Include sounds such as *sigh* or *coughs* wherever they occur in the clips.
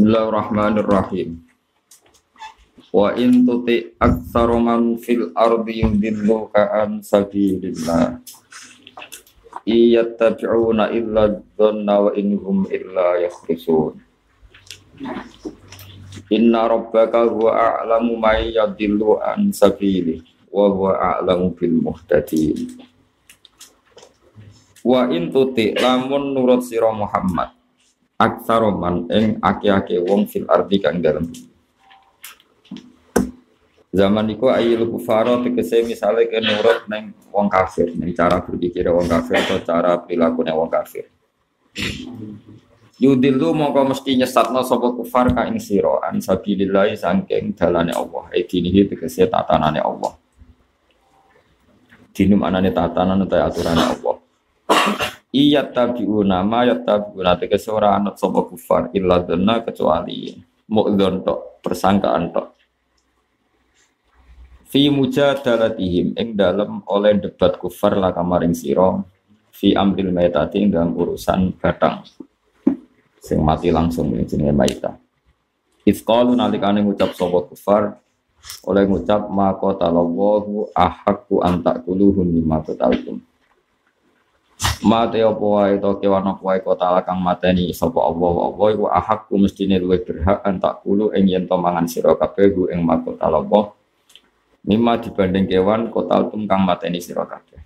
Bismillahirrahmanirrahim. Wa in tuti aktsaru man fil ardi yudilluka an sabilillah. Iyattabi'una illa dhanna wa inhum illa yakhrusun. Inna rabbaka huwa a'lamu may yadillu an sabili wa huwa a'lamu bil muhtadin. Wa in tuti lamun nurut sira Muhammad aksaroman ing aki-aki wong fil ardi kang bumi Zaman iku ayil kufaro tegese misalnya ke nurut neng wong kafir, neng cara berpikir wong kafir atau cara perilaku neng wong kafir. Yudilu mongko mesti nyesatno sapa kufar ka ing sira an sabilillah saking dalane Allah. E dinihi tegese tatanane Allah. Dinum anane tatanan utawa aturane Allah. Iya tabiuna ma ya tabiuna tegese ora anut sapa kufar illa dhanna kecuali mu'dzon tok persangkaan tok. Fi mujadalatihim ing dalam oleh debat kufar la kamaring sira fi amril maitati ing dalam urusan batang. Sing mati langsung ini jenenge maita Ifqalu nalikane ngucap sapa kufar oleh ngucap ma qatalallahu ahqqu an taquluhum mimma qataltum Mate apa wae to kewan apa wae kota kang mateni sapa Allah Allah iku ahakku mestine luwih berhak an takulu ing yen to mangan sira kabeh ing makota Allah Mima dibanding kewan kota tum kang mateni sira kabeh.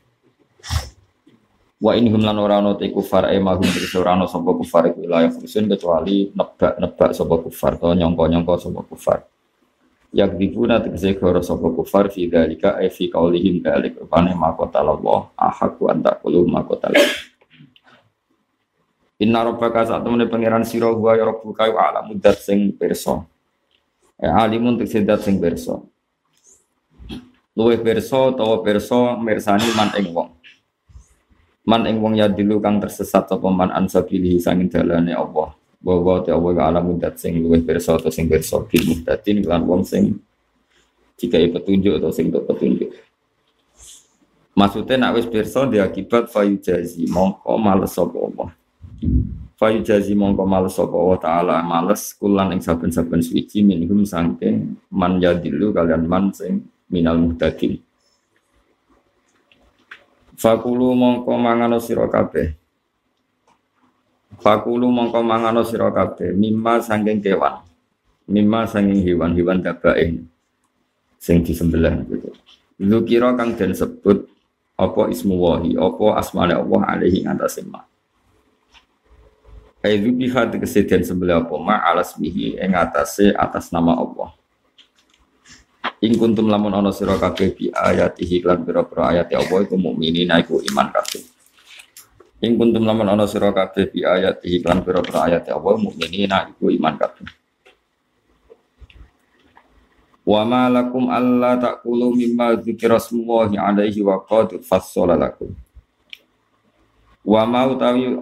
Wa in hum lan ora ana te kufar e mahum tegese ora ana sapa kufar iku la yafusun kecuali nebak-nebak sapa kufar to nyangka-nyangka sapa kufar. Yak dibuna tegese goro sapa kufar fi dalika e fi qaulihim dalik rupane makota Allah ahaqu anta qulu makota Inna rabbaka sak pangeran sira huwa ya rabbuka wa alamu dat sing pirsa. E alimun tegese dat sing pirsa. Luwih perso utawa perso mirsani man ing wong. Man ing wong ya dilu kang tersesat sapa man ansabilihi sanging dalane Allah bahwa te Allah alam dat sing luwih perso atau sing perso bil muhtadin lan wong sing jika petunjuk atau sing petunjuk. Maksudnya nak wis perso dia akibat fayu jazi mongko males sapa Allah. Fayu jazi mongko males sapa Allah taala males kulan ing saben-saben suci minhum sangking man yadilu kalian man sing minal muhtadin. Fakulu mongko mangano sira Fakulu mongko mangano sira kabeh mimma sangking kewan. Mimma sangking hewan-hewan dabain sing disembelih gitu. Zukira kang den sebut apa ismu wahi apa asmane Allah alaihi ngatas ma Aizu biha tegese den sebelah apa ma alas bihi ing atase atas nama Allah. Ing kuntum lamun ana sira kabeh bi ayatihi lan pira-pira ayat Allah iku mukminin iku iman kabeh. Ing kuntum lamun ana sira kabeh bi ayatihi lan pira-pira ayat Allah mukminin iku iman kabeh. Wa ma lakum alla taqulu mimma dzikra smullahi alaihi wa qad fassala lakum. Wa ma utawi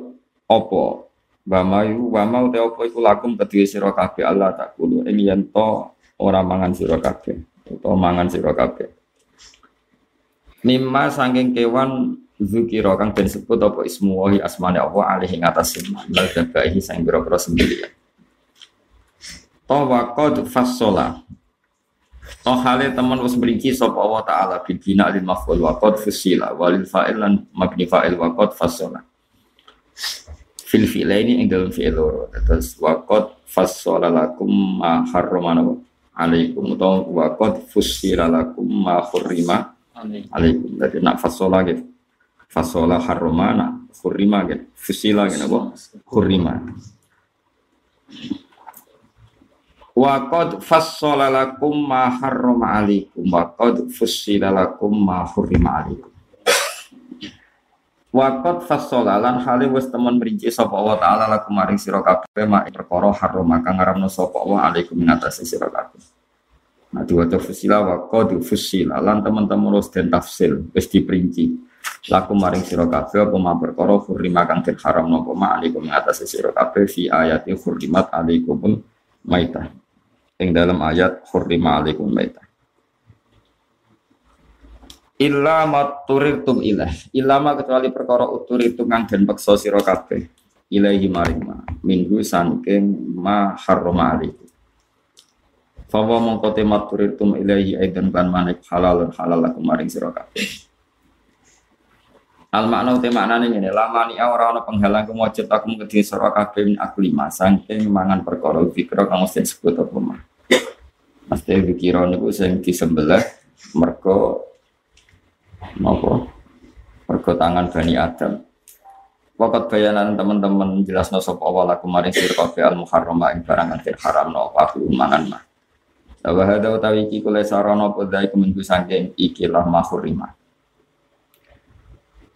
apa wa ma wa ma utawi apa iku lakum kedue sira kabeh Allah taqulu ing yen to ora mangan sira kabeh utawa mangan sira kabeh. Mimma sangking kewan zukira kang den sebut apa ismu wahi asmane Allah alaihi ngatas lal dabahi sang biro-biro sendiri. Tawa qad fassola. Oh hale teman wis mriki sapa Allah taala bil bina lil maf'ul wa qad fusila walil fa'il lan mabni fa'il wa qad fassola. Fil fi'laini ing dalem fi'il loro. Terus wa qad fassola lakum ma harramana alaikum atau wa qad fussila lakum ma khurrima alaikum. Jadi nak fasola gitu. Fasola harromana khurrima gitu. Fussila gitu apa? Khurrima. Wa qad lakum ma harrama alaikum wa qad fussila lakum ma khurrima alaikum. Wakot fasolalan hale wis temen merinci sapa Allah taala lakum maring sira kabeh mak perkara haram kang ngaramno sapa Allah alaikum sira kabeh. Nah diwaca fusila wakot fusila lan teman-teman wis den tafsil wis diperinci. Lakum maring sira kabeh apa mak perkara hurima kang den haramno apa mak alaikum ngatasi sira kabeh fi ayati hurimat alaikumul maitah. Ing dalam ayat hurima alaikum maitah. Illa maturitum ilah. Ilama kecuali perkara uturitum kang den peksa sira kabeh. ilaihi maring ma minggu sangking ma harrama alaikum Fawa mongko temat turitum ilaihi aidan kan manik halal halal lakum maring sira kabeh. Al makna uti maknane ngene, lamani ora ana penghalang kemujud aku kedhi sira kabeh min aklima saking mangan perkara fikra kang mesti disebut apa mah. Mesti fikira niku sing disembelih mergo napa? Mergo tangan Bani Adam. Wakat bayanan teman-teman jelas no sop awal aku maring sir kafe al muharrama ing barang antir haram no aku mangan mah. Wa hada utawi iki kula sarana podai keminggu saking ikilah mahurima.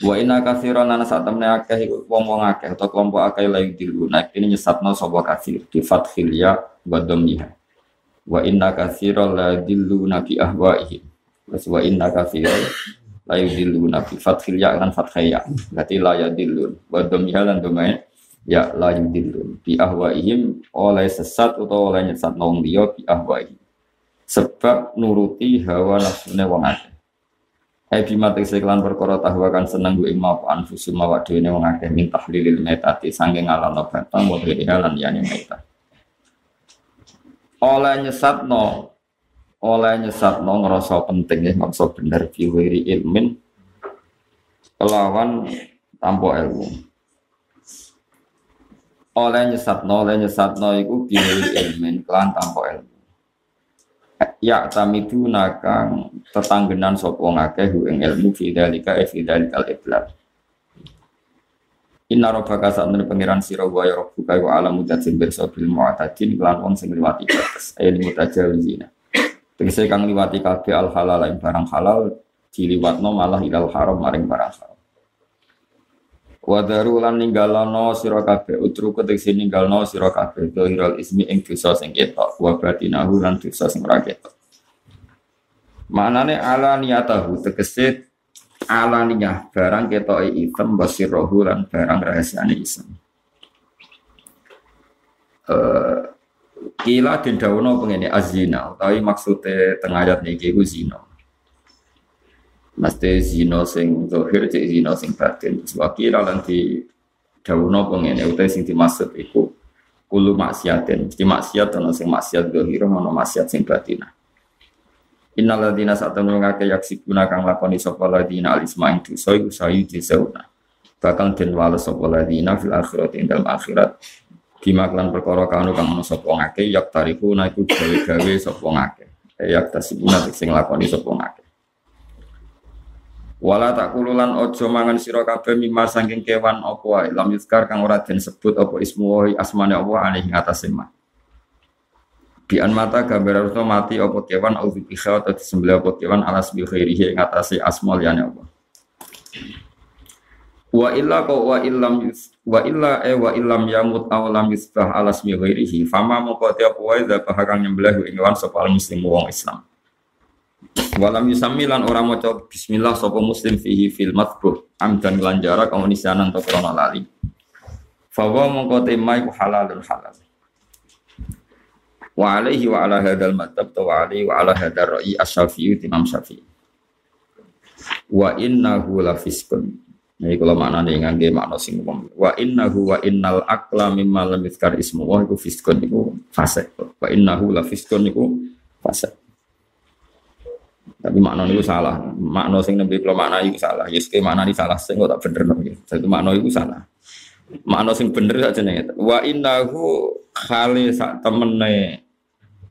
Wa inna katsiran ana satamne akeh wong-wong akeh atau kelompok akeh layu dilu. Nah ini nyesatno sapa katsir di fathil ya wa dhammiha. Wa inna katsiran la dillu nabi ahwaihim. Terus wa inna katsiran la yudillu nabi fathil ya lan fathil ya. Berarti la yadillun. Wa dhammiha lan dhammiha ya la yudillu. Bi ahwaihim oleh sesat utawa oleh nyesat nong dia bi ahwaihim sebab nuruti hawa nafsune wong akeh. Hai bima tegese kelan perkara tahu akan seneng gue mau anfusu mawa dhewe wong akeh min tahlilil metati sange ngalano batang wa halan yani meta. Oleh nyesatno oleh nyesatno ngerasa penting ya ngerasa bener fiwiri ilmin kelawan tanpa ilmu. Oleh nyesatno oleh nyesatno iku fiwiri ilmin kelawan tanpa ilmu ya tamidu nakang tetanggenan sapa ngakeh ing ilmu fi dalika e fi dalikal iblat Inna rabbaka sa'atun pangeran sira wa ya rabbuka wa alamu dzatsin birsa bil mu'tadin lan wong sing liwati batas ayo mutajawizina Tegese kang liwati kabeh al halal barang halal diliwatno malah ilal haram maring barang haram Wadaru lan ninggalano sira kabeh utru ketegese ninggalno sira kabeh dohiral ismi ing dosa sing ketok wa batinahu lan dosa sing ora ketok. Manane ala niyatahu tegese ala niyah barang ketoke item basirahu lan barang rahasiane isem. Eh kila den dawono pengene azina utawi maksude teng ayat niki ku zina. Mesti zino sing zahir cek zino sing batin. Sebab kira nanti pengene utai sing dimaksud iku kulu maksiatin. Mesti maksiat ana sing maksiat zahir ana maksiat sing batin. Innal ladina satamnu ngake kang lakoni sapa ladina alisma ing dosa iku sayu disauna. Bakal den wales sapa ladina fil akhirat ing akhirat perkara kanu kang ana sapa ngake yak tarifu iku gawe-gawe sapa ngake. Yak tasibuna sing lakoni sapa ngake. Wala tak kululan ojo mangan sira kabeh mimma saking kewan apa wae lam yuskar kang ora den sebut apa ismu wa asmane apa alih mah. Bi an mata gambar harus mati apa kewan au bisa atau disembelih apa kewan alas bi khairihi ngatasé asma liyane. Wa illa kau wa illam yus wa illa e wa illam yamut aw lam yusbah alas bi khairihi fama mongko te apa wae dzabah kang nyembelih ing sapa muslim wong Islam. Walam yusami lan ora maca bismillah sapa muslim fihi fil matbuh amdan lan jarak kamu nisanan to krana lali. Fawa mongko tema iku halalun halal. Wa alaihi wa ala hadzal madhab wa alaihi wa ala hadzal ra'i asy-Syafi'i Imam Syafi'i. Wa innahu la fiskun. Ini kalau maknanya ngangge makna sing umum. Wa innahu wa innal akla mimma lam yuzkar ismu wa fiskun iku fasik. Wa innahu la fiskun iku fasik. Tapi makna itu salah. Makna sing nabi kalau makna itu salah. Yes, ke makna ini salah. Sing tak bener nabi. Satu makna itu salah. Makna sing bener saja nih. Wa innahu khali sak temene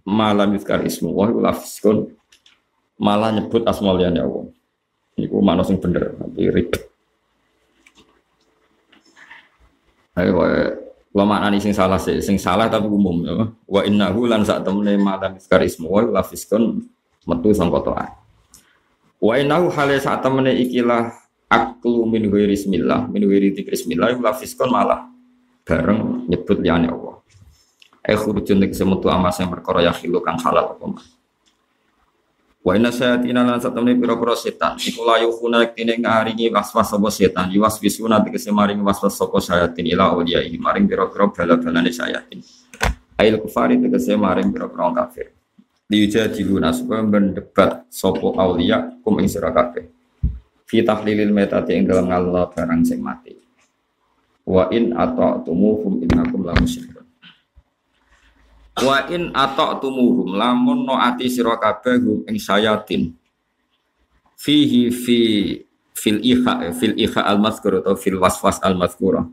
malam yuskar ismu wa lafiskun malah nyebut asmaul ya Allah. Iku makna sing bener tapi ribet. Ayo kalau makna ini sing salah sih, sing salah tapi umum ya. Wa innahu lan sak temene malam yuskar ismu wa lafiskun metu sangka to'at. Wa innahu hale saat temene ikilah aklu min ghairi bismillah, min lafiskon malah bareng nyebut liyane Allah. Eh khurujun nek semutu amas yang perkara ya khilu kang halal apa. Wa inna sayatina lan satamne pira-pira setan iku layu kuna kene ngaringi waswas sapa setan iwas wisuna tegese waswas sapa sayatin ila awliya maring pira-pira bala-balane sayatin. Ail kufari tegese maring pira-pira kafir diujadiluna supaya mendebat sopo aulia kum ing sira kabeh fi tahlilil metati ing dalam ngallah barang sing mati Wa in ata'tumuhum innakum la musyrikun. Wa in ata'tumuhum lamun noati sira kabeh hum ing sayatin. Fihi fi fil iha fil iha al mazkur atau fil waswas al mazkura.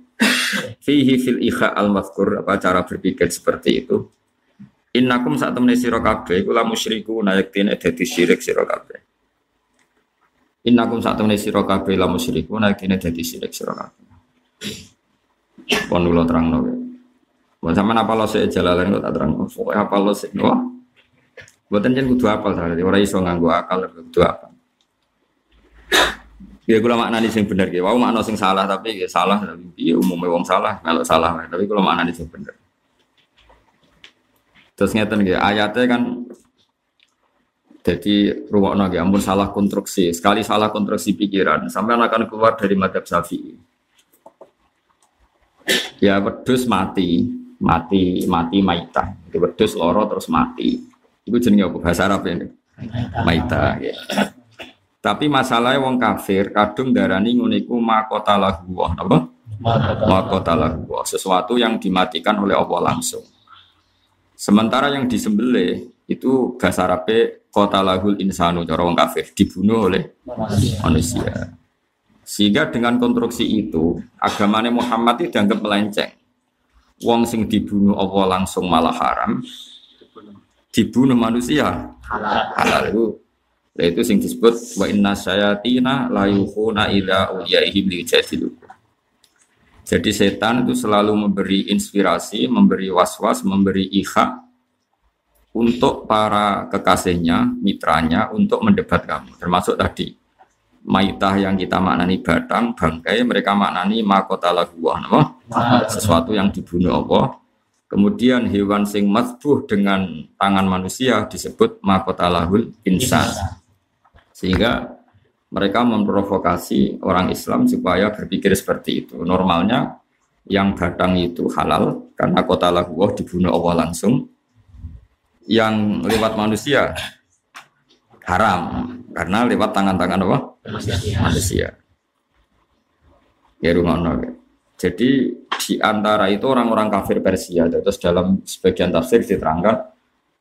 Fihi fil iha al mazkur apa cara berpikir seperti itu. Innakum saat temene sira kabeh iku la musyriku nayaktine dadi syirik sira kabeh. Innakum saat temene sira kabeh la musyriku nayaktine dadi syirik sira kabeh. Pon kula terangno. Buat sampean apa lo sik jalalan kok tak terang. Pokoke apa lo sik wah. Buatan jen kudu apal tadi ora iso nganggo akal kudu apa. Ya kula maknani sing bener ki. Wau makna sing salah tapi ya salah tapi ya umumnya wong salah kalau salah tapi kula maknani sing bener. Terus ngeten nggih ayatnya kan jadi rumah nabi ampun salah konstruksi sekali salah konstruksi pikiran sampai akan keluar dari madhab syafi'i. Ya wedus mati mati mati maita itu wedus loro terus mati. Itu jenis apa? Bahasa Arab ini maita ya. tapi masalahnya wong kafir kadung darani nguniku makota lahu apa? Makota lahu sesuatu yang dimatikan oleh Allah langsung sementara yang disembelih itu bahasa Arab kota lahul insanu cara wong kafir dibunuh oleh manusia sehingga dengan konstruksi itu, agamanya Muhammad itu dianggap melenceng. Wong sing dibunuh Allah langsung malah haram. Dibunuh manusia halal itu. Nah, itu sing disebut wa inna sayatina la ila uliyaihim lijadilukum. Jadi setan itu selalu memberi inspirasi, memberi was-was, memberi iha untuk para kekasihnya, mitranya untuk mendebat kamu. Termasuk tadi maitah yang kita maknani batang, bangkai, mereka maknani makota laguah, sesuatu yang dibunuh Allah. Kemudian hewan sing matbuh dengan tangan manusia disebut makota lahul insan. Sehingga mereka memprovokasi orang Islam supaya berpikir seperti itu. Normalnya yang batang itu halal karena kota laguah dibunuh Allah langsung. Yang lewat manusia haram karena lewat tangan-tangan apa? Manusia. Ya rumah Jadi di antara itu orang-orang kafir Persia, terus dalam sebagian tafsir diterangkan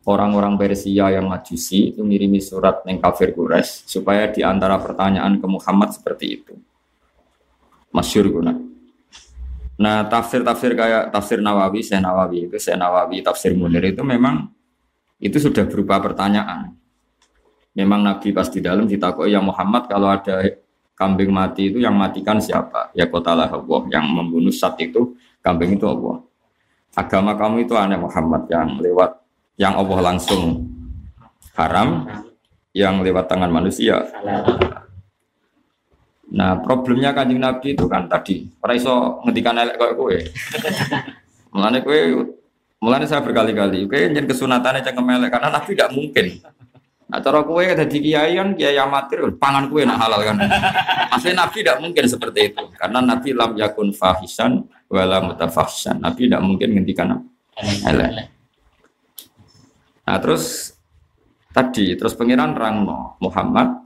orang-orang Persia yang majusi itu ngirimi surat yang kafir Quraisy supaya di antara pertanyaan ke Muhammad seperti itu. Masyur guna. Nah tafsir-tafsir kayak tafsir Nawawi, Syekh Nawawi itu Syekh Nawawi, tafsir Munir itu memang itu sudah berupa pertanyaan. Memang Nabi pas di dalam ditakoi ya Muhammad kalau ada kambing mati itu yang matikan siapa? Ya kotalah Allah yang membunuh saat itu kambing itu Allah. Agama kamu itu aneh Muhammad yang lewat yang Allah langsung haram, yang lewat tangan manusia. Nah problemnya kanjeng Nabi itu kan tadi, para iso ngedikan elek kayak kue. *laughs* Mulane kue, mulane saya berkali-kali, kue yang kesunatannya cengkem elek karena Nabi tidak mungkin Nah, cara kue di kiai kan kiai amatir, pangan kue nak halal kan. Maksudnya Nabi tidak mungkin seperti itu, karena Nabi lam yakun fahisan wala mutafahsan. Nabi tidak mungkin ngendikan elek. Nah terus tadi terus pengiran rangno Muhammad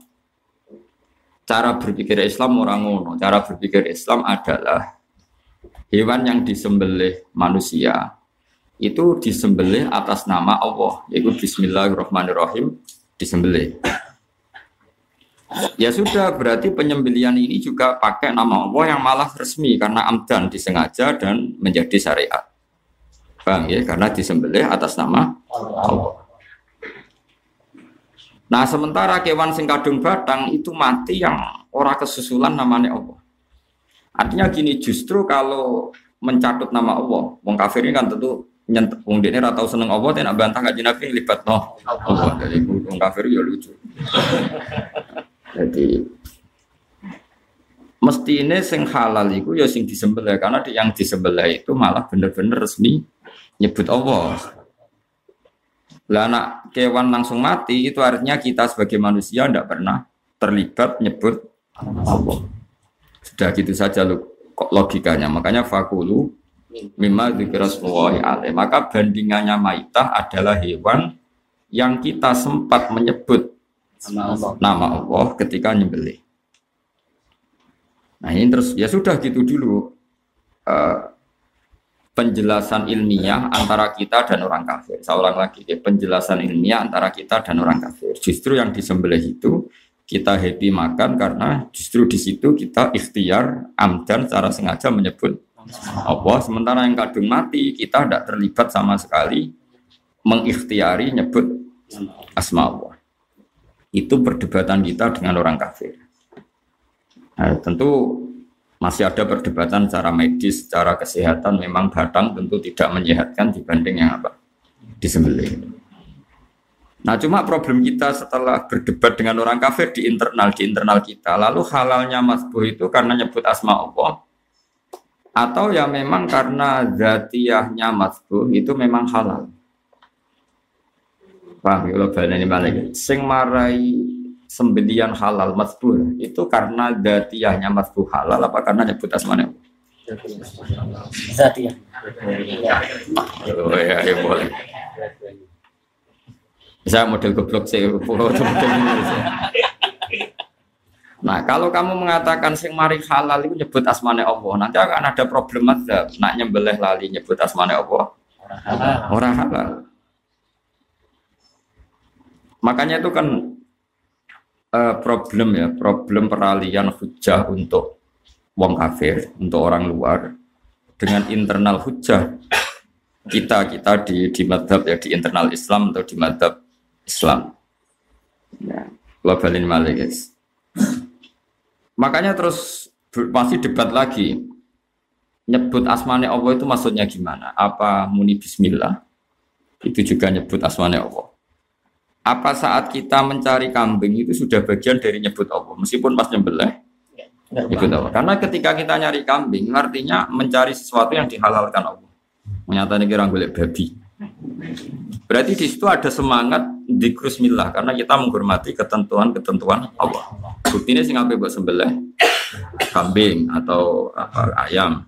cara berpikir Islam orang ngono. Cara berpikir Islam adalah hewan yang disembelih manusia itu disembelih atas nama Allah yaitu Bismillahirrahmanirrahim disembelih. Ya sudah, berarti penyembelian ini juga pakai nama Allah yang malah resmi karena amdan disengaja dan menjadi syariat. Bang ya, karena disembelih atas nama Allah. Nah, sementara kewan sing kadung batang itu mati yang ora kesusulan namanya Allah. Artinya gini, justru kalau mencatut nama Allah, wong kafir ini kan tentu nyentuh wong dene ora tau seneng Allah nak bantah kanjeng Nabi libat no Allah dari wong kafir ya lucu jadi mesti ini sing halal itu ya sing disembelih karena yang disembelih itu malah bener-bener resmi nyebut Allah lah anak kewan langsung mati itu artinya kita sebagai manusia tidak pernah terlibat nyebut Allah sudah gitu saja logikanya makanya fakulu mimma dzikrasmullahi alaih. Maka bandingannya maitah adalah hewan yang kita sempat menyebut nama Allah, nama Allah ketika nyembelih. Nah ini terus ya sudah gitu dulu. uh, penjelasan ilmiah antara kita dan orang kafir. Saya ulang lagi, ya, penjelasan ilmiah antara kita dan orang kafir. Justru yang disembelih itu kita happy makan karena justru di situ kita ikhtiar amdan secara sengaja menyebut Allah. Sementara yang kadung mati kita tidak terlibat sama sekali mengikhtiari nyebut asma Allah. Itu perdebatan kita dengan orang kafir. Nah, tentu masih ada perdebatan secara medis, secara kesehatan memang batang tentu tidak menyehatkan dibanding yang apa disembelih. Nah cuma problem kita setelah berdebat dengan orang kafir di internal di internal kita, lalu halalnya masbuh itu karena nyebut asma Allah atau ya memang karena zatiyahnya masbuh itu memang halal. Paham ya, ini balik. Sing marai sembelian halal masbuh itu karena datiyahnya masbuh halal apa karena nyebut asmanya? Zatiyah. Oh ya, ya boleh. Saya model goblok sih, Nah, kalau kamu mengatakan sing mari halal itu nyebut asmane Allah, nanti akan ada problem ada nak nyembelih lali nyebut asmane Allah. Orang halal. Makanya itu kan uh, problem ya, problem peralihan hujah untuk wong kafir, untuk orang luar dengan internal hujah kita kita di di madhab ya di internal Islam atau di madhab Islam. Ya, malah guys. Makanya terus masih debat lagi nyebut asmane Allah itu maksudnya gimana? Apa muni Bismillah? Itu juga nyebut asmane Allah apa saat kita mencari kambing itu sudah bagian dari nyebut Allah? Meskipun pas nyembelih nyebut Allah. Karena ketika kita nyari kambing artinya mencari sesuatu yang dihalalkan Allah. Menyatakan kira golek babi. Berarti di situ ada semangat di Bismillah karena kita menghormati ketentuan-ketentuan Allah. Bukti ini ngapain buat sembelih? Kambing atau apa, ayam.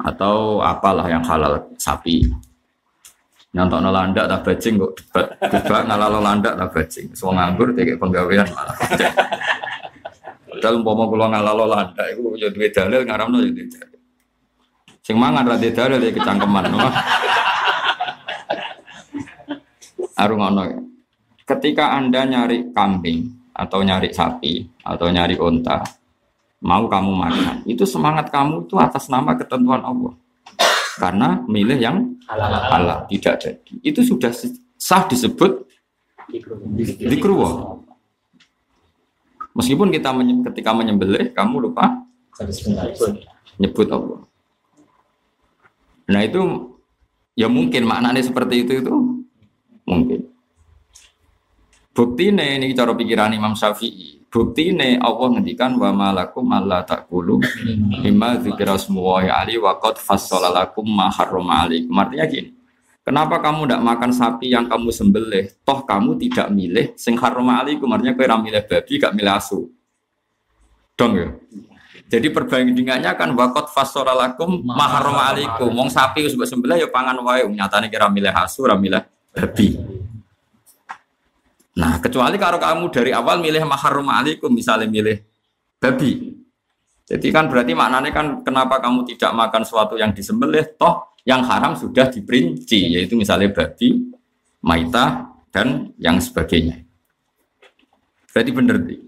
Atau apalah yang halal sapi nyantok no landak tak bajing kok debat. Debat ngalalo landak tak bajing. Semua nganggur tiga penggawean malah. Padahal umpama kula ngalalo landak itu ya duwe dalil ngaramno ya duwe dalil. Sing mangan ra dalil ya kecangkeman no? arung ono ya. ketika anda nyari kambing atau nyari sapi atau nyari unta mau kamu makan itu semangat kamu itu atas nama ketentuan Allah karena milih yang halal, tidak jadi. Itu sudah sah disebut dikruwo. Meskipun kita menye ketika menyembelih kamu lupa nyebut Allah. Nah itu ya mungkin maknanya seperti itu itu mungkin. Bukti ini cara pikiran Imam Syafi'i Bukti ini Allah ngendikan wa malakum alla takulu mimma dzikra smuwahi ali wa qad fassalalakum ma harrama. Artinya gini. Kenapa kamu tidak makan sapi yang kamu sembelih? Toh kamu tidak milih sing harrama alaikum. Artinya kau milih babi, gak milih asu. Dong ya. Jadi perbandingannya kan wakot fasolalakum maharoma alaikum. Wong sapi usbek sembelih ya pangan wae. Nyatanya kira milih asu, milih babi. Nah, kecuali kalau kamu dari awal milih maharum alaikum, misalnya milih babi. Jadi kan berarti maknanya kan kenapa kamu tidak makan sesuatu yang disembelih, toh yang haram sudah diperinci, yaitu misalnya babi, maita, dan yang sebagainya. Berarti benar sih.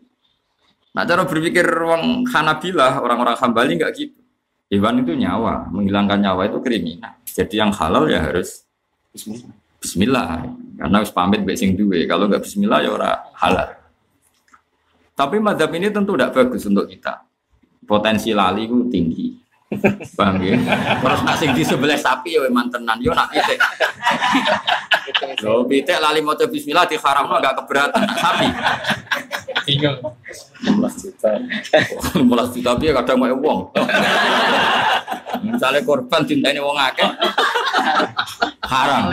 Nah, cara berpikir orang Hanabilah, orang-orang Hambali nggak gitu. Hewan itu nyawa, menghilangkan nyawa itu kriminal. Jadi yang halal ya harus Bismillah. Karena harus pamit mbek sing duwe. Kalau nggak bismillah ya ora halal. Tapi madhab ini tentu tidak bagus untuk kita. Potensi lali itu tinggi. Paham ya? Terus nak sing di sebelah sapi ya mantenan yo nak pitik. Lo pitik lali mau bismillah di haram enggak keberatan sapi. Bingung. 16 juta. 16 juta piye kadang mau wong. Misalnya korban cinta ini wong akeh. Haram.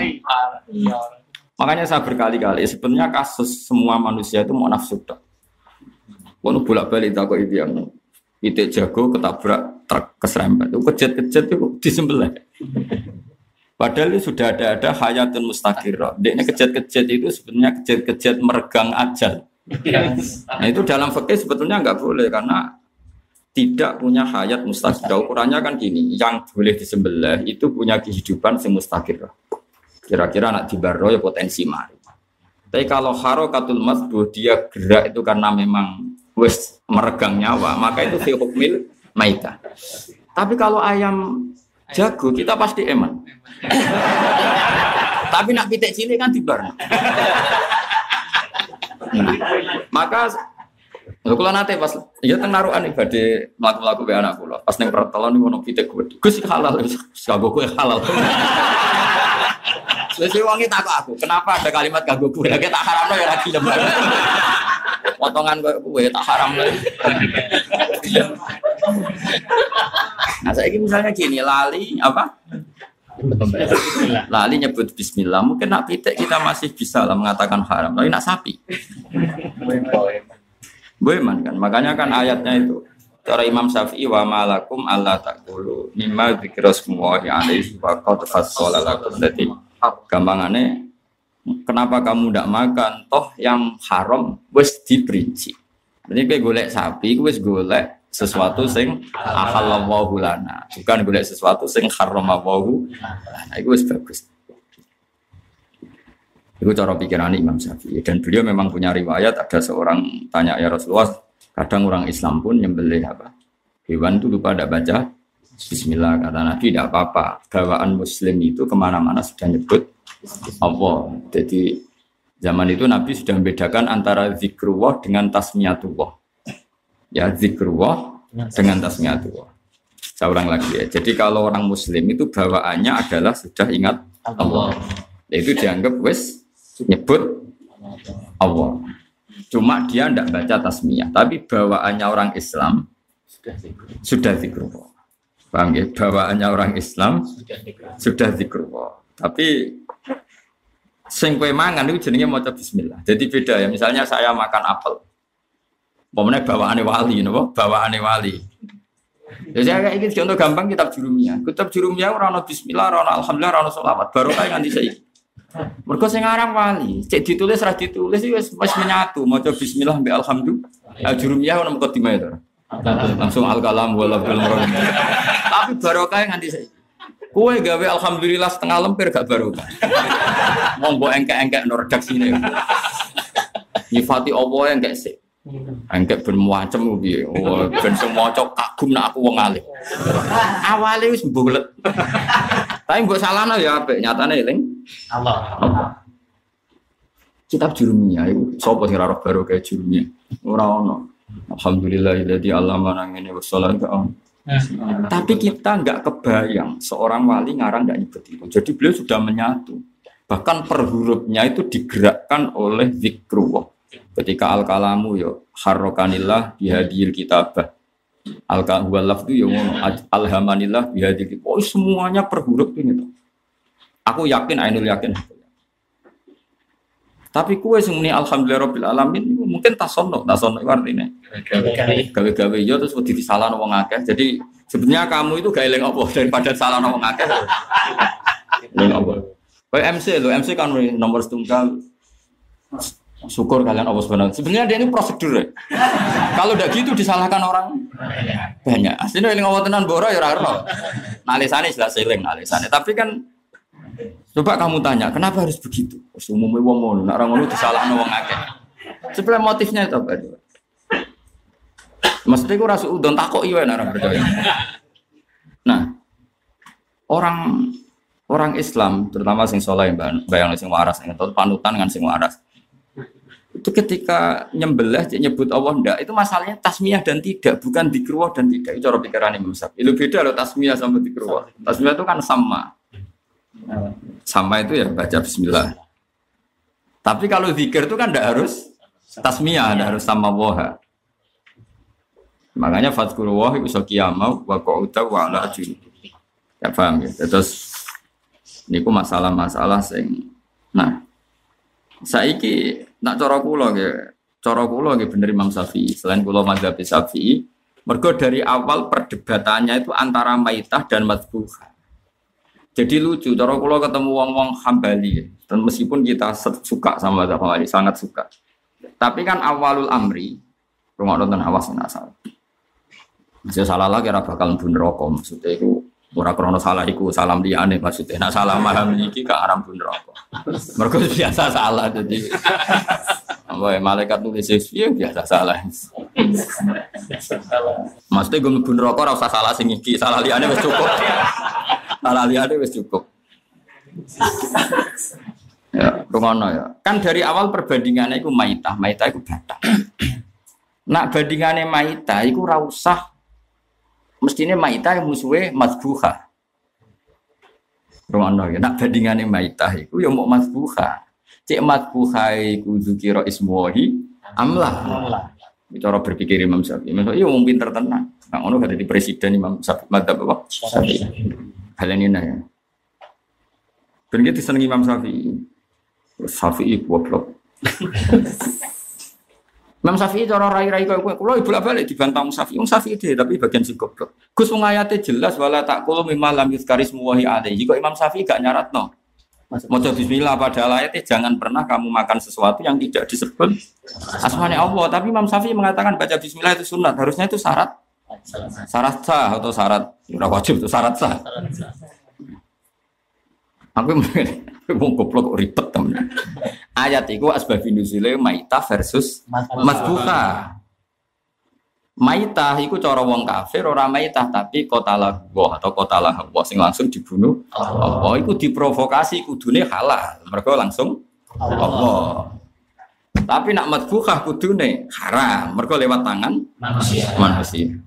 Makanya saya berkali-kali sebenarnya kasus semua manusia itu mau nafsu tok. Kono bolak-balik takut itu yang itu jago ketabrak truk keserempet itu kejet-kejet itu disembelih. Padahal itu sudah ada ada hayatun mustaqirah. Dia kejet-kejet itu sebenarnya kejet-kejet meregang ajal. Nah itu dalam fakir sebetulnya nggak boleh karena tidak punya hayat mustaqir. Ukurannya kan gini, yang boleh disembelih itu punya kehidupan mustaqir. Kira-kira anak dibarro ya potensi mari. Tapi kalau harokatul masbuh dia gerak itu karena memang wes meregang nyawa, maka itu fi hukmil maita. Tapi kalau ayam jago kita pasti eman. Tapi nak pitik cilik kan dibar. Nah, maka Lho kula nate pas ya teng narukan badhe mlaku-mlaku be anak kula. Pas ning pertelon niku ono pitik gede. Gus halal wis kowe halal. Wis wonge tak aku, kenapa ada kalimat kanggo kowe? Lha tak haramno ya ra gelem. Potongan kowe kowe tak haramno. Nah, saya misalnya gini, lali apa? Lali nyebut bismillah, mungkin nak pitik kita masih bisa lah mengatakan haram, tapi nak sapi. Boeman kan, makanya kan ayatnya itu cara Imam Syafi'i wa malakum Allah takulu mimma dzikrasmullahi alaihi wa qad fassala lakum. Jadi gampangannya kenapa kamu tidak makan toh yang haram wis diperinci. Jadi kayak golek sapi, wis golek sesuatu sing ahallallahu lana, bukan golek sesuatu sing haramawahu lana. Itu wis bagus. Itu cara pikiran Imam Syafi'i. Dan beliau memang punya riwayat ada seorang tanya ya Rasulullah, kadang orang Islam pun nyembelih apa? Hewan itu lupa tidak baca Bismillah kata Nabi tidak apa-apa. Gawaan Muslim itu ke mana-mana sudah nyebut Allah. Jadi zaman itu Nabi sudah membedakan antara zikrullah dengan tasmiyatullah. Ya zikrullah dengan tasmiyatullah. Saya ulang lagi ya. Jadi kalau orang Muslim itu bawaannya adalah sudah ingat Allah. Itu dianggap wes nyebut Allah. Cuma dia tidak baca tasmiyah, tapi bawaannya orang Islam sudah zikrullah. Paham ya? Bawaannya orang Islam sudah zikrullah. Tapi sing kowe mangan itu jenenge maca bismillah. Jadi beda ya. Misalnya saya makan apel. Pokoknya bawaannya wali, napa? Bawaannya wali. Ya saya kayak gitu contoh gampang kitab jurumiyah. Kitab jurumiyah ora bismillah, ora alhamdulillah, ora selawat. Baru kayak nganti saya. Mergo sing aran wali, cek ditulis ra ditulis wis wis menyatu, maca bismillah mbek alhamdulillah. Al jurumiyah ono mukadimah itu. Langsung al kalam wala bil *laughs* Tapi barokah nganti saya. Kue gawe alhamdulillah setengah lemper gak barokah. *laughs* Monggo engke-engke no redaksine. Nyifati yang gak sih. Engke ben macem piye? Oh, ben semua cok kagum nak aku wong alim. Awale wis bulet. Tapi mbok salahno ya apik, nyatane eling Allah. Allah. Kitab jurumiyah itu sapa sing ora baru kayak jurumiyah. Ora ono. Alhamdulillah jadi Allah manang ini wassalam ke Tapi kita nggak kebayang seorang wali ngarang nggak nyebut itu. Jadi beliau sudah menyatu. Bahkan per hurufnya itu digerakkan oleh zikrullah. Ketika al kalamu yo harrokanillah bihadil kitabah. Al kalwalaf itu yo alhamanillah bihadil kitabah. Oh semuanya per huruf ini tuh. Aku yakin, Ainul yakin. Tapi kue semuanya alhamdulillah alamin mungkin tasono, tasono itu artinya gawe-gawe yo terus wedi salah wong akeh. Jadi sebenarnya kamu itu gawe leng apa daripada salah wong akeh. Leng apa? Kayak MC lo, MC kan nomor setunggal syukur kalian Allah Subhanahu Sebenarnya dia ini prosedur. Ya. Kalau udah gitu disalahkan orang banyak. Aslinya eling Allah tenan boro ya ora ora. Nalisane jelas eling nalisane. Tapi kan Coba kamu tanya, kenapa harus begitu? Umumnya wong ngono, nak orang ngono disalahno wong akeh. Sebenarnya motifnya itu apa? Maksudnya gue rasa udon takok iya orang percaya. Nah, orang orang Islam, terutama sing soleh, bayang sing waras, atau panutan dengan sing waras. Itu ketika nyembelih, nyebut Allah ndak, itu masalahnya tasmiyah dan tidak, bukan dikruah dan tidak. Itu cara pikiran Imam Syafi'i. Itu beda loh tasmiyah sama dikruah. Tasmiyah itu kan sama. Sama itu ya baca bismillah. Tapi kalau zikir itu kan tidak harus tasmiyah, tidak harus sama woha. Makanya fatkuru wahi usul kiamau wa qa'uda wa ala Ya paham ya. Terus ini ku masalah-masalah sing nah saiki nak cara kula nggih cara kula nggih bener Imam Syafi'i selain kula mazhab Syafi'i mergo dari awal perdebatannya itu antara maitah dan madbuhah jadi lucu, cara kalau ketemu wong-wong hambali, dan meskipun kita suka sama Mazhab Hambali, sangat suka. Tapi kan awalul amri, rumah nonton awas asal. Bisa salah lagi ora bakal mlebu neraka maksudnya iku ora krana salah iku salam liyane maksudnya nak salah paham iki gak aram mlebu neraka. Mergo biasa salah jadi apa ya, malaikat nulis ya biasa salah. Maksudnya gue mlebu neraka ora usah salah sing iki, salah liyane wis cukup. Salah liyane wis cukup. Ya, rungono ya. Kan dari awal perbandingannya itu maitah, maitah itu batak. Nak bandingannya maitah itu ora usah mestinya maitah yang musuhnya masbuha. Rungono ya. Nak bandingannya maitah itu ya mau masbuha. Cek masbuha itu dzukira ismuhi amlah. Cara berpikir Imam Syafi'i. Imam Syafi'i wong pinter tenang. Nah, ono gak di presiden Imam Syafi'i madzhab apa? Syafi'i. Hal ini ya. Ben iki disenengi Imam Syafi'i. Syafi'i goblok. Imam Syafi'i cara rai-rai kowe kowe kula bolak balik dibantah Syafi'i. Imam Syafi'i dhewe tapi bagian sing goblok. Gus wong ayate jelas wala taqulu mimma lam yuzkaris muwahi alaihi. Kok Imam Syafi'i gak nyaratno. Maca bismillah padahal ayatnya jangan pernah kamu makan sesuatu yang tidak disebut asmane Allah. Tapi Imam Syafi'i mengatakan baca bismillah itu sunat. Harusnya itu syarat syarat sah atau syarat ora wajib itu syarat sah. Aku *laughs* mau goblok kok ribet temen. Ayat itu asbabun nuzule maita versus masbuka. Maitah iku cara wong kafir ora maitah tapi kotalah Allah atau kotalah Allah sing langsung dibunuh Allah iku diprovokasi kudune halal mereka langsung Allah tapi nak madbukhah kudune haram mereka lewat tangan Manusia. manusia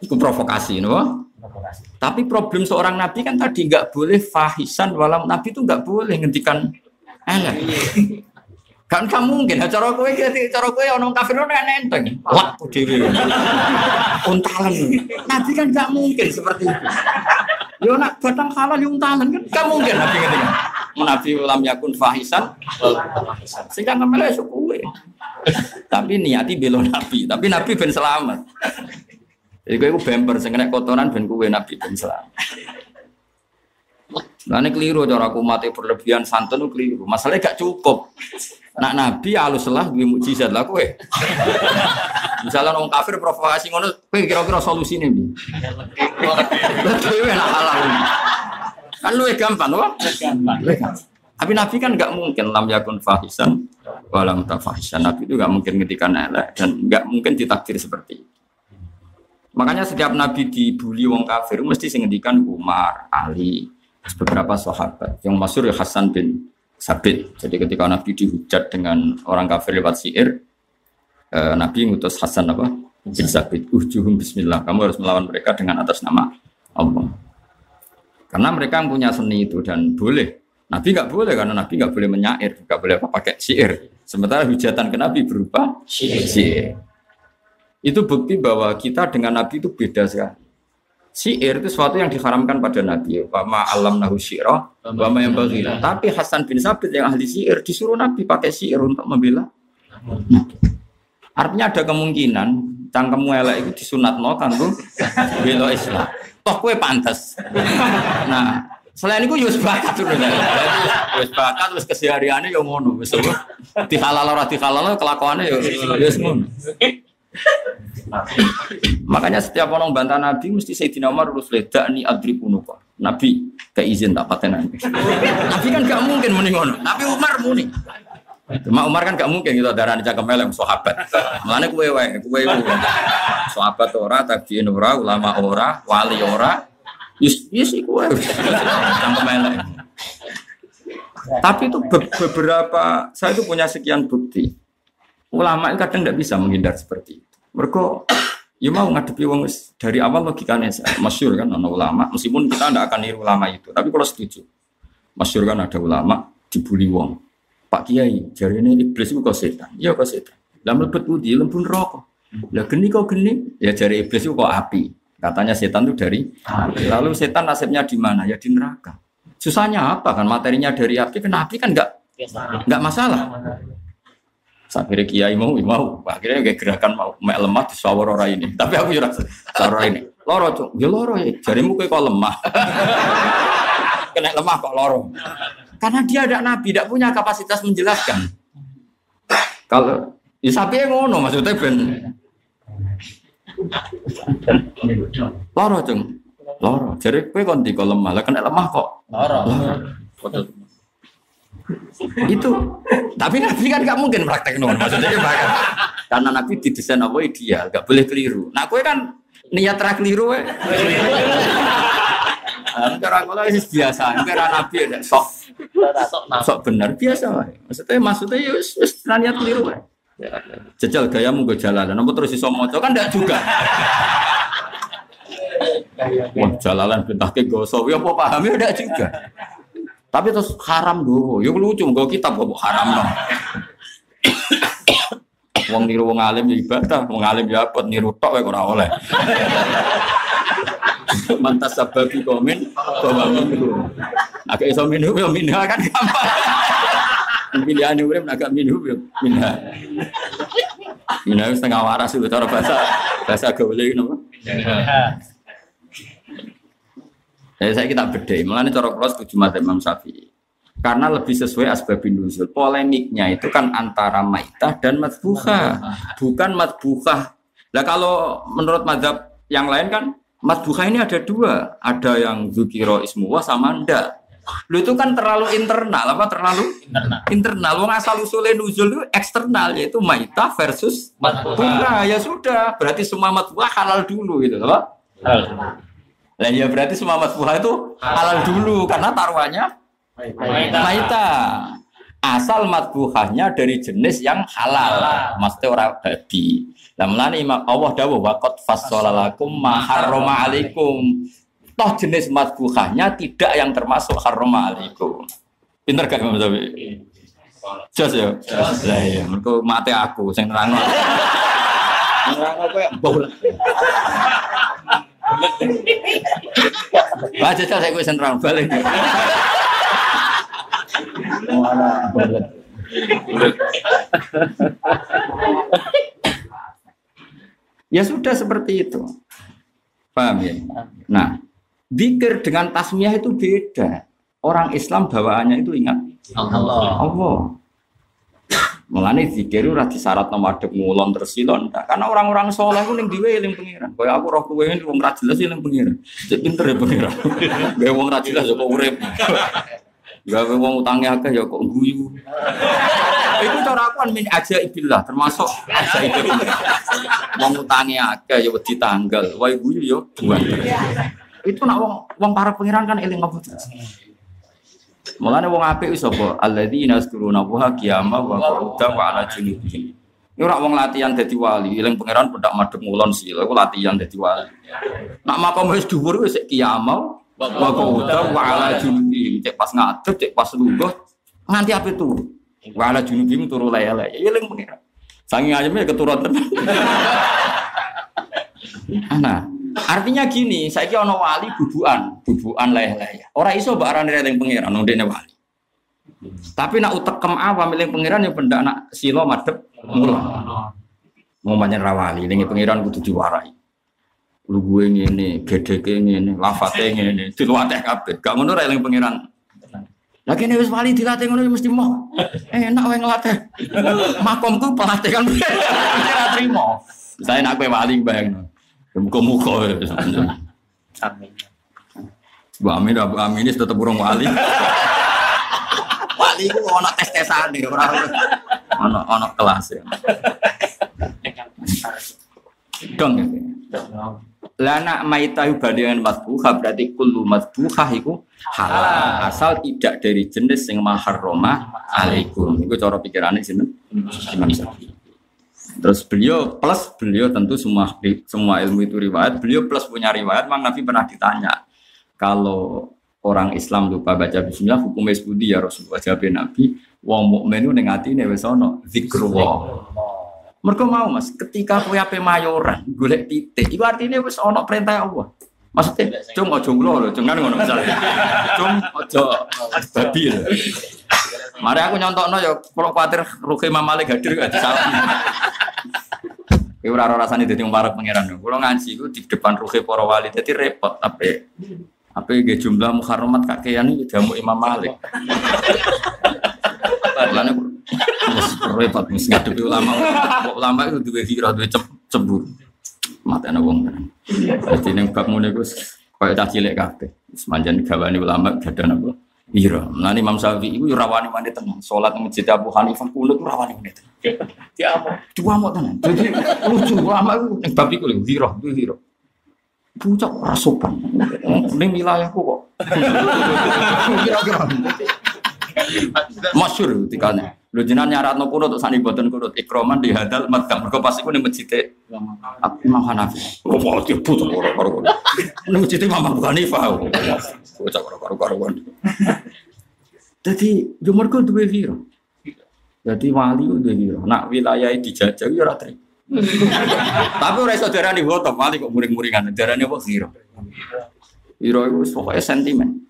iku provokasi no? Tapi problem seorang nabi kan tadi nggak boleh fahisan walam. Nabi itu nggak boleh ngendikan elek. Kan gak mungkin. Nah, cara kowe cara kowe ono kafir ono kan enteng wah dhewe. Untalan. Nabi kan gak mungkin seperti itu. Yo nak batang halal yo untalan kan gak mungkin nabi ngendikan. Nabi lam yakun fahisan. Sehingga ngemele esuk kowe. Tapi niati belo nabi. Tapi nabi ben selamat jadi kowe bemper sing kena kotoran ben kowe nabi ben selamat Nah ini keliru cara aku mati berlebihan santun keliru. Masalahnya gak cukup. Nak nabi alus lah gue mukjizat lah kowe. Misalnya orang kafir provokasi ngono, kowe kira-kira solusinya bi. Kowe enak halal. Kan lu gampang, wah. Tapi Nabi kan nggak mungkin lam yakun fahisan walam tafahisan. Nabi itu nggak mungkin ngetikan elek dan nggak mungkin ditakdir seperti itu. Makanya setiap Nabi dibully wong kafir mesti sing ngendikan Umar, Ali, beberapa sahabat. Yang masyhur ya Hasan bin Sabit. Jadi ketika Nabi dihujat dengan orang kafir lewat syair, eh, Nabi ngutus Hasan apa? Bin Sabit. Uhjuhum bismillah. Kamu harus melawan mereka dengan atas nama Allah. Karena mereka yang punya seni itu dan boleh. Nabi nggak boleh karena Nabi nggak boleh menyair, nggak boleh apa pakai syair. Sementara hujatan ke Nabi berupa syair. Itu bukti bahwa kita dengan Nabi itu beda sekali. Syair itu sesuatu yang diharamkan pada Nabi. Wama alam nahu syi'ra, wama yang bagi. Tapi Hasan bin Sabit yang ahli syair disuruh Nabi pakai syair untuk membela. Nabi. Artinya ada kemungkinan cangkemmu elek itu disunat no kanggo bela Islam. Toh kue pantas. Nah, selain itu yus bakat tuh Yus bakat terus kesehariannya yang ngono wis dihalal ora dihalal kelakuannya ya yus ngono. Makanya setiap orang bantah Nabi mesti Sayyidina Umar urus leda ni adri punuka. Nabi gak izin tak paten Nabi. Kan gak mungkin muni ngono. Nabi Umar muni. Cuma Umar kan gak mungkin gitu darah di cangkem elem sahabat. Mana kue wae, kue kue. Sahabat ora, tabiin ora, ulama ora, wali ora. Yus yus iku wae. Cangkem elem. Tapi itu be- beberapa saya itu punya sekian bukti. Ulama itu kadang tidak bisa menghindar seperti itu. Mereka ya mau ngadepi wong dari awal logikanya masyur kan ana ulama. Meskipun kita tidak akan niru ulama itu tapi kalau setuju. Masyur kan ada ulama dibully wong. Pak Kiai jari ini iblis itu kok setan? Iya kok setan. Lah mlebet budi lembun rokok. Lah geni kok geni? Ya jari iblis itu kok api. Katanya setan itu dari api. Lalu setan nasibnya di mana? Ya di neraka. Susahnya apa kan? Materinya dari api kan api kan enggak enggak masalah Akhirnya kiai mau, mau. Akhirnya kayak gerakan mau mek lemah di sawar orang ini. Tapi aku jurah sawar ini. Loro cok, ya loro ya. Jarimu kayak kok lemah. *laughs* Kena lemah kok loro. Karena dia ada nabi, tidak punya kapasitas menjelaskan. Kalau ya sapi yang ngono maksudnya ben Loro, Jeng. Loro. Jadi kowe kon di lemah, lah kena lemah kok. Loro. Itu. Tapi nabi kan gak mungkin praktek non maksudnya gimana? karena nabi didesain apa ideal gak boleh keliru. Nah kue kan niat terak keliru ya nah, cara kalau itu biasa. Cara nabi ada sok Sok sok benar biasa maksudnya maksudnya ya wis wis niat keliru wae. jajal gayamu gue jalan. Apa terus iso maca? Kan enggak juga. Wah, jalalan bentah ke gosok, ya apa pahamnya enggak juga. Tapi terus haram dulu, ya lucu, gue kitab kok haram no. Wong niru wong alim ya ibadah, wong alim ya apa niru tok ya ora oleh. Mantas sababi komen, bawa minum. Agak iso minum ya minum kan gampang. Pilihan urip agak minum ya minum. Minum setengah waras itu cara bahasa bahasa gaul iki napa? Ya, saya kita beda, mengenai cara kula setuju madzhab Imam Syafi'i. Karena lebih sesuai asbabun nuzul. Polemiknya itu kan antara maitah dan matbuhah, bukan matbuhah. Nah kalau menurut madzhab yang lain kan matbuhah ini ada dua, ada yang zukiro ismuwa sama ndak. Lu itu kan terlalu internal, apa terlalu Internal. internal. Wong asal usulnya nuzul itu eksternal yaitu maitah versus matbuhah. Ya sudah, berarti semua matbuhah halal dulu gitu, loh. Lah ya berarti semua matbuhah itu halal dulu karena taruhannya maita. Asal matbuhahnya dari jenis yang halal. Maksudnya orang babi. Lah melani Imam Allah dawuh waqad fassalalakum ma harrama alaikum. Toh jenis matbuhahnya tidak yang termasuk harrama alaikum. Pinter gak Imam Syafi'i? Jos ya. Lah iya, mergo mate aku sing nerangno. Nerangno kowe. Wah, jajal saya gue sentral balik. Ya sudah seperti itu. Paham ya? Nah, zikir dengan tasmiyah itu beda. Orang Islam bawaannya itu ingat Allah. Allah. Mulane zikir ora disyarat nama adek ngulon tersilon karena orang-orang soleh ku ning diwe eling pengiran. Kaya aku roh kowe wong ra jelas eling pengiran. Cek pinter ya pengiran. *laughs* Gawe wong ra jelas ya kok urip. Gawe wong utange akeh ya kok guyu. Itu cara aku min aja ibillah termasuk aja ibillah. Wong utange akeh ya wedi tanggal. Wae guyu ya buan. Itu nak wong wong para pengiran kan eling apa terus. Mulane wong apik wis apa? Alladzina yazkuruna Allaha qiyaman wa qu'udan wa 'ala junubihim. Ini ora wong latihan dadi wali, eling pangeran pendak madhep ngulon sih, iku latihan dadi wali. Nak makom wis dhuwur wis qiyamah wa qu'udan wa 'ala junubihim. Cek pas ngadep, cek pas lungguh nganti ape turu. Wa 'ala junubihim turu lele. Ya eling pangeran. Saking ayamnya keturun tenan. *laughs* Nah, artinya gini, saya kira ono wali bubuan, bubuan leleh Orang iso mbak arane eling pangeran, ono dene wali. Tapi nak utekem awam eling pangeran yang pendak nak silo madep mula. Mau banyak rawali, eling pangeran kudu diwarai. Lu gue ngene, gedeke ngene, lafate ngene, dilatih kabeh. Gak ngono ra eling pangeran. Kene wis wali dilatih ngono ya mesti mau. Enak wae nglatih. Makomku pelatih kan *laughs* ora trimo. Saya nak kowe wali bayangno. Muka-muka. Amin. Bu Amin, Bu Amin ini tetap burung wali. wali itu ono tes tesan nih, orang ono ono kelas ya. Dong ya. Lah nak maitahu bandingan matbuha berarti kullu matbuha iku halal asal tidak dari jenis yang maharroma alaikum. Iku cara pikirannya sini. Imam Syafi'i. Terus beliau plus beliau tentu semua semua ilmu itu riwayat. Beliau plus punya riwayat. Mang Nabi pernah ditanya kalau orang Islam lupa baca Bismillah hukumnya sebudi ya Rasulullah jawab Nabi. Wong mukmin itu nengati nih wesono zikrullah. Mereka mau mas, ketika kowe ape mayoran, golek titik, itu artinya wis ono perintah Allah. Maksudnya, cung ojo ngulo lho, cung kan ngono misalnya. *laughs* Cung ojo babi lho. Mari aku nyontokno ya, kalau khawatir Ruki Malik hadir gak disalah. Kowe ora rasane dadi wong parek pangeran. Kulo ngaji iku di depan Ruki para wali dadi repot ape. Ape nggih jumlah muharramat kakean iki jamu Imam Malik. Lane repot mesti ngadepi ulama. Ulama itu duwe kira duwe cemburu. mata wong tenan. Jadi neng bab ngono iku kaya cah cilik kabeh. Semanjan gawani ulama gadah napa? Iya, nah Imam Syafi'i itu rawani mandi tenang. Sholat masjid Abu Hanifah kulo itu rawani mandi tenang. Dia mau. Dua mau tenang. Jadi lucu ulama itu neng bab iku lho, hiro, hiro. Puncak rasupan. Ning wilayahku kok. *laughs* Kira-kira. Masyur tikane. Lho jenengan nyaratno kunut untuk sani boten kunut ikroman di hadal madhab. Mergo pas iku ning masjid Imam Hanafi. Oh, mau dibutuh karo-karo. Ning masjid Imam Abu Hanifah. Bocah karo-karo. Jadi yo mergo duwe hiro. Jadi wali ku duwe. Nak wilayah dijajah yo ora trimo. Tapi ora iso darani foto, wali kok muring-muringan. Darani apa hiro. Hiro itu pokoknya sentimen.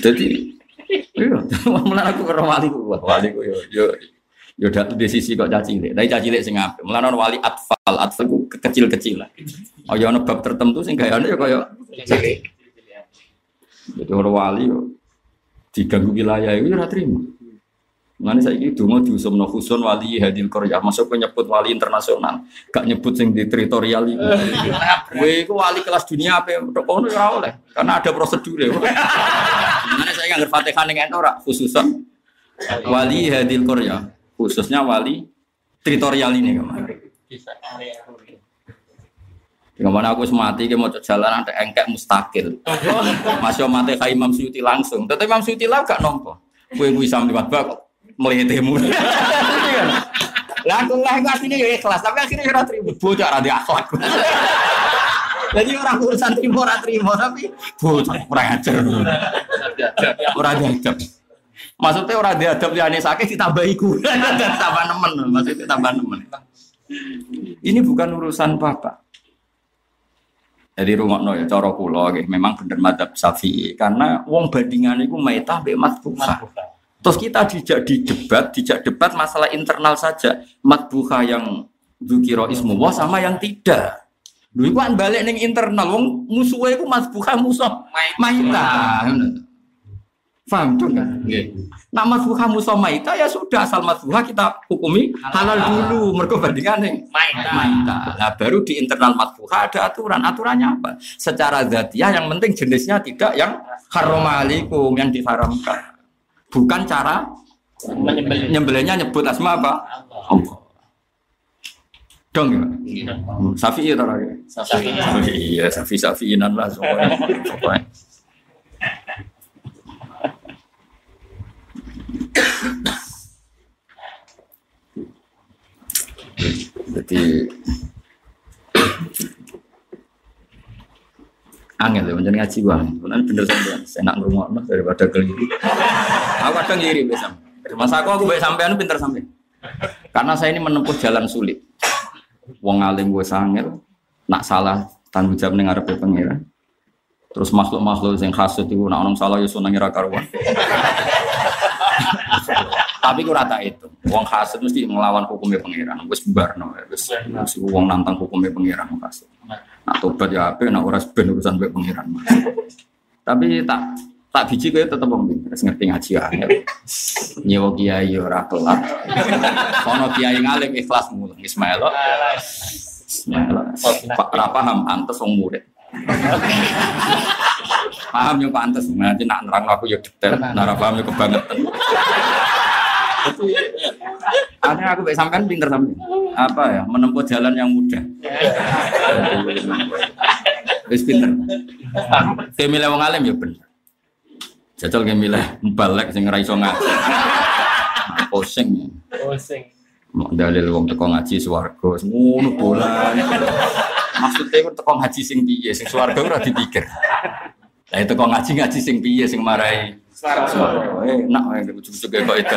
Jadi iya, *laughs* aku karo wali ku, wali ku yo yo yo datu di sisi kok caci cilik. Tapi caci cilik sing apik. Mulane ana wali atfal, atfal ku kecil-kecilan. Oh ya ana bab tertentu sing gayane ya kaya cilik. Jadi orang wali yo diganggu wilayah itu ora trimo. Mulane saiki donga diusumno khusun wali hadil qaryah, masuk nyebut wali internasional, gak nyebut sing di teritorial itu. *laughs* Kowe iku wali kelas dunia apa tok kono ora oleh, karena ada prosedur ya. *laughs* Saya nganggur Fatihah ning ora khususan wali hadil qaryah, khususnya wali teritorial ini kemarin. Bisa area. Dengan mana aku semati, ke mau jalan ada engkek mustakil. Masih mati kayak Imam Suyuti langsung. Tetapi Imam Suyuti lah gak nompo. Kue kue sampai bak melihitimu. *laughs* Lah aku lah aku aslinya ya ikhlas, tapi akhirnya ora terima. Bocah ora akhlak. Jadi orang urusan terima ora terima, tapi bocah kurang ajar. Ora diadab. Maksudnya orang diadab liane sakit ditambah *laughs* iku. tambah nemen, maksudnya tambah nemen. Ini bukan urusan bapak. Jadi rumah no ya cara kula memang bener madhab Syafi'i karena wong bandingan itu maitah mbek matbuha. Terus kita dijak di debat, dijak debat masalah internal saja. Matbuha yang dzukira ismu sama yang tidak. Lho iku kan balik ning internal wong musuhe iku matbuha musuh maitah. Faham tuh kan? Nak masbuha musuh maita ya sudah asal masbuha kita hukumi halal dulu mergo bandingan nih maita. Nah baru di internal masbuha ada aturan. Aturannya apa? Secara zatiah yang penting jenisnya tidak yang haramalikum yang diharamkan. Bukan cara Menyembelih. nyembelihnya nyebut asma apa? Allah. Dong ya. Safi ya tara ya. Safi. Iya, safi safiinan lah soalnya. Pokoknya. Jadi angel ya, menjadi ngaji gua. Benar bener sampean, saya nak ngrungokno daripada keliru. Aku kadang ngiri bisa. Masa aku aku baik sampean pinter sampean. Karena saya ini menempuh jalan sulit. Wong alim gue sangel, nak salah tanggung jawab ning ngarepe pangeran. Terus makhluk-makhluk yang hasud itu nak orang salah ya sunang ira karuan. Tapi ku rata itu. Wong hasud mesti melawan hukumnya pangeran. Wis barno, wis wis wong nantang hukumnya pangeran hasud. Nak tobat ya apa, nak ora ben urusan mbek pangeran. Tapi tak tak biji kowe tetep wong pinter, ngerti ngaji angel. Nyewa kiai ora kelar. Ono kiai ngalim ikhlas mulang Ismail. Ismail. Pak ra paham antes wong murid. paham yo pantes, nanti nak nerang aku yo detail, nara paham yo kebangetan. Akhirnya aku baik sampean pinter sampean. Apa ya? Menempuh jalan yang mudah. Wis pinter. Kayak milih wong alim ya bener. Jajal kayak milih balik sing ora iso ngaji. Pusing. Pusing. Mau dalil wong teko ngaji swarga, ngono bola. Maksudnya itu teko ngaji sing piye, sing swarga ora dipikir. Lah itu kok ngaji ngaji sing piye sing marai swarga. Eh, wae ujug-ujug kok itu.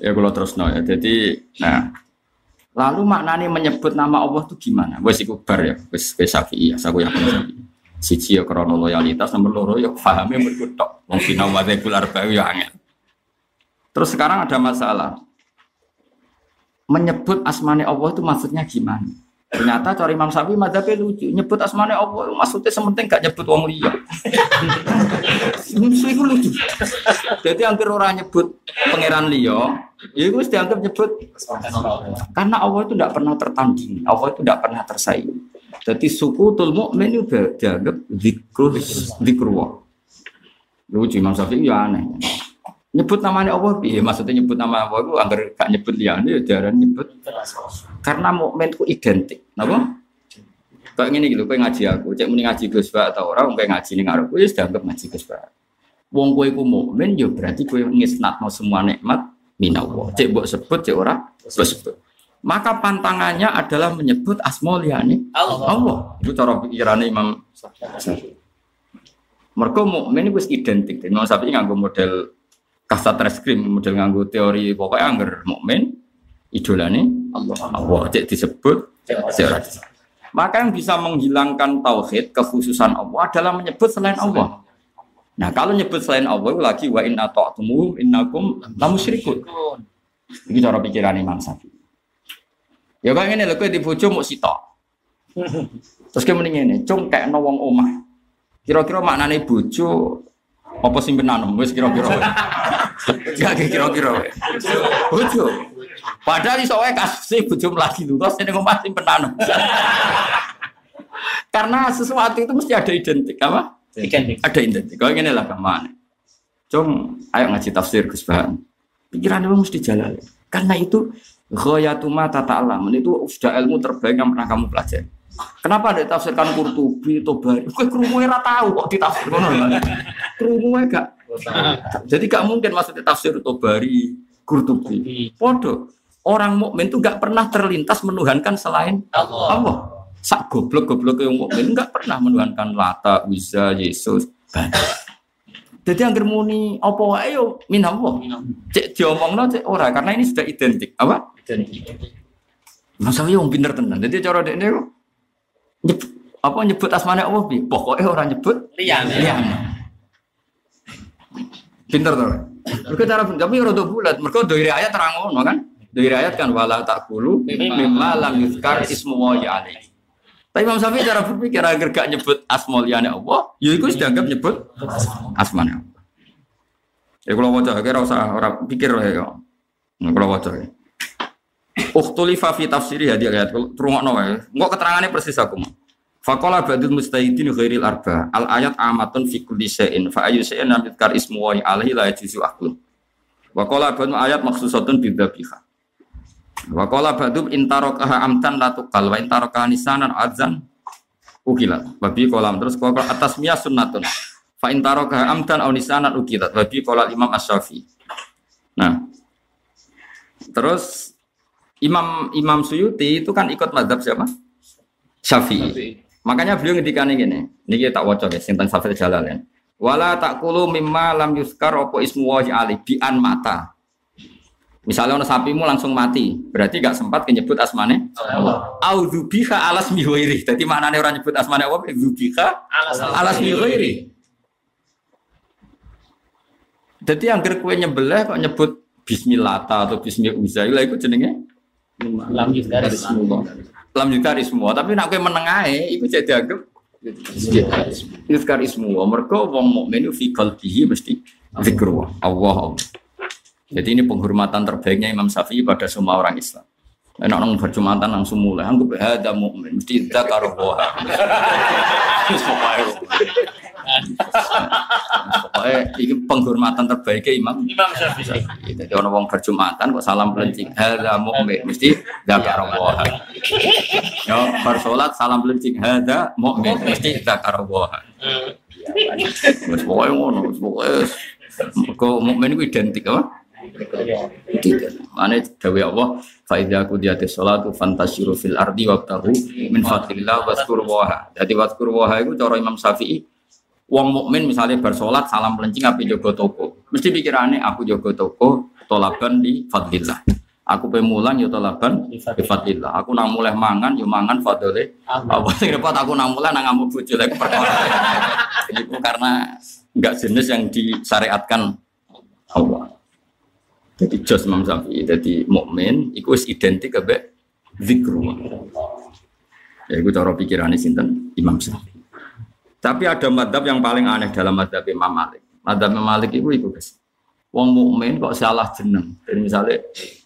Ya kalau terus no ya. Jadi, nah, lalu maknanya menyebut nama Allah itu gimana? Wes iku bar ya, wes wes Syafi'i ya, aku yakin Syafi'i. Siji ya krono loyalitas, nomor loro ya pahame mergo tok. Wong dzekul arba'u ya angel. Terus sekarang ada masalah. Menyebut asmane Allah itu maksudnya gimana? Ternyata cari Imam Syafi'i madzhabnya lucu, nyebut asmane Allah maksudnya sementing gak nyebut wong liya. Itu lucu. Jadi hampir orang nyebut pangeran liya, ya itu dianggap nyebut karena Allah itu tidak pernah tertanding, Allah itu tidak pernah tersaing. Jadi suku tul mukmin itu dianggap zikrul zikrullah. Lucu Imam Syafi'i ya aneh. Nyebut namanya Allah, iya maksudnya nyebut nama Allah itu agar gak nyebut liane ya jarang nyebut karena mukmin itu identik. Napa? Kayak gini gitu, kayak ngaji aku, cek muni ngaji Gus Ba atau orang kayak ngaji ning arep wis dianggap ngaji Gus Ba. Wong kowe iku mukmin ya berarti kowe ngisnatno semua nikmat minallah. Cek mbok sebut cek ora sebut. Maka pantangannya adalah menyebut asma liyane Allah. Allah. Itu cara pikirane Imam. Mereka mukmin itu wis identik. Imam Syafi'i nganggo model kasat reskrim, model nganggo teori pokoknya angger mukmin idolane Allah. Allah cek disebut disebut. Maka yang bisa menghilangkan tauhid kekhususan Allah adalah menyebut selain Allah. Nah, kalau nyebut selain Allah lagi wa inna ta'tumu innakum lamusyrikun. Ini cara pikiran Imam Syafi'i. Ya kayak ngene lho kowe di bojo muk sitok. Terus kayak mending ngene, cung kayak wong omah. Kira-kira maknane bojo apa simpenan wis kira-kira. Ya kira-kira. Bojo. Padahal iso wae kasih bojo mlagi lurus ning omah simpenan. Karena sesuatu itu mesti ada identik apa? Identik. Ada identik. Kalau ini lah ke mana? Cung, ayo ngaji tafsir Gus Bahan. Pikiran lu mesti jalan. Karena itu Ghayatuma tata alam itu sudah ilmu terbaik yang pernah kamu pelajari. Kenapa ada tafsirkan Qurtubi, Tobari? Kue kerumunya ora tahu kok ditafsir ngono. Kerumunya gak. Jadi gak mungkin maksudnya tafsir Tobari, Qurtubi. Podo. Orang mukmin itu gak pernah terlintas menuhankan selain Allah. Allah. Sak goblok-goblok yang mukmin nggak pernah menuhankan Lata, Uzza, Yesus. Banyak. Jadi yang muni apa wae yo min Allah. Cek diomongno cek ora karena ini sudah identik. Apa? Masa yo wong pinter tenan. Jadi cara dekne kok nyebut apa nyebut asmane Allah bi. Pokoknya orang nyebut Liyane. liyane. Pinter to. Mereka cara tapi ora do bulat. Mereka dari ayat terang ngono kan. Dari ayat kan wala takulu mimma lam yuzkar ismu wa alaihi. Tapi Imam Syafi'i cara berpikir agar gak nyebut asma liyane Allah, ya iku sudah anggap nyebut asmane Allah. Ya kalau wajah kira usah orang pikir ya. Nah, kalau wajah ya. Ukhtulifa fi tafsiri hadi ayat rungokno wae. Engko keterangane persis aku. Faqala ba'dul mustahidin ghairil arba. Al ayat amatun fi kulli shay'in fa ayyu shay'in lam yudkar ismu wa alaihi la yajuzu aklu. Wa qala ayat makhsusatun bidzabiha. Wa qala ba'dum intarakaha amtan la tuqal wa intarakaha nisanan adzan ukilat. Babi kolam terus qala atas miyah sunnatun. Fa intarakaha amtan aw nisanan ukilat. Babi qala Imam Asy-Syafi'i. Nah. Terus Imam Imam Suyuti itu kan ikut mazhab siapa? Syafi'i. Makanya beliau ngendikan gini, niki tak waca ya sinten Safir Jalalain. Wala takulu mimma lam yuskar opo ismu wa ali bi an mata. Misalnya ono sapimu langsung mati, berarti gak sempat menyebut asmane Allah. au dzubika alas mihoiri. Jadi maknanya orang nyebut asmane Allah dzubika Alas alas mihoiri. Jadi yang kue nyebelah kok nyebut Bismillah atau Bismillah Uzailah itu jenenge Lam yuzkar Bismillah. Lam yukari semua, tapi nak kue menengahe itu jadi anggap Yuzkar ismu mereka wong mukmin fi qalbihi mesti zikrullah Allah Allah. Jadi ini penghormatan terbaiknya Imam Syafi'i pada semua orang Islam. Enak nang berjumatan langsung mulai anggap hada mukmin mesti dzakar wa. Pokoknya ini penghormatan terbaiknya Imam Imam Syafi'i. jadi orang wong berjumatan kok salam pelencing hada mukmin mesti dzakar wa. Yo bar salat salam pelencing hada mukmin mesti dzakar wa. Wes pokoknya ngono, wes pokoknya kok mukmin itu identik apa? Tidak. Mana dawe Allah fa idza qudiyatis sholatu fantashiru fil ardi wabtahu min fadlillah waskur waha. Jadi waskur waha itu cara Imam Syafi'i wong mukmin misalnya bersolat salam pelencing api jogo toko. Mesti pikirannya aku jogo toko tolaban di fadlillah. Aku pemulang yo tolaban di fadlillah. Aku nang mulai mangan yo mangan fadlile. Apa sing repot aku nang mulai nang ngamuk bojo lek perkara. *laughs* Itu karena enggak jenis yang disyariatkan Allah. Jadi jos Imam Syafi'i, jadi mukmin wis identik ambek zikrullah. Ya itu cara pikirannya sinten Imam Syafi'i. Tapi ada madhab yang paling aneh dalam madhab Imam Malik. Madhab Imam Malik itu itu guys. Wong mukmin kok salah jeneng. Jadi misalnya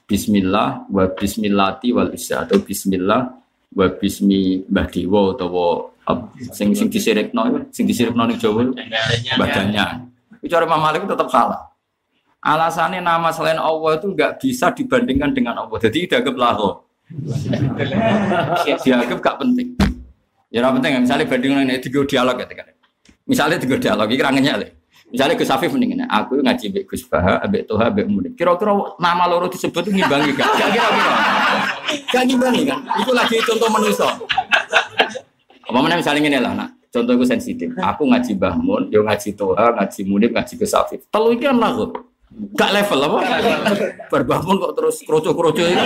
Bismillah wa Bismillati wal isya atau Bismillah wa Bismi Mbah Dewa atau sing sing disirikno itu, sing disirikno ning Jawa itu badannya. Itu cara Imam Malik itu tetap salah. Alasannya nama selain Allah itu nggak bisa dibandingkan dengan Allah. Jadi dianggap laho. dianggap gak penting. Ya ora penting misalnya bandingan ini tiga dialog ya kan. Misalnya tiga dialog iki rangennya le. Misalnya Gus Afif mendingin, aku ngaji mbek Gus Baha, mbek Toha, mbek Murid. Kira-kira nama loro disebut ngimbangi gak? Gak kira-kira. Gak ngimbangi kan? Itu lagi contoh manusia. Apa mana misalnya ini lah, nak. Contoh itu sensitif. Aku ngaji Mbah Mun, yo ngaji Toha, ngaji Murid, ngaji Gus Afif. Telu iki kan lagu. Gak level apa? Berbangun kok terus kroco-kroco itu.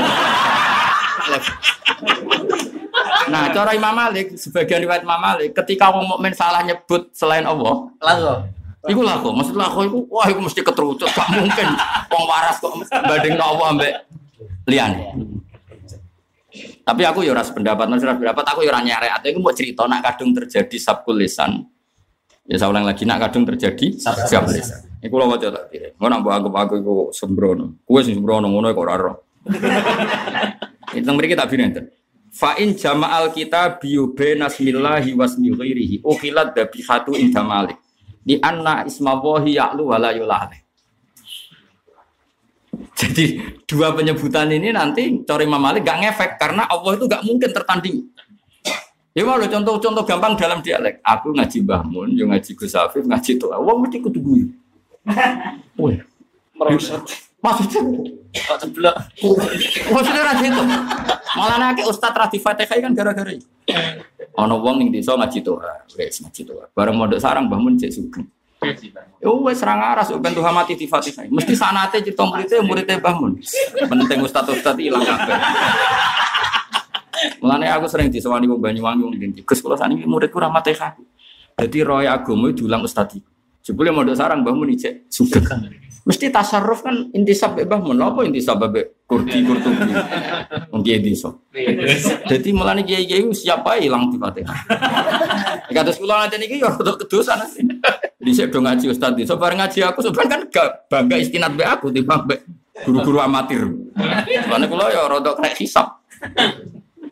Nah, cara Imam Malik, sebagian riwayat Imam Malik, ketika orang mukmin salah nyebut selain Allah, Lalu. Iku lah kok, maksud lah kok iku, wah iku mesti keterucut, gak mungkin wong waras kok banding Allah ambek liyane. Tapi aku ya ora sependapat, ora pendapat aku ya ora nyarek, iku mau cerita nak kadung terjadi sabkul lisan. Ya saya ulang lagi, nak kadung terjadi sabkul lisan. Iku lho waca tak kira. Ngono mbok anggap aku iku sembrono. Kuwi sing sembrono ngono kok ora ora. *laughs* Itu mriki tak binenten. Fa in jama'al kita biyu benasmillahi wasmi ghairihi ukhilat dabihatu inda malik di anna ismawahi ya'lu wala yulale. Jadi dua penyebutan ini nanti cari Imam Malik gak ngefek karena Allah itu gak mungkin tertanding. Ya mau contoh-contoh gampang dalam dialek. Aku ngaji Mbah Mun, yo ngaji Gus Afif, ngaji tuh. Wong mesti kudu guyu. *laughs* Wih, Merosot. maksudnya ceblok. maksudnya ra itu. Malah nek ustaz ra di Fatihah kan gara-gara. Ana wong ning desa ngaji tuh, wis ngaji tuh. Bareng mondok sarang Mbah Mun cek sugeng. Ya wis serang aras ben Tuhan mati di Fatihah. Mesti sanate cerita muridnya muridnya Mbah Mun. Penting ustaz-ustaz ilang kabeh. Mulane aku sering disewani wong Banyuwangi wong ndi. Gus kula saniki muridku ra Fatihah. Dadi roy agama diulang ustaz iki. Jebule mondok sarang Mbah Mun ijek sugeng. Mesti tasarruf kan intisab mbek Mbah Mun. Apa intisab mbek kurdi kurtubi. Wong kiye desa. Jadi mulane kiai-kiai ku siapa ilang di Fatihah. Kata sekolah nanti niki ya rada kedosan sih. Saya do ngaji ustaz di, so bareng ngaji aku sebenarnya kan gak bangga istinat be aku timbang be guru-guru amatir. Soalnya kula ya rada kena hisap.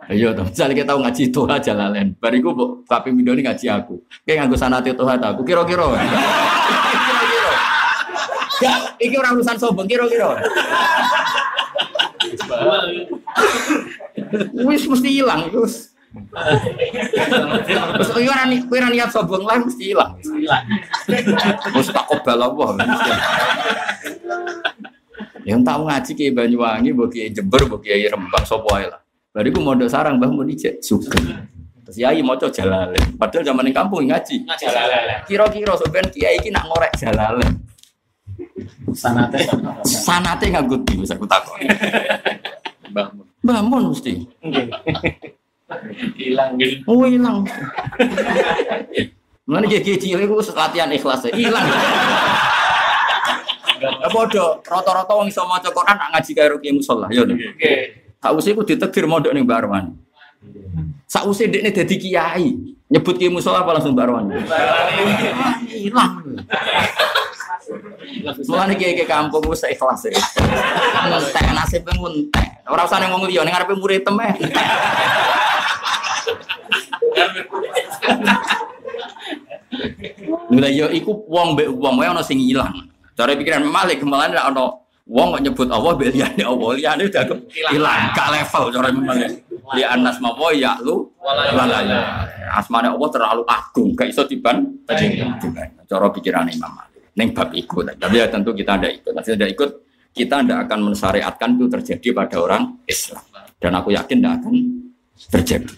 Ayo dong, misalnya kita tahu ngaji Tuhan jalalen, bariku bu, tapi ini ngaji aku. Kayak nganggo sanate Tuhan aku, kira-kira. *laughs* Kira-kira. Gak, iki orang urusan sombong, kira-kira. Wis mesti hilang, wis. Terus kowe ora ni- kowe ora niat sombong lah mesti hilang. Wis tak kobal Allah. Yang tahu ngaji ke Banyuwangi, kiai Jember, kiai Rembang ae lah. Bariku mondok sarang Mbah Mun ijek sugeng. Terus yai maca jalalen. Padahal zaman ning kampung ngaji. Jalan. Kira-kira sampean kiai iki nak ngorek jalalen. Sanate. Sanate nganggo di wis aku takon. Bangun. Mbah Mun mesti. Hilang gitu. Oh hilang. Mana kiai cilik ku latihan ikhlas ya. hilang. Ya bodoh, rata-rata wong iso maca Quran nak ngaji karo kiai musala ya. Oke. Sausé ku ditegir mondok ning Mbak Arwan. Sausé dekne dadi kiai, nyebut kiai musala apa langsung Mbak Arwan. Hilang. Mulane kiai kiai kampung wis ikhlas ya. Entek nasib entek. Ora usah ning wong liya ning ngarepe murid temeh. Lha yo iku wong mbek wong wae ana sing ilang. Cara pikiran Malik malah ana wong kok nyebut Allah mbek liyane Allah, liyane udah ilang, gak level cara Malik. Li anas mawa ya lu wala ya. Asmane Allah terlalu agung, gak iso diban Cara pikiran Imam Malik. Ning bab iku, tapi ya tentu kita ada ikut. Nah, tidak ikut, kita tidak akan mensyariatkan itu terjadi pada orang Islam. Dan aku yakin tidak akan terjadi.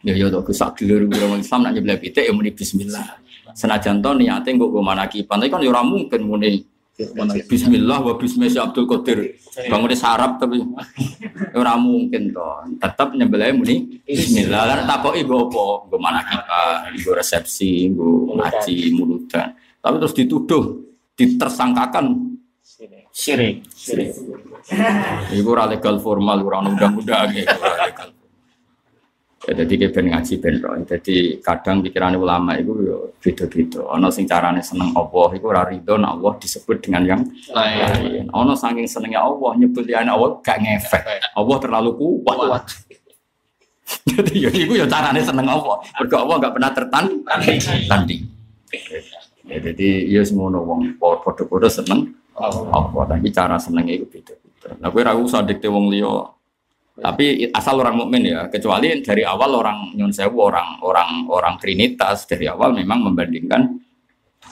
Ya ya tok sak dulur orang Islam nak nyebelah pitik ya muni bismillah. Senajan to niate nggo go manakipan, tapi kan ya ora mungkin muni bismillah wa bismi si Abdul Qadir. Bangun sarap tapi ya ora mungkin to. Tetap nyebelah muni bismillah. Lan takoki nggo apa? Nggo manakipan, nggo resepsi, nggo ngaji muludan. Tapi terus dituduh, ditersangkakan Syirik. Iku ora legal formal, ora undang-undang, ora legal. Ya, jadi kayak ben ngaji ben roh. Jadi kadang pikiran ulama itu yo beda-beda. Ono sing carane seneng Allah iku ora rido nek Allah disebut dengan yang lain. Ono saking senengnya Allah nyebut ya Allah gak ngefek. Allah terlalu kuat. *laughs* Jadi ya iku ya carane seneng Allah. Mergo Allah gak pernah tertanding. Ya, jadi ya semono wong padha-padha seneng Allah. Tapi cara senengnya itu beda-beda. Nah, kowe ora usah dikte wong liya tapi asal orang mukmin ya, kecuali dari awal orang nyun sewu orang orang orang trinitas dari awal memang membandingkan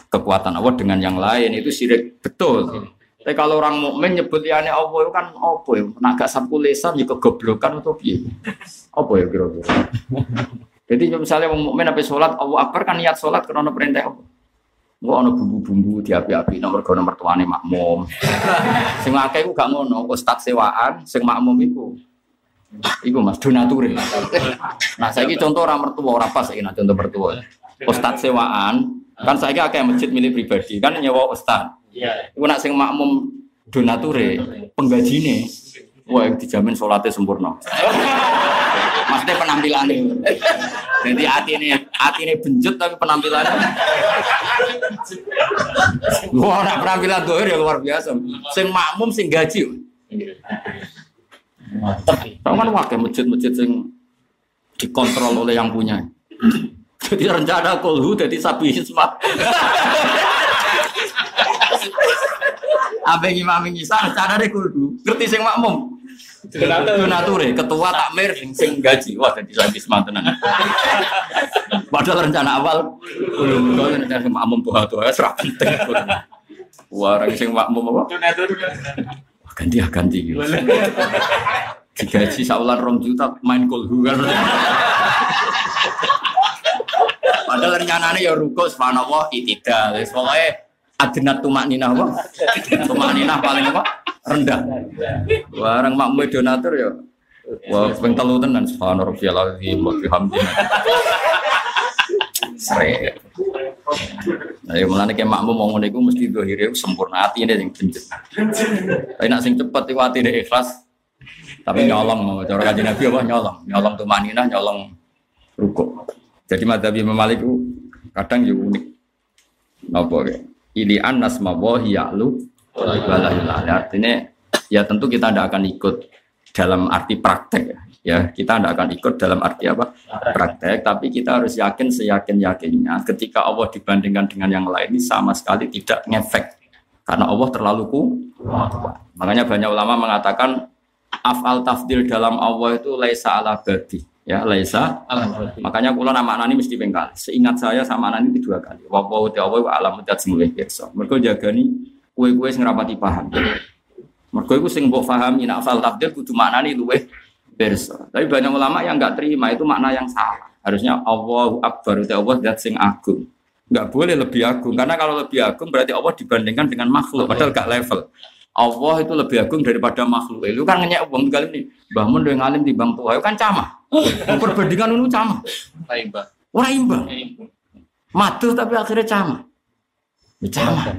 kekuatan Allah dengan yang lain itu syirik betul. Tapi kalau orang mukmin nyebut liane Allah itu kan apa ya? Naga sapu lesan ya kegoblokan atau piye? Apa ya kira-kira? *laughs* Jadi misalnya orang mukmin apa sholat Allah akbar kan niat sholat karena perintah Allah. Gua ono bumbu-bumbu di api-api nomor gono mertuane makmum. *laughs* sing akeh ku gak ngono, ustaz sewaan, sing makmum iku Iku mas donature. Nah saya contoh orang mertua orang pas ini contoh mertua. Ustad sewaan kan saya kayak masjid milik pribadi kan nyewa ustad. Iya. Iku nak sing makmum donature penggajine. Wah, dijamin sholatnya sempurna. Maksudnya penampilannya. Jadi hati ini hati ini benjut tapi penampilannya. Wah, nak penampilan doer ya luar biasa. Sing makmum sing gaji. Tahu kan wakil masjid-masjid yang dikontrol oleh yang punya. Jadi rencana kolhu jadi sapi hismat. Apa imam ngisa rencana deh kolhu. Ngerti sing makmum. Donature, ketua takmir sing sing gaji. Wah jadi sapi hismat tenan. Padahal rencana awal kolhu kalau rencana sing makmum tuh tuh ya serah penting. Wah orang sing makmum apa? Donatur. Ganti ya ganti gitu. Digaji saulan rong juta main kolhu kan. Padahal rencananya ya ruko subhanallah itidal. Wis pokoke adnat tumak ninah apa? Tumak ninah paling apa? Rendah. Barang makmu donatur ya. Wah, ping telu tenan subhanallah rabbiyal azim wa bihamdihi. Sre. Nah, ya mulane kayak makmu mau ngono iku mesti dohire sempurna atine sing benjet. Tapi nak sing cepet iku atine ikhlas. Tapi nyolong, cara kaji Nabi apa nyolong, nyolong tuh manina, nyolong ruko. Jadi madhab Imam Malik kadang juga unik. Napa ya? Ilian nasma wahi ya'lu. Artinya ya tentu kita tidak akan ikut dalam arti praktek ya. Ya, kita tidak akan ikut dalam arti apa? Praktek, tapi kita harus yakin seyakin-yakinnya ketika Allah dibandingkan dengan yang lain ini sama sekali tidak ngefek. Karena Allah terlalu kuat. Makanya banyak ulama mengatakan afal tafdil dalam Allah itu laisa ala badi ya laisa makanya kula nama anani mesti pengkali seingat saya sama anani itu dua kali wa wa ta wa alam sing luwih pirsa mergo jagani kue-kue sing rapati paham mergo iku sing mbok pahami nek afal tafdil kudu maknani luwih pirsa tapi banyak ulama yang enggak terima itu makna yang salah harusnya Allahu akbar ta Allah dat sing agung Enggak boleh lebih agung karena kalau lebih agung berarti Allah dibandingkan dengan makhluk padahal gak level Allah itu lebih agung daripada makhluk. Itu kan ngenyek uang kali ini. Bangun dengan alim di bang tua, itu kan camah. *laughs* Perbandingan itu camah. Imbang. Orang imbang. Matuh tapi akhirnya camah. Ya camah.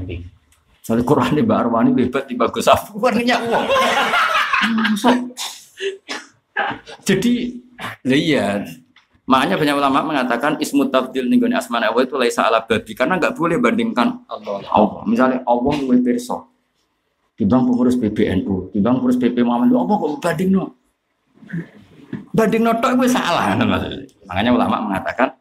Soalnya Quran di Mbak Arwani lebat di bagus apa? Kan ngenyek uang. *laughs* Jadi, iya. Makanya banyak ulama mengatakan ismu tabdil ninggoni asman Allah itu laisa ala babi karena nggak boleh bandingkan Allah. Allah. Misalnya Allah luwih pirsa timbang pengurus PBNU, timbang pengurus PP Muhammad, apa kok banding no? Banding no tok gue salah. Makanya ulama mengatakan,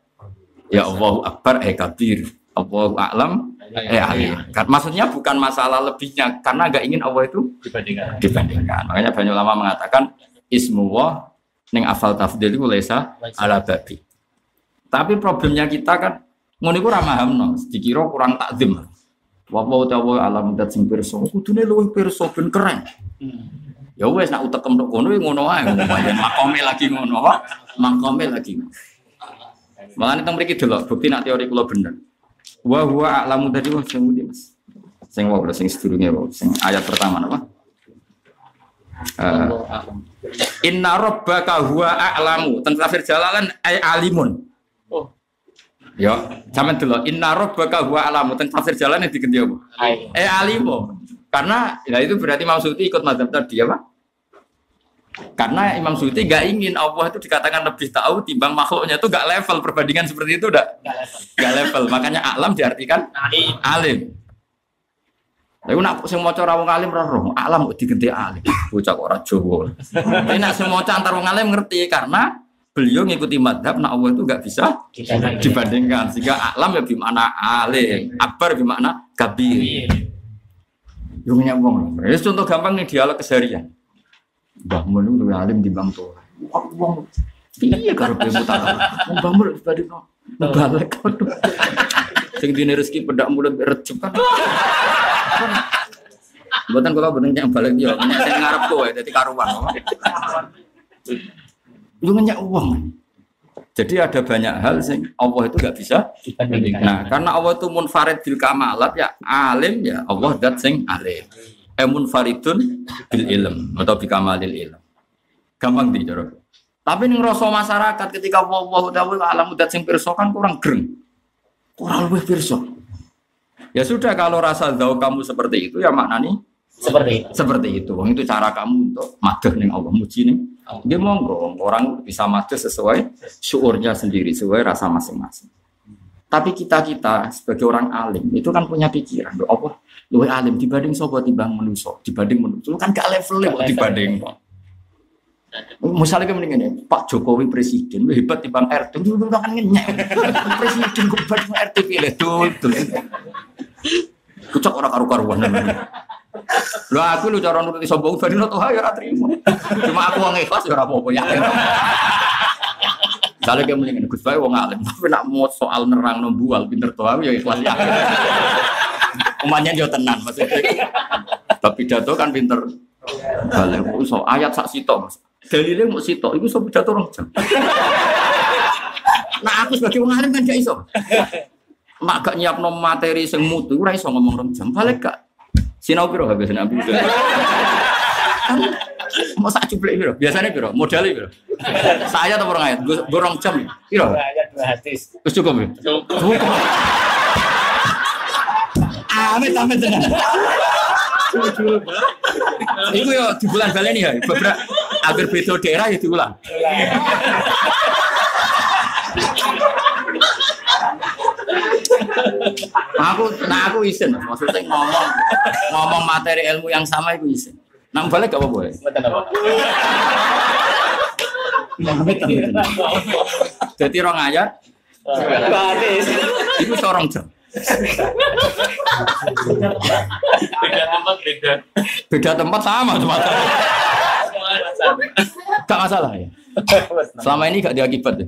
ya Allahu Akbar eh kabir, Allahu A'lam eh alim. Maksudnya bukan masalah lebihnya, karena nggak ingin Allah itu Dibandingkan. dibandingkan. Makanya banyak ulama mengatakan ismuwah ning afal tafdil itu lesa ala babi. Tapi problemnya kita kan ngono iku ora mahamno, dikira kurang takzim. Wa wa ta'ala alam dat sing pirsa, kudune luwih pirsa ben keren. Ya wes nak utek tok kono ya ngono ae, pancen makome lagi ngono, Pak. Makome lagi. Malah teng mriki delok bukti nak teori kula bener. Wa huwa a'lamu tadi wong sing Mas. Sing wae sing sedurunge wae, sing ayat pertama napa? Eh, Inna rabbaka huwa a'lamu. Teng tafsir Jalalan ay alimun. Oh. Ya, sampean delok inna rabbaka huwa a'lamu. Teng tafsir Jalan yang diganti apa? Ai. Eh alimu. Karena ya itu berarti maksudnya ikut mazhab tadi apa? Karena Imam Suyuti gak ingin Allah itu dikatakan lebih tahu timbang makhluknya itu gak level perbandingan seperti itu udah level. gak level. Makanya alam diartikan Alim. alim. Lalu nak sing maca ra wong alim ra roh, alam kok digenti alim. Bocah kok ora Jawa. Tapi nak sing maca antar wong alim ngerti karena beliau ngikuti madhab nak Allah itu gak bisa dibandingkan sehingga alam ya bimana alim, akbar bimana kabir. Yo punya wong. Ini contoh gampang nih dialog keseharian. Mbah Mun itu alim di bang tua. Wong piye karo bemu tak. Mbah Mun dibanding no. Balik. *laughs* Sing dine rezeki pedak mulut recep kan. Buatan kalau bener yang balik yo, saya ngarep kowe dadi karuan. Lu nanya uang. Jadi ada banyak hal sing Allah itu gak bisa. Nah, karena Allah itu munfarid bil kamalat ya alim ya Allah dat sing alim. Eh munfaridun bil ilm atau bi kamalil ilm. Gampang di cara. Tapi ning rasa masyarakat ketika Allah ta'ala alam dat sing pirsa kan kurang greng. Kurang lebih pirsa. Ya sudah kalau rasa tahu kamu seperti itu ya maknanya Seperti itu. seperti itu. Wong itu cara kamu untuk madah ning Allah muji ning. Dia monggo orang bisa madah sesuai syuurnya sendiri, sesuai rasa masing-masing. Tapi kita kita sebagai orang alim itu kan punya pikiran, "Loh, apa luwe alim dibanding sopo timbang manusia, dibanding manusia kan gak level kok level. Misalnya kayak mendingan Pak Jokowi presiden, hebat timbang RT, dulu kan ngenyek. *laughs* presiden kok banding RT pilih dul dul. Kucak orang karu-karuan. Lu aku lu cara nuruti sombong ben to ya ora trimo. Cuma aku wong ikhlas ya apa-apa yakin. Misalnya kayak mendingan Gus Bae wong alim, tapi nak mau soal nerang nombual pinter to ya ikhlas yakin. Umatnya yo tenan maksudnya. Tapi pidato kan pinter. Balik so ayat sak sitok. Dalilnya mau sitok, itu so pidato orang jam. Nah aku sebagai wong alim kan gak iso. Mak gak nyiapno materi sing mutu, ora iso ngomong rong jam. Balik gak sinau piro habis nabi. Kan mau sak cuplek piro? Biasanya piro? Modalnya piro? Saya atau orang ayat? Gue rong jam. Piro? Dua hadis. Terus cukup ya? Cukup. Amit amit tenan. Iku yo di bulan baleni ya. Beberapa agar beda daerah ya diulang. aku nah aku isin maksudnya ngomong ngomong materi ilmu yang sama itu isin. Nang balik gak apa-apa ya? Amit. jadi rong ayat. Itu seorang jam Beda tempat beda. beda tempat sama cuma gak masalah ya? Selama ini gak diakibat ya?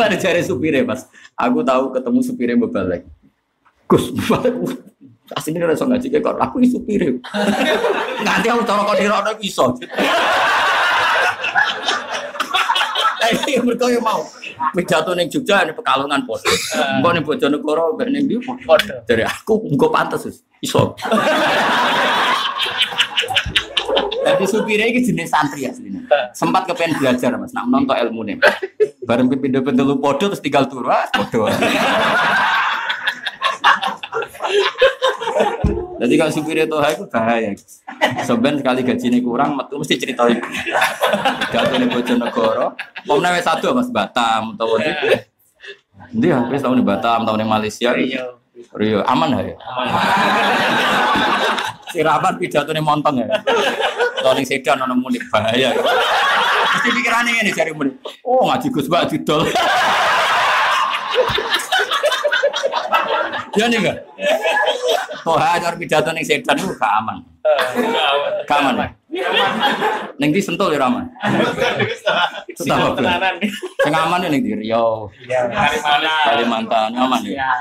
Ada cari supirnya pas aku tahu ketemu supirnya balik Gus aslinya rasa ngaji kayak kok aku ini supirnya? Nanti aku tahu kau dirok bisa Eh, ini mereka yang mau pidato ning Jogja ini pekalongan podo. Engko ning Bojonegoro mbek ning ndi podo. Dari aku engko pantes iso. *laughs* Tapi supirnya ini jenis santri aslinya. Sempat kepengen belajar mas, nak nonton ilmu nih. Bareng pindah pindah lu podo terus tinggal turu, ah podo. *laughs* Jadi kalau supirnya tuh itu bahaya. Sebenarnya sekali gajinya kurang, metu mesti cerita itu. Jatuh nih Bojonegoro. Pomnya wes satu mas Batam, tahu itu. Dia habis tahun di Batam, tahun di Malaysia. Rio. Rio aman ya. Sirapan pidato nih montong ya. Tahun sedan ono munik bahaya. Mesti pikirannya ini cari munik. Oh ngaji Gus Mbak didol. Ya nih enggak? Oh, hajar pidato ning sedan itu gak aman. Gak aman ya. Ning di sentul ya aman. Apa? Tenanan nih. Sing aman ya ning di Riau, Iya. Kalimantan. Kalimantan aman ya. Iya.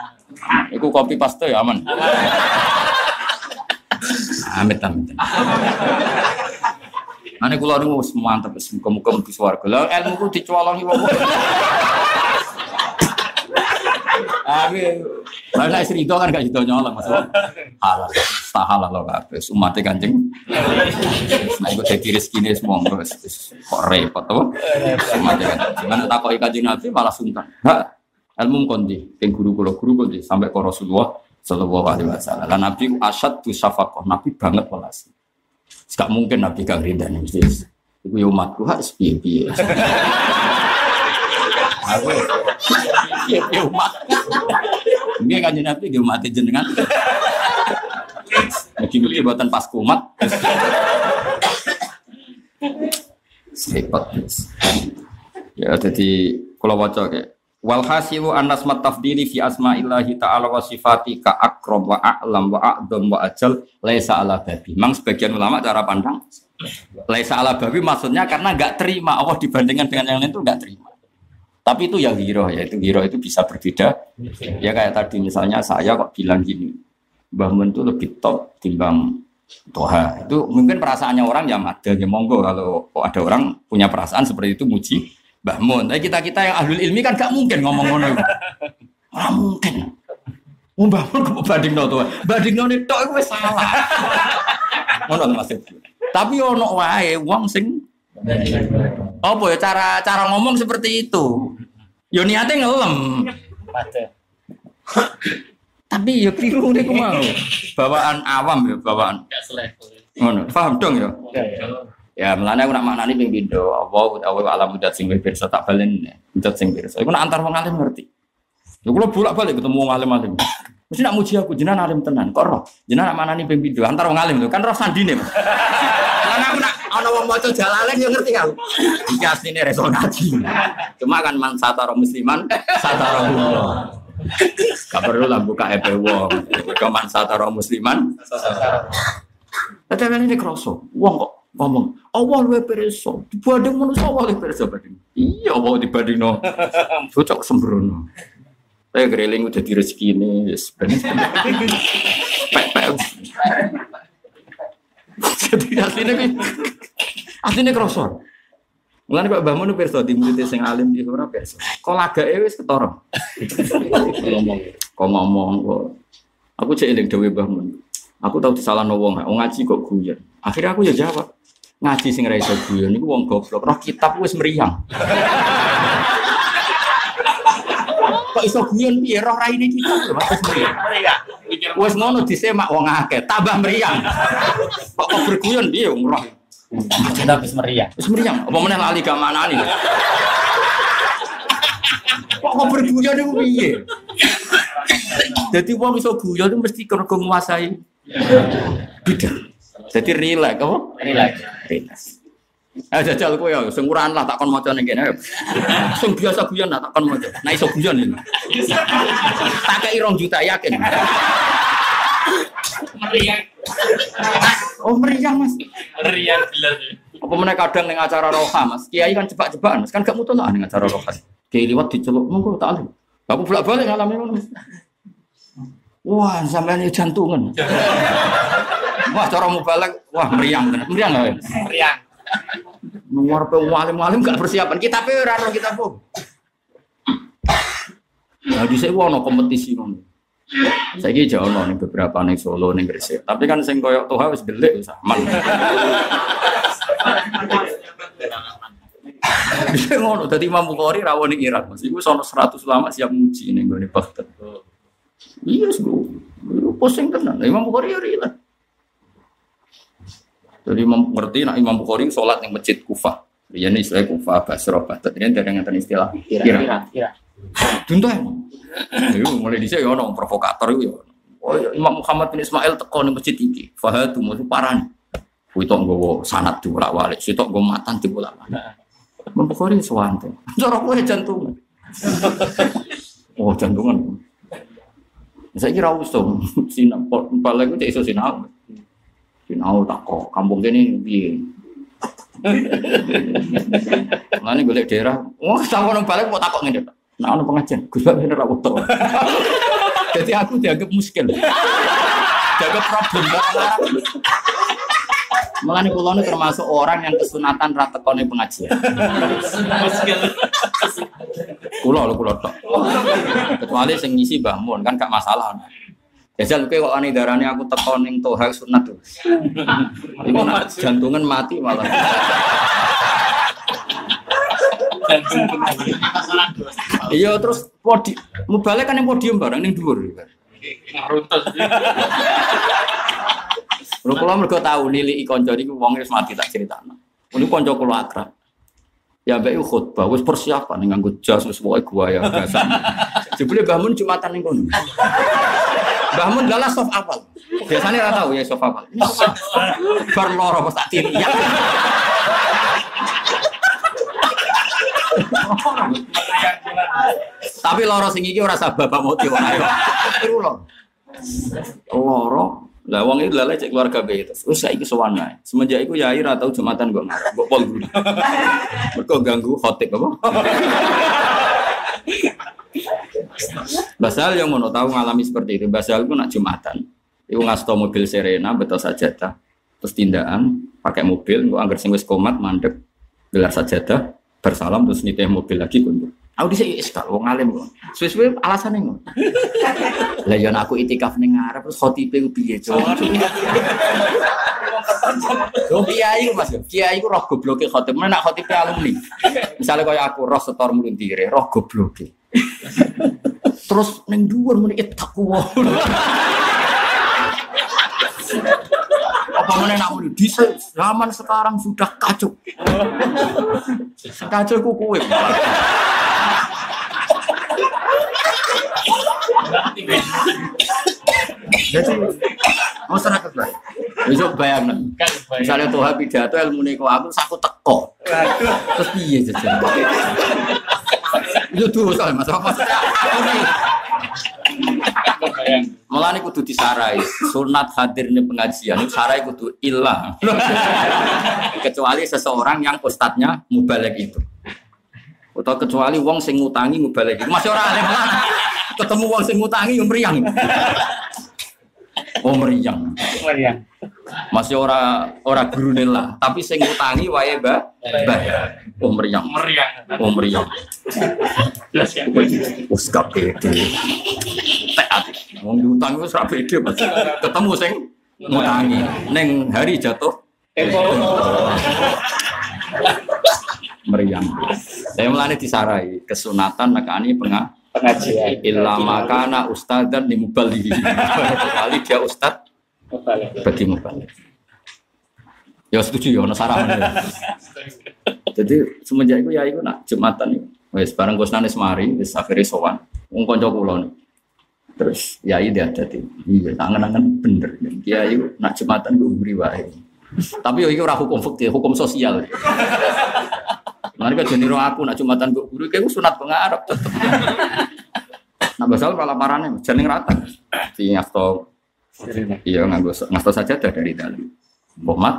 Iku kopi paste ya aman. Amit amit. Ane kula niku wis mantep wis muga-muga mlebu swarga. Lah ilmu ku dicolongi wong. Abi, lah nek cerita kan gak sido nyolong Mas. *laughs* Halal. Tak halal lo kabeh. Umate Kanjeng. Nek iku dadi rezekine semua wis kok repot to. Umate Kanjeng. Mana takoki Kanjeng Nabi malah sungkan. Ha, ilmu kondi, ping guru kula guru kondi sampai ke Rasulullah sallallahu alaihi wasallam. Lah Nabi asyad tu syafaqah, Nabi banget welas. Gak mungkin Nabi gak ridani mesti. Iku yo umatku harus piye-piye. *laughs* Aku piye umat. Nggih kanjeng Nabi nggih umat jenengan. Mugi-mugi buatan pas kumat. Hebat. Ya jadi kalau waca kayak wal hasilu anas matafdili fi asma'illahi ta'ala wa sifati ka akram wa a'lam wa a'dam wa ajal laisa ala babi. Memang sebagian ulama cara pandang laisa ala babi maksudnya karena nggak terima Allah dibandingkan dengan yang lain itu nggak terima. Tapi itu yang hero ya, itu hero itu bisa berbeda. Ya kayak tadi misalnya saya kok bilang gini, Mbah Mun itu lebih top timbang Toha. Itu mungkin perasaannya orang ya ada ya monggo kalau kok ada orang punya perasaan seperti itu muji Mbah Mun. Tapi kita-kita yang ahlul ilmi kan gak mungkin ngomong ngono. Ora mungkin. Oh, Mbah Mun kok bandingno to. Bandingno nek tok iku wis salah. Ngono Mas. Tapi ono wae wong sing apa ya cara cara ngomong seperti itu. Yo niate ngelem. Tapi ya keliru niku mau. Bawaan awam ya, bawaan. Ngono, paham dong ya? Ya, melane aku nak maknani ping pindho, apa utawa alam mudat sing pirsa tak balen mudat sing pirsa. Iku nak antar wong alim ngerti. Ya kula bolak-balik ketemu wong alim-alim. Mesti nak muji aku jenengan alim tenan. Kok roh? Jenengan nak maknani ping pindho antar wong alim lho, kan roh sandine. Lan aku nak ana wong maca jalalen yo ngerti aku. Iki asline reso ngaji. Cuma kan man satara musliman satara Allah. Gak perlu lah buka EP wong. Keman satara musliman Tapi ini kroso, wong kok ngomong, Allah luwe perso, dibanding manusia Allah luwe perso banding. Iya, Allah dibanding no, cocok sembrono. Saya gereling udah di rezeki ini, yes. Jadi aslinya ki, aslinya kroso. Mulane kok Mbah Mun perso di murid sing alim di ora perso. Kok lagake wis ketara. ngomong, kok ngomong kok. Aku cek eling dhewe Mbah Mun. Aku tahu disalahno wong, wong ngaji kok guyon. Akhirnya aku ya jawab. Ngaji sing ra iso guyon niku wong goblok. Roh kitab wis meriang. kok iso guyon piye roh raine kitab wis meriang. Pikir Wis ngono disemak wong akeh, tambah meriang. Kok kok berguyon piye wong roh. kita habis meriah. Wis meriang, apa meneh lali gak manani. Kok kok berguyon niku piye? Jadi wong iso guyon itu mesti kena nguasai bidang. Jadi relax apa? Relax. Relax. Eh jajal kowe ya sing urahan lah takon maca ning kene. Sing biasa guyon lah takon maca. Nah iso guyon ini. Tak kei 2 juta yakin. Meriah. Oh meriah Mas. Meriah jelas. Apa meneh kadang ning acara roha Mas. Kiai kan cepak-cepakan Mas kan gak mutu lah acara roha. Kiai liwat diceluk monggo tak alim. Aku bolak-balik ngalami ngono. Mas. Wah, sampean ini jantungan. Wah, cara mubalak, wah meriang tenan. Meriang gak? Meriah. Nuwar pe walim-walim gak persiapan. Kita pe ora ro kita po. Nah, di sini kompetisi ngono. Saiki jauh ono ning beberapa ning Solo ning Gresik. Tapi kan sing koyo Toha wis delik wis aman. Bisa *laughs* ngono dadi Imam Bukhari rawon ning Irak. Mas iku sono 100 ulama siap muji ning gone Baghdad. Iya, yes, gue. Pusing tenan. Imam Bukhari ya rela. Jadi Imam ngerti nak Imam Bukhari sholat yang masjid Kufah. Dia ini istilah Kufah, Basra, Baghdad. Ini dari yang istilah kira. Kira. Emang. Itu mulai dhisik ya ono provokator itu ya. Oh ya, Imam Muhammad bin Ismail teko ning masjid iki. Fahadu mesti parani. Kuwi tok nggowo sanad dibolak-balik, sitok nggo matan dibolak-balik. Imam Bukhari sewante. Cara kowe jantungan. Oh, jantungan. Saya kira usum, sinau, balik itu iso sinau. Sinau tak kok, kampung kene piye. Mana golek daerah, wah sama orang balik mau takut ngene. Nah, ono pengajian, Gus Bab bener ra utuh. Jadi aku dianggap muskil. Dianggap problem banget. Mulane kula ini termasuk orang yang kesunatan ra tekone pengajian. Muskil. Kula lho kula tok. Kecuali sing ngisi Mbah Mun kan gak masalah. Jajal kowe kok ani darane aku teko ning toha sunat tuh. Iku jantungan mati malah. Iya terus podi mubalik kan yang podium bareng ning dhuwur. Runtus. Lho kula mergo tahu niliki kanca niku wong wis mati tak critakno. Niku kanca kula akrab. Ya mbak iku khutbah wis persiapan nganggo jas wis pokoke gua ya gasan. Jebule Mbah Mun Jumatan ning kono. Mbah Mun lala soft apal. Biasanya ora tahu ya soft apal. Bar loro pas tak tiri. Ya. Tapi loro sing iki ora sabab bapak mau diwae. Ayo. Iku loro. Loro. Lah wong itu lale cek keluarga be itu. Wis saiki sowan ae. Semenjak iku yai ra tau Jumatan kok ngarep. Kok pol dulu. *laughs* Mergo ganggu khotib apa? *laughs* Basal yang mau tahu ngalami seperti itu. Basal itu nak Jumatan. Iku ngasto mobil Serena betul sajadah. Terus tindakan pakai mobil, gua anggar sing wis komat mandek gelar sajadah bersalam terus nitih mobil lagi kundur. Aku dhisik wis gak wong alim kok. Suwe-suwe alasane ngono. Lah yen aku itikaf ning ngarep terus khotibe ku piye, Cuk? Yo kiai ku Mas, kiai ku roh gobloke khotib. Mana nak khotibe alumni. Misalnya kaya aku roh setor mulintire, roh gobloke. Terus ning dhuwur muni ittaqwa. Apa mana nak muni di zaman sekarang sudah kacau. Kacau ku kuwe. Jadi masyarakat baik. Besok bayangin. Kan. Misalnya Tuhan pidato ilmu niku aku saku teko. Terus piye jajan? Itu tuh soal masalah maksudnya. Malah ini kudu disarai. Sunat hadirnya pengajian sarai kudu ilah. kecuali seseorang yang ustadznya mubalek itu. Atau kecuali wong sing ngutangi mubalek itu. Masih orang alim. Ketemu wong sing ngutangi yang meriang. Oh meriang. Meriah. Masih ora ora gurune lah, tapi sing ngutangi wae ba bayar. Oh meriang. Meriah. Oh meriang. Jelas ya. Wes gak pede. Teat. Wong diutang wis ora pede Mas. Ketemu sing ngutangi ning hari jatuh Tempo. meriang. Saya mulane disarai kesunatan nekani pengah Pengajian. illa makana ustadzan di mubalihi. *laughs* Kali dia ustad bagi mubalik. Ya setuju ya, ono ya. *laughs* Jadi semenjak itu ya itu nak jumatan itu. Wes bareng Gus Nanis mari, wis akhirnya sowan. Wong kanca kula nih. Terus ya dia ada di. Iya, tangan-tangan bener. Ya itu nak jumatan gue beri wae. Tapi yo iki ora hukum fikih, hukum sosial. *laughs* Nanti kan jeniro aku nak jumatan gue guru kayak sunat pengarap tetep. Nah basal malah parane jeneng rata. Di ngasto iya nganggo ngasto saja dari dalam. Bomat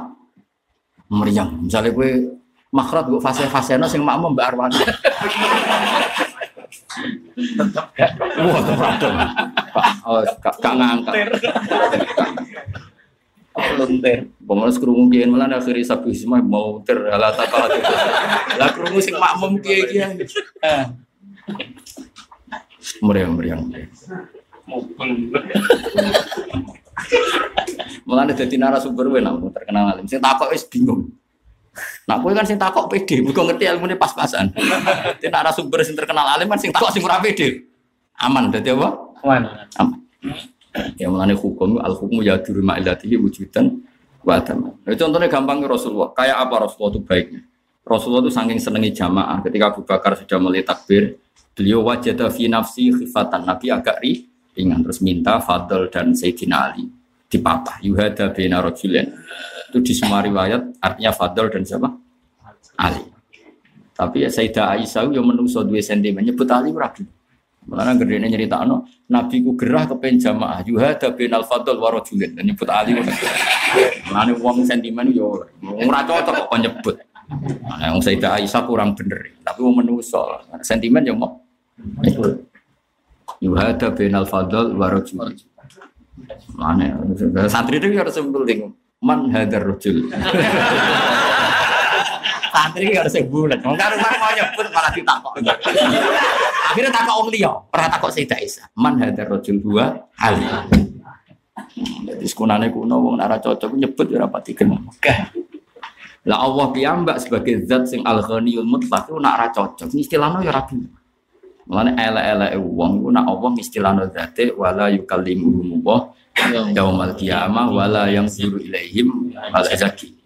meriang. Misalnya gue makrat gue fase-fase no sing makmum mbak Arwan. Wah, terpradon. Oh, gak gak ngangkat. Luntir. Pemenang kerungu kiai malah akhirnya sabi semua mau ter ala apa lagi. Lah kerungu sing makmum kiai kiai. Meriang meriang. Malah ada jadi narasumber gue namun terkenal alim. Sing takok wis bingung. Nah, kowe kan sing takok pede, mergo ngerti ilmune pas-pasan. Di narasumber sing terkenal alim kan sing takok sing ora pede. Aman dadi apa? Mana? Aman. Ya mulane hukum al hukmu ya duru ma'ilatihi wujudan wa adaman. Nah, contohnya gampang Rasulullah. Kayak apa Rasulullah itu baiknya? Rasulullah itu saking senengi jamaah. Ketika Abu Bakar sudah mulai takbir, beliau wajada fi nafsi khifatan. Nabi agak ri, ringan terus minta Fadl dan Sayyidina Ali dipapah. Yuhada bina rajulain. Itu di semua riwayat artinya Fadl dan siapa? Ali. Tapi ya Sayyidah Aisyah yang menungso dua sentimen nyebut Ali ragu. Malah gedene nyerita no, Nabi ku gerah kepen jamaah yuhada binal fadl wa rajulin nyebut Ali. Malah wong sentimen yo ora cocok kok nyebut. Nah, wong Sayyidah Aisyah kurang bener, tapi wong menungso sentimen yo mau. Yuhada binal fadl wa. Mana santri itu harus penting man hadar rajul. *laughs* Santri harus bulat. Wong karo mau nyebut malah ditakok. Akhirnya takok wong liya, ora takok Sayyidah Aisyah. Man hadar rajul dua Ali. Jadi sekunane kuno wong ora cocok nyebut ya ora pati kenal. Lah Allah piyambak sebagai zat sing al-ghaniyul mutlaq itu nak ora cocok. Istilahnya ya rabi. Mulane elek-eleke wong iku nak Allah istilahno zate wala yukallimuhum Allah yaumal qiyamah wala yang zuru ilaihim wala zaki.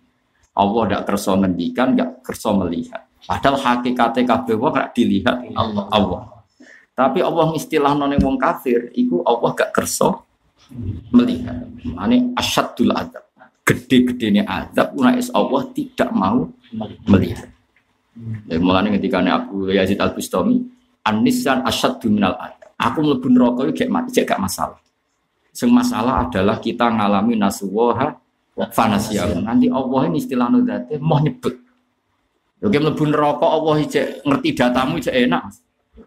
Allah tidak kerso ngendikan, tidak kerso melihat. Padahal hakikatnya kabeh wong gak dilihat Allah. Allah. Tapi Allah istilah none wong kafir, iku Allah gak kerso melihat. Mane asyadul adab. Gede-gedenya adab, unais Allah tidak mau melihat. Ya, mulanya ketika Abu Yazid Al Bustami, Anisan asyaddu minal adab. Aku mlebu neraka iki gak mati, gak masalah. Sing masalah adalah kita ngalami nasuwaha fanasiyah. Nanti Allah ini istilah nudate mau nyebut. Oke mlebu neraka Allah ijek ngerti datamu ijek enak.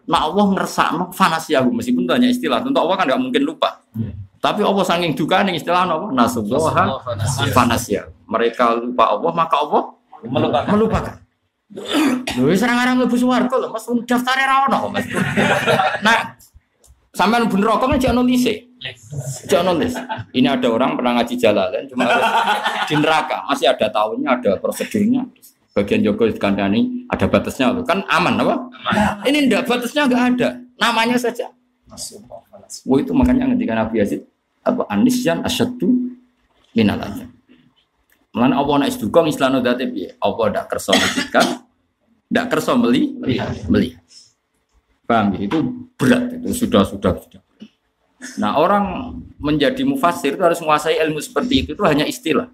Nah Allah ngersakno fanasiyah meskipun banyak istilah. Tentu Allah kan nggak mungkin lupa. Tapi Allah saking duka nih istilah apa? Nasuwaha fanasiyah. Mereka lupa Allah maka Allah Melupakan. melupakan. Ora ngarang mlebu swarga lho, Mas daftare ra ono, Mas. Nah, sampean mlebu neraka kan jangan nulis. Jangan nulis. Ini ada orang pernah ngaji jalalan cuma harus di neraka, masih ada tahunnya, ada prosedurnya. Bagian Joko dikandani ada batasnya loh. Kan aman apa? Ini enggak batasnya enggak ada. Namanya saja. Oh itu makanya ketika Nabi Yazid apa anisyan asyaddu minal azab. Mulane apa nek sedukung islano date piye? Apa ndak kersa ngendikan, ndak kersa meli, melihat. Paham ya? Itu berat itu sudah sudah sudah. Nah orang menjadi mufasir itu harus menguasai ilmu seperti itu itu hanya istilah.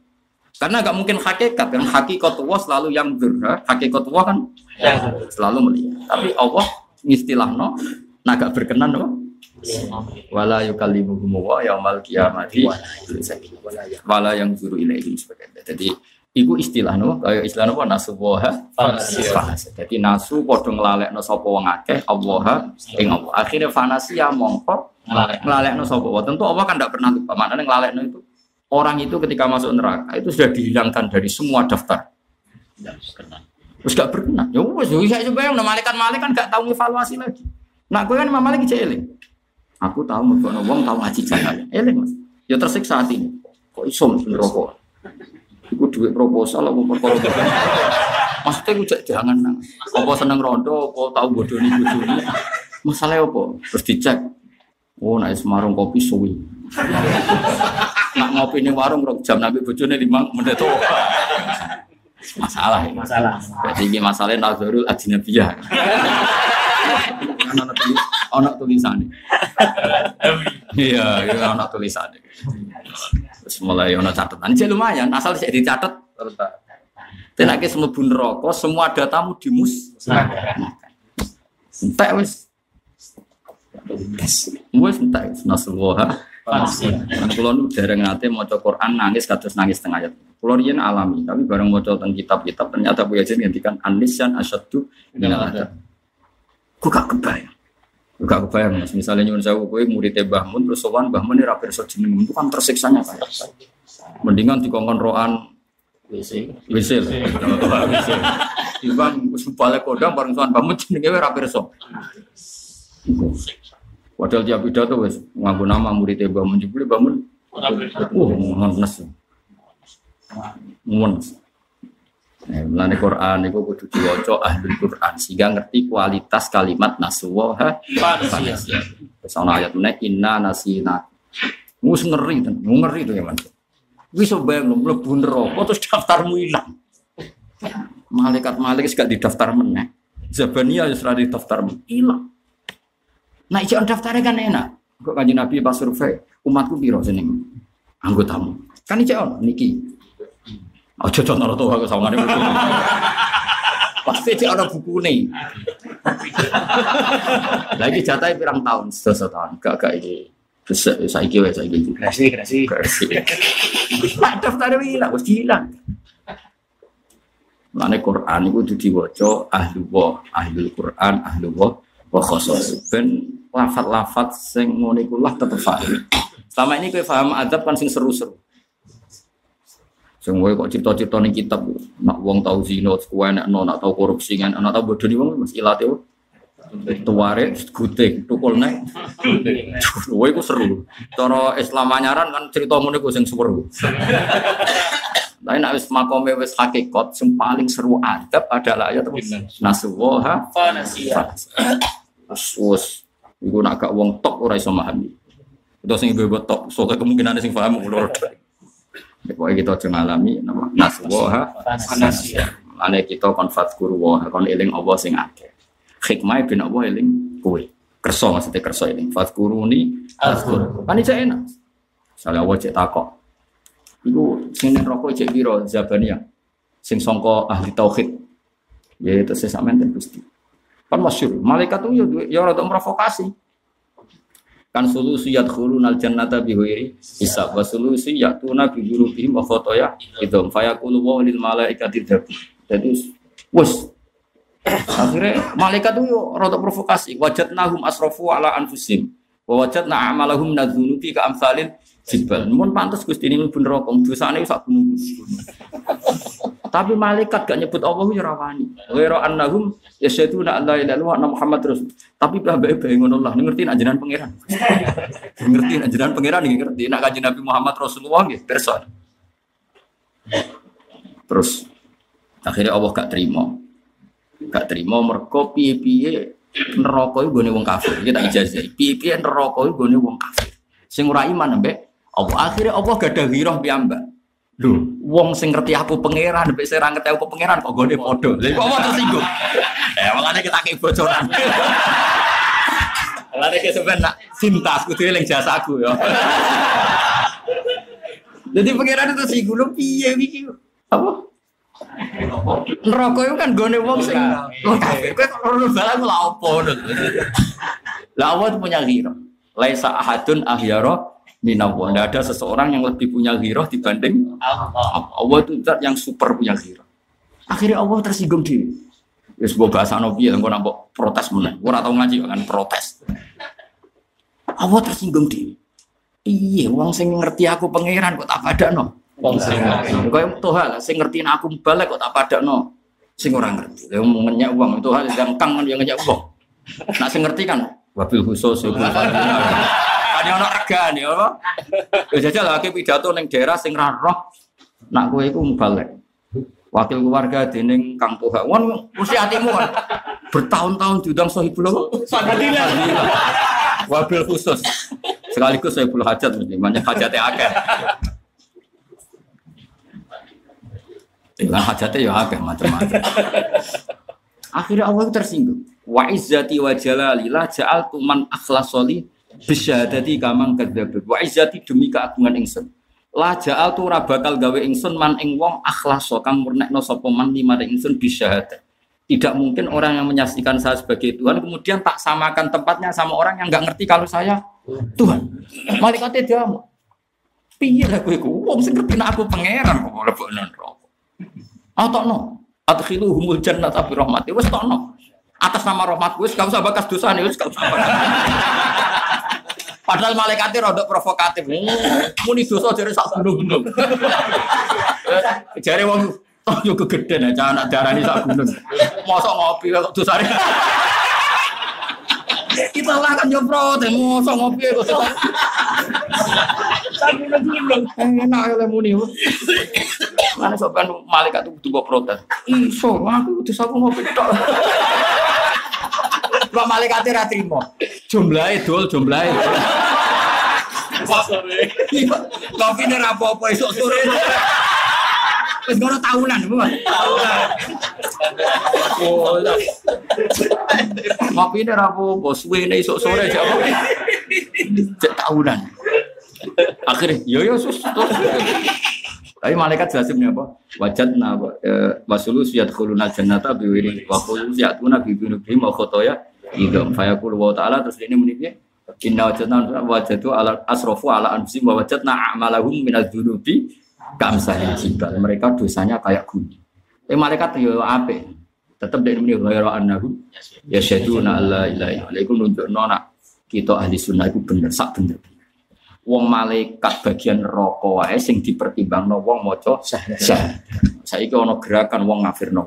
Karena nggak mungkin hakikat kan hakikat Allah selalu yang durha, hakikat Allah kan selalu melihat. Tapi Allah istilah no, nah gak berkenan no. Wala yukallimuhum wa yaumal qiyamati wala yang zuru ilaihim sebagainya. Jadi iku istilah no, kaya istilah no nasuwaha fanasiyah. Jadi nasu padha nglalekno sapa wong akeh Allah ing Allah. Akhirnya fanasiyah mongko nglalekno sapa wa. Tentu Allah kan tidak pernah lupa. Maknanya nglalekno itu orang itu ketika masuk neraka itu sudah dihilangkan dari semua daftar. Terus gak berkenan. Ya wes, ya bisa coba yang malaikat-malaikat kan gak tahu evaluasi lagi. Nah, gue kan Imam Malik cek eling. Aku tahu mergono wong tahu ngaji jalan. Eling Mas. Ya tersiksa hati ini. Kok iso mlebu neraka? Iku duit proposal apa perkara. Maksudnya gue cek jangan nang. Apa seneng rondo, apa tahu bodoni bojone. Masalah apa? Terus dicek. Oh, naik semarung kopi suwi. Nak ngopi ning warung rong jam nabi bojone 5 menit tuh. Masalah ya. Masalah. Berarti ini masalahnya nazarul ajnabiyah. Ono tulis, ono tulisannya. Iya, iya ono tulisannya. Terus mulai ono catatan. Jadi lumayan, asal saya dicatat. Tenak ke semua bun rokok, semua datamu dimus. Entek wis. Wis entek nasruha. Kan kula nu dereng nate maca Quran nangis kados nangis tengah ayat. Kula riyen alami, tapi bareng maca teng kitab-kitab ternyata Bu Yazid ngendikan anisan asyaddu minal adab. Kok gak kebayang. Gak kebayang Mas. Misalnya nyuwun sewu kowe murid Mbah Mun terus sowan Mbah Mun ora pirsa jeneng itu kan tersiksanya kayak. Mendingan dikongkon roan wisil. Wisil. Timbang wis balik kodang bareng sowan Mbah Mun jenenge ora pirsa. Padahal dia pidato wis nganggo nama murid Mbah Mun jebule Mbah Mun. Wah, ngenes. Ngenes. Nah, Mulane Quran itu kudu diwaca ahli Quran sehingga ngerti kualitas kalimat nasuwaha fanasiyah. Terus ana ayat meneh inna nasina. Mus ngeri ten, ngeri itu ya man. Wis bayang mlebu neraka terus daftarmu ilang. Malaikat malaikat gak didaftar meneh. Zabania wis ora didaftar ilang. Nah, ijak daftarnya kan enak. Kok kanjeng Nabi pas survei, umatku piro jeneng anggotamu. Kan ijak ono niki. Aja contoh tuh aku sama buku. *laughs* Pasti ijak ono buku nih. Lagi *laughs* jatah pirang tahun, setahun tahun. Gak gak ini. Terus saya kira saya kira. Kreasi, kreasi. *laughs* Nah, daftarnya hilang, harus hilang. Mana Quran itu kudu diwaca ahli wa, ahli Quran, ahli wa, wa khosos. Ben lafat-lafat sing ngono iku lah tetep paham. Selama ini kowe paham adab kan sing seru-seru. Sing kowe kok cipta-cipta ning kitab nak wong tau zina kuwi enak no nak tau korupsi kan nak tau bodoni wong mesti ilate wae. Tuare guting tukul nek. Kowe iku seru. Cara Islam anyaran kan cerita ngono iku sing seru. Tapi nak wis makome wis hakikat sing paling seru adab adalah ayat nasuwaha Fanasiyah. Terus iku nak gak wong tok ora iso memahami. Itu sing ibu top, soalnya kemungkinan sing paham ulur. Ya, pokoknya kita aja ngalami nama naswoha Anasia. Ane kita kon fatkuru wa kon eling Allah sing akeh. Hikmah bin Allah eling kowe. Kerso maksudnya kerso eling. Fatkuruni azkur. Kan iso enak. Misalnya Allah cek takok. Iku sing ning rokok cek piro Zabaniyah. Sing sangka ahli tauhid. Ya itu saya sampean Gusti. Kan masyhur. Malaikat tuh ya ya rada provokasi. Kan solusi yadkhuluna al-jannata bi ghairi hisab wa solusi yatuna bi dzunubihim wa khotoya itu fayaqulu wa lil malaikati dhabu. Jadi wes akhirnya malaikat tuh yo rada provokasi wajadnahum asrafu ala anfusihim wa wajadna a'malahum nadzunubi ka amsalin jibal. Mun pantes Gusti ini mlebu neraka dosane sak gunung. Tapi malaikat gak nyebut Allah ya rawani. Wa annahum yasyaduna alla ilaha illallah Muhammad rasul. Tapi bae bae ngono lah ngerti nak jenengan pangeran. *laughs* ngerti nak jenengan pangeran ngerti nak kanjeng Nabi Muhammad Rasulullah nggih pirsa. Terus akhirnya Allah gak terima. Gak terima mergo piye-piye neraka iku gone wong kafir. Iki tak ijazah. Piye-piye neraka iku gone wong kafir. Sing ora iman mbek Allah akhirnya Allah gak ada girah piyambak. Lho, wong sing ngerti aku pangeran, mbek sing ngerti aku pangeran kok gone padha. Lha kok Allah tersinggung. *laughs* Eh, makanya kita kayak bocoran. *laughs* Lare ke sampean nak cinta kudu eling jasaku ya. *laughs* Jadi pangeran itu singgung lho piye iki? Apa? Neraka itu kan gone wong sing kafir. Kowe kok ora balang lha opo ngono. Lah Allah punya ghirah. Laisa ahadun ahyara minallah. Tidak ada seseorang yang lebih punya ghirah dibanding Allah. Allah itu zat yang super punya ghirah. Akhirnya Allah tersinggung diri. Ya sebuah bahasa Nabi yang nampak protes mana? Kau tahu ngaji kan protes. Allah tersinggung diri. Iya, wong sing ngerti aku pangeran kok tak padakno. Wong sing Kaya Tuhan, sing ngerti aku balik kok tak padakno. Sing ora ngerti. Yang ngenyak uang itu hal yang kang yang ngenyak uang. Nak sing ngerti kan wabil khusus *laughs* Kan ono regane apa? Ya jajal lagi pidato ning daerah sing ra roh. Nak kowe iku balik. Wakil keluarga dening Kang Tuhan. Wong mesti hatimu kan. Bertahun-tahun diundang sohibul? Fadilah. Wabil khusus. Sekaligus puluh hajat mesti banyak hajatnya akeh. Dengan hajatnya ya akeh macam-macam. Akhirnya Allah tersinggung. Wa izzati wa jalali la ja'altu man akhlasoli bisyahadati kamang kadzdzab. Wa izzati demi keagungan ingsun. La ja'altu ora bakal gawe ingsun man ing wong akhlaso kang murnekno sapa man lima ingsun bisyahadat. Tidak mungkin orang yang menyaksikan saya sebagai Tuhan kemudian tak samakan tempatnya sama orang yang nggak ngerti kalau saya Tuhan. Malaikatnya dia. Piye lah kowe wong sing ngerti aku pangeran kok mlebokno neraka. Atokno. Adkhilu humul jannata bi rahmati. Wis tokno. Atas nama rahmat wis gak usah bakas dosane wis gak usah. Padahal malaikatnya rodok provokatif. Muni dosa jare sak gunung-gunung. Jare wong oh yo kegeden aja anak darani sak gunung. Mosok ngopi kok dosane. Kita lah kan yo protes, mosok ngopi kok dosane. Enak ya muni. Mana sopan malaikat itu butuh protes. Iso, aku dosa aku ngopi tok. Kok malaikatnya ra trimo. Jumlahe dol, jumlahe. Kopi ini apa-apa esok sore. Wis ngono tahunan, Bu. Tahunan. Oh. Kopi ini apa-apa, ini esok sore. Cek tahunan. Akhirnya, yo yo sus. terus. Tapi malaikat jelasin apa? Wajat na wasulu siyat khulunal jannata biwiri wa bibinubihim wa khotoya idom fayaqul wa ta'ala terus ini menipnya Inna wajadna wajadu ala asrofu ala anfusim wa wajadna a'malahum minal dunubi kamsahil jibal. Mereka dosanya kayak gunung. Tapi malaikat yo ape. Tetap dari ini ghairu annahum yasyaduna alla ilaha illallah. Iku nunjukno nak kita ahli sunnah itu bener sak bener. Wong malaikat bagian neraka wae sing dipertimbangno wong maca syahadat. Saiki ana gerakan wong ngafirno.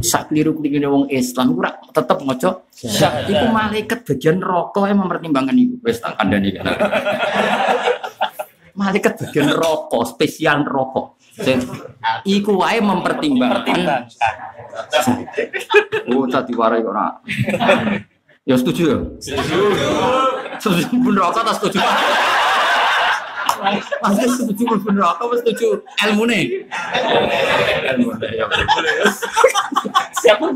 Sak keliru keliru wong Islam ora tetep maca syahadat. Iku malaikat bagian neraka yang mempertimbangkan itu. Wis tak kandhani kan. *laughs* malaikat bagian neraka, spesial. Sing iku wae mempertimbangkan. Oh, tadi warai ora. *laughs* Ya setuju ya? Setuju pun rokok tak setuju. Masih setuju pun rokok apa setuju ilmu nih? Ilmu nih ya. Siapa?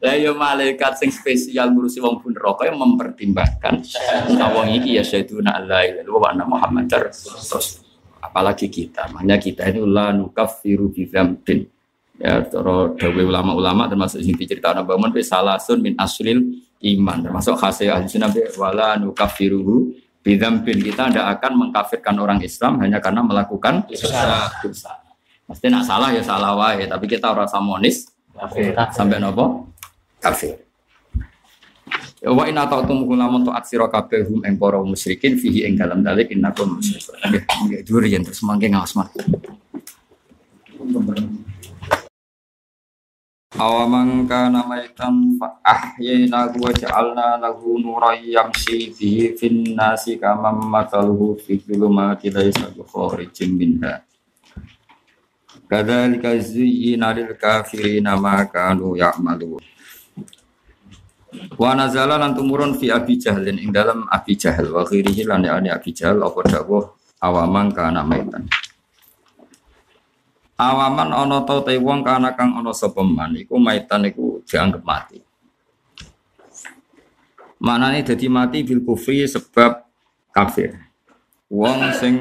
Lah ya malaikat sing spesial ngurusi wong pun rokok yang mempertimbangkan. Nah wong iki ya syaituna la ilaha illallah wa anna muhammadar rasul. Apalagi kita, makanya kita ini la nukaffiru bi dzambin. Ya, toro dawe ulama-ulama termasuk sing diceritakan Mbak Mun salasun min aslil iman termasuk khasih ahli sunnah wala nukaffiruhu bi dzambin. Kita tidak akan mengkafirkan orang Islam hanya karena melakukan dosa. dosa. Mesti nak salah ya salah wae, tapi kita ora samonis sampai nopo kafir. Ya wa in atautum kulamun taat sira kabeh hum ing para musyrikin fihi ing dalam dalik innakum musyrikun. Nggih, nggih dhuwur yen terus mangke ngaos mat. Awaman kana maitan fa ahyayna wa ja'alna lahu nuran yamshi bihi fin nasi kama mathaluhu fi dhulumati laysa bi kharijin minha. Kadzalika zuyyina lil kafirina ma kanu ya'malun. Wa nazala lan tumurun fi Abi Jahlin ing dalam Abi Jahal wa ghirihi lan yani Abi Jahal apa dawuh awaman kana maitan. Awaman ana ta te wong kana kang ana sapa man iku maitan iku dianggap mati. Manane dadi mati bil kufri sebab kafir. Wong sing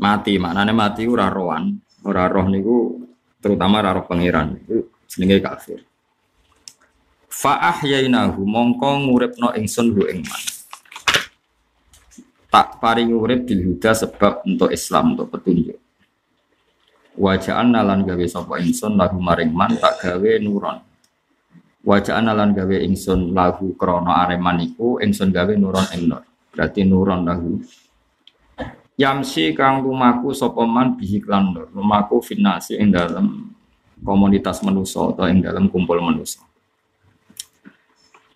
mati, maknane mati ora rohan, ora roh niku terutama ora roh pangeran iku jenenge kafir. Fa ahyainahu mongko nguripno ingsun hu ing man. Tak paring urip bil sebab untuk Islam untuk petunjuk. Wajaan nalan gawe sapa ingsun lahu maring man tak gawe nuron. Wajaan nalan gawe ingsun lahu krana areman iku ingsun gawe nuron ing nur. Berarti nuron lahu. Yamsi kang lumaku sapa man bihi klan nur. Lumaku finasi ing dalam komunitas manusa atau ing dalam kumpul manusa.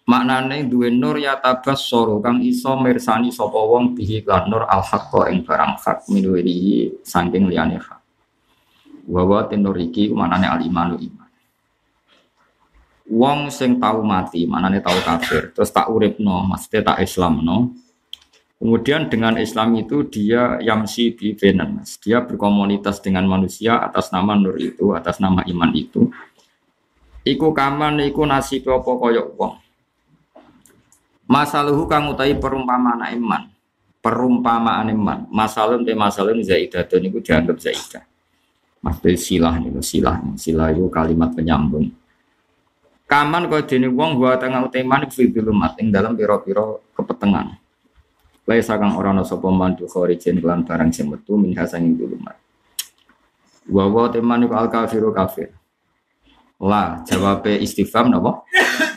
Maknane duwe nur ya tabas soro kang iso mirsani sapa wong bihi klan nur al haqqa ing barang hak minuwiri saking liyane hak. Wawa tenur iki manane al imanu iman. Wong sing tau mati, manane tau kafir, terus tak uripno, maksudnya tak Islamno. Kemudian dengan Islam itu dia yamsi bi benan, dia berkomunitas dengan manusia atas nama nur itu, atas nama iman itu. Iku kaman iku nasib apa koyok wong. Masaluhu kang utahi perumpamaan iman. Perumpamaan iman. Masalun te masalun zaidatun iku dianggap zaidah. Maksudnya silah nih, silah silah itu kalimat penyambung. Kaman kau dene wong gua tengah uteman fi bilumat ing dalam piro-piro kepetengan. Laisa kang ora ana sapa mandu khorijin kelan barang sing metu min hasanging bilumat. Wa wa teman iku al kafiru kafir. La jawabnya istifham napa?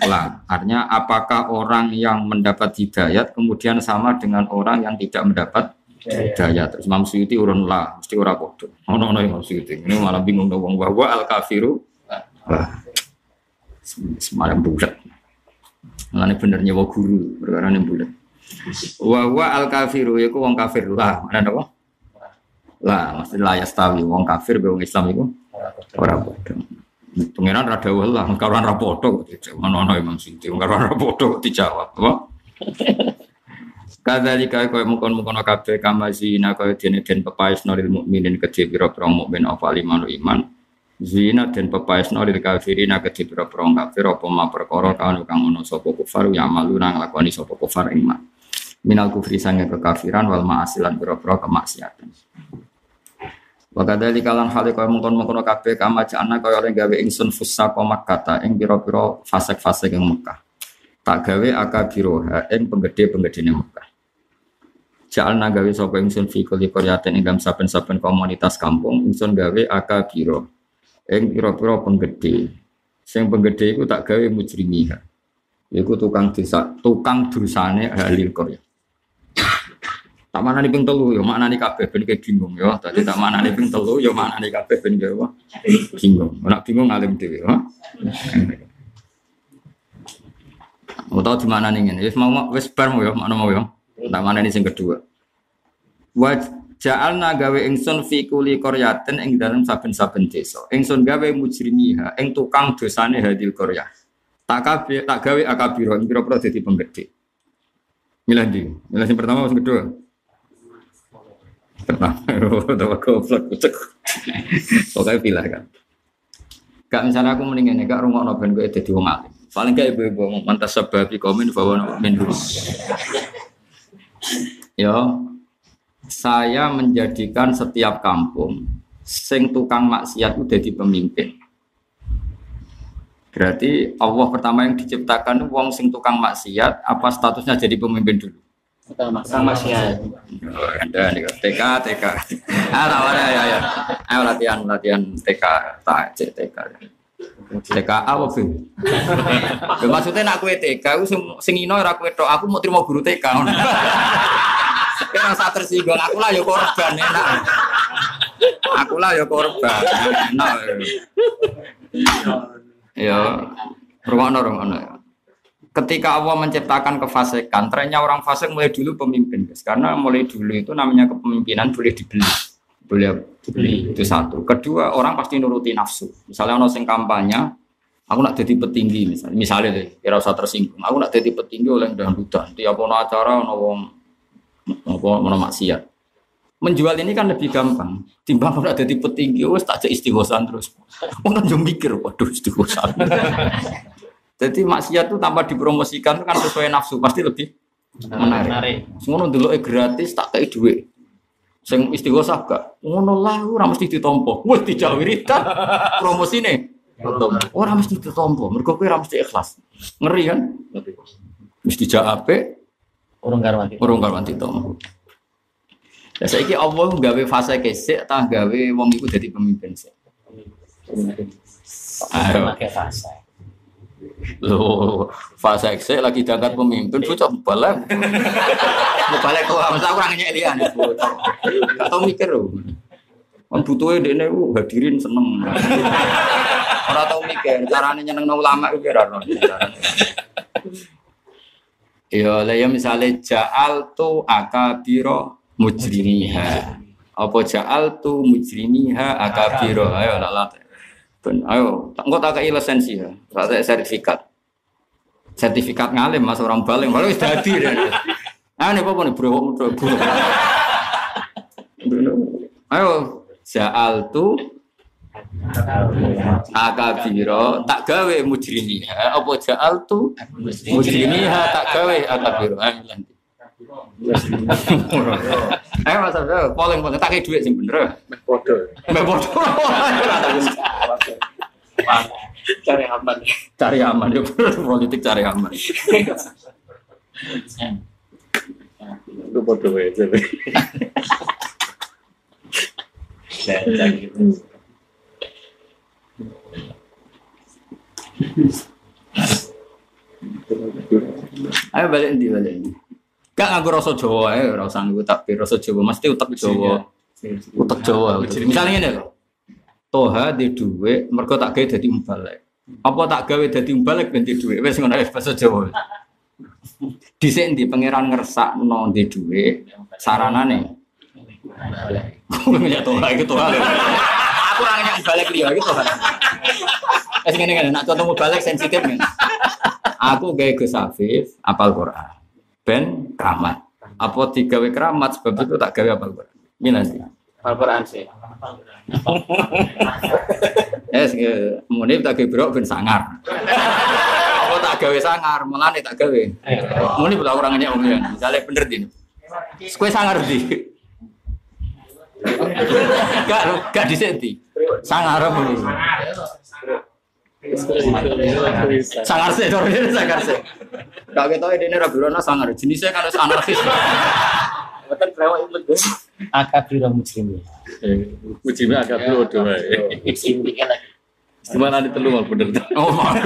La. Artinya apakah orang yang mendapat hidayat kemudian sama dengan orang yang tidak mendapat hidayah terus Imam Suyuti urun lah mesti ora padha. Ono ono Imam Suyuti. Ini malah bingung dong wong bahwa al kafiru lah. Semalam bulat. Mulane bener nyewa guru perkara ning bulat. Wa wa al kafiru yaiku wong kafir. Lah mana apa? Lah mesti lah ya stawi wong kafir be wong Islam iku ora padha. Pengiran rada lah, karuan rapoto kok Mana ono Imam Suyuti, karuan rapoto kok dijawab, apa? Kadzalika kaya mukon-mukon kabeh kama zina kaya dene den pepaes noril mukminin kedhe pira-pira mukmin apa limanu iman. Zina den pepaes noril kafirin kedhe pira-pira kafir apa ma perkara kang kang ono sapa kufar ya malu nang lakoni sapa kufar iman. Minal kufri sange kekafiran wal ma'asilan pira-pira kemaksiatan. Wa kadzalika lan hale kaya mukon-mukon kabeh kama jana kaya oleh gawe ingsun fusa komak kata ing pira-pira fasek-fasek ing Mekah. Tak gawe akabiroha ing penggede-penggedene Mekah. Ja'alna gawe sapa ingsun fi kulli qaryatin ing saben-saben komunitas kampung ingsun gawe akabiro ing pira-pira penggede. Sing penggede iku tak gawe mujrimiha. Iku tukang desa, tukang dosane ahli qarya. Tak mana nih ping telu, yo mana nih kabeh ben bingung yo. Tadi tak mana nih ping telu, yo mana nih kabeh ben bingung. Nak bingung ngalim dhewe. Mau tahu di mana nih ini? Wis mau wis bar mau yo, mana mau yo. Tak mana ini sing kedua. Wa ja'alna gawe ingsun fi kuli qaryatin ing dalam saben-saben desa. Ingsun gawe mujrimiha ing tukang dosane hadil qaryah. Tak tak gawe akabiro, yang pira-pira penggede. Milah di, milah yang pertama yang kedua. Pertama, *laughs* pertama goblok, kucek. Pokoknya pilih kan. Gak misalnya aku mendingan gak rumah no ben gue jadi wong alim. Paling kayak ibu-ibu mantas sebab komen bahwa min Ya, saya menjadikan setiap kampung sing tukang maksiat udah di pemimpin. Berarti Allah pertama yang diciptakan wong sing tukang maksiat apa statusnya jadi pemimpin dulu? Tukang maksiat. Anda nih TK TK. Ah, ada ya ya. Ayo latihan latihan TK tak TK. TK apa? Ya, maksudnya nak kue TK, aku sing sing ino ora kue tok, aku mau terima guru TK. Kira rasa tersinggung, aku lah ya korban enak. Aku lah ya korban. Enak. Ya, rungokno rungokno. Ketika Allah menciptakan kefasikan, trennya orang fasik mulai dulu pemimpin. Karena mulai dulu itu namanya kepemimpinan boleh dibeli, boleh dibeli itu satu. Kedua, orang pasti nuruti nafsu. Misalnya ono sing kampanye, aku nak jadi petinggi misalnya, misalnya deh, kira usah tersinggung. Aku nak jadi petinggi oleh dangdutan. Tiap ono acara ono wong apa ono maksiat. Menjual ini kan lebih gampang. Timbang kalau jadi petinggi, wes tak istighosan terus. *laughs* Orang juga mikir, waduh istighosan. *laughs* Jadi maksiat itu tanpa dipromosikan itu kan sesuai nafsu pasti lebih menarik. Menarik. Ngono dulu gratis tak kayak duit. Sing istighosah gak ngono lah ora mesti ditompo. Wes dijak wiridan *laughs* promosine. Ora mesti ditompo, mergo kowe ora mesti ikhlas. Ngeri kan? Mesti dijak apik, Urung karwati. urung karuan ditompo. Ya saiki Allah gawe fase kesik tah gawe wong iku dadi pemimpin sik. Ayo. Pakai fase. Loh, fase eksik lagi diangkat pemimpin, bocah balik. Mau balik kok, masa aku orangnya ya, bocah. Gak tau mikir loh. Kan butuhnya dia ini, uh, hadirin seneng. Orang tau mikir, caranya nyeneng ulama itu kira Ya, lah ya misalnya ja'al tu akabiro mujrimiha. Apa ja'al tu mujrimiha akabiro. Ayo, lah. Ben, ayo, tak tak kei lisensi ya. Tak ada sertifikat. Sertifikat ngalim Mas orang baling, malah wis dadi deh. Ah nih apa nih bro, bro, bro. Ayo, ja'al tu akabiro tak gawe mujrimiha apa ja'al tu mujrimiha tak gawe akabiro ayo lanjut. Ayo mas Abdul, polling polling tak kayak duit sing bener. Bodoh. Mbak bodoh. Cari aman. cari aman ya politik cari aman. Itu bodoh aja. Ayo balik di balik. Gak nganggo rasa Jawa ae, ora usah nganggo tapi rasa Jawa mesti utek Jawa. Utek Jawa. Misalnya ini loh. Toha di duwe mergo tak gawe dadi umbalek. Apa tak gawe dadi umbalek ben di duwe wis ngono ae bahasa Jawa. Dhisik ndi pangeran ngersakno di duwe saranane. Ya Toha iki Toha. Aku ora nanya balik liya iki Toha. Wis ngene ngene nak contoh balik sensitif kan. Aku gawe Gus Afif apal Quran. Ben keramat. Apa digawe keramat sebab itu tak gawe apal Quran. Ini nanti. Al-Quran sih. Eh, munib tak gawe brok ben sangar. Apa tak gawe sangar, melane tak gawe. Munib tak orang nanya omnya. Misalnya bener din. Kue sangar di. Gak, gak disenti. Sangar apa ini? Sangar sih, dorong sangar sih. Gak ini rabirona sangar. Jenisnya kan harus anarkis. Betul kelewat itu tuh. Akabiro bodoh wae. Muslimin kan lagi. Gimana di telu mal bener tuh. Oh, mana.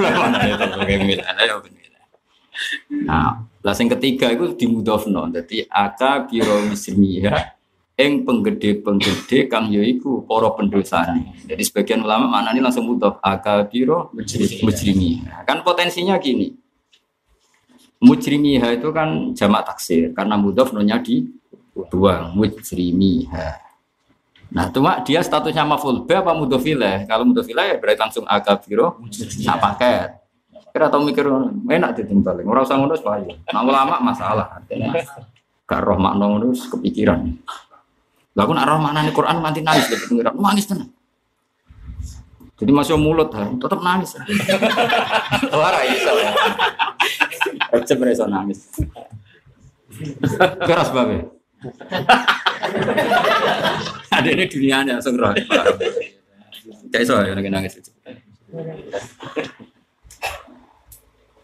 Nah, lah yang ketiga itu dimudofno. Jadi aka biro muslimiyah ing penggede-penggede kang yaiku para pendosane. Jadi sebagian ulama maknanya langsung mudof aka biro mujrimiyah. Kan potensinya gini. Mujrimiyah itu kan jamak taksir karena mudof nonya di dua mujrimiyah. Nah, cuma dia statusnya maful B apa mudofilah? Kalau mudofilah ya berarti langsung agabiro sak paket. Kira tau mikir. Enak ditimbal. Ora usah ngono wae. Nah ulama masalah. Artinya gak roh makna ngono kepikiran. Lah aku nak roh maknane Quran nanti nangis deh pengiran. Nangis tenan. Jadi masih mulut, ha, tetap nangis. *laughs* Ora iso. ya. Recep iso nangis. Keras babe. *laughs* Ada ini dunianya langsung roh. Kayak iso ya nangis nangis.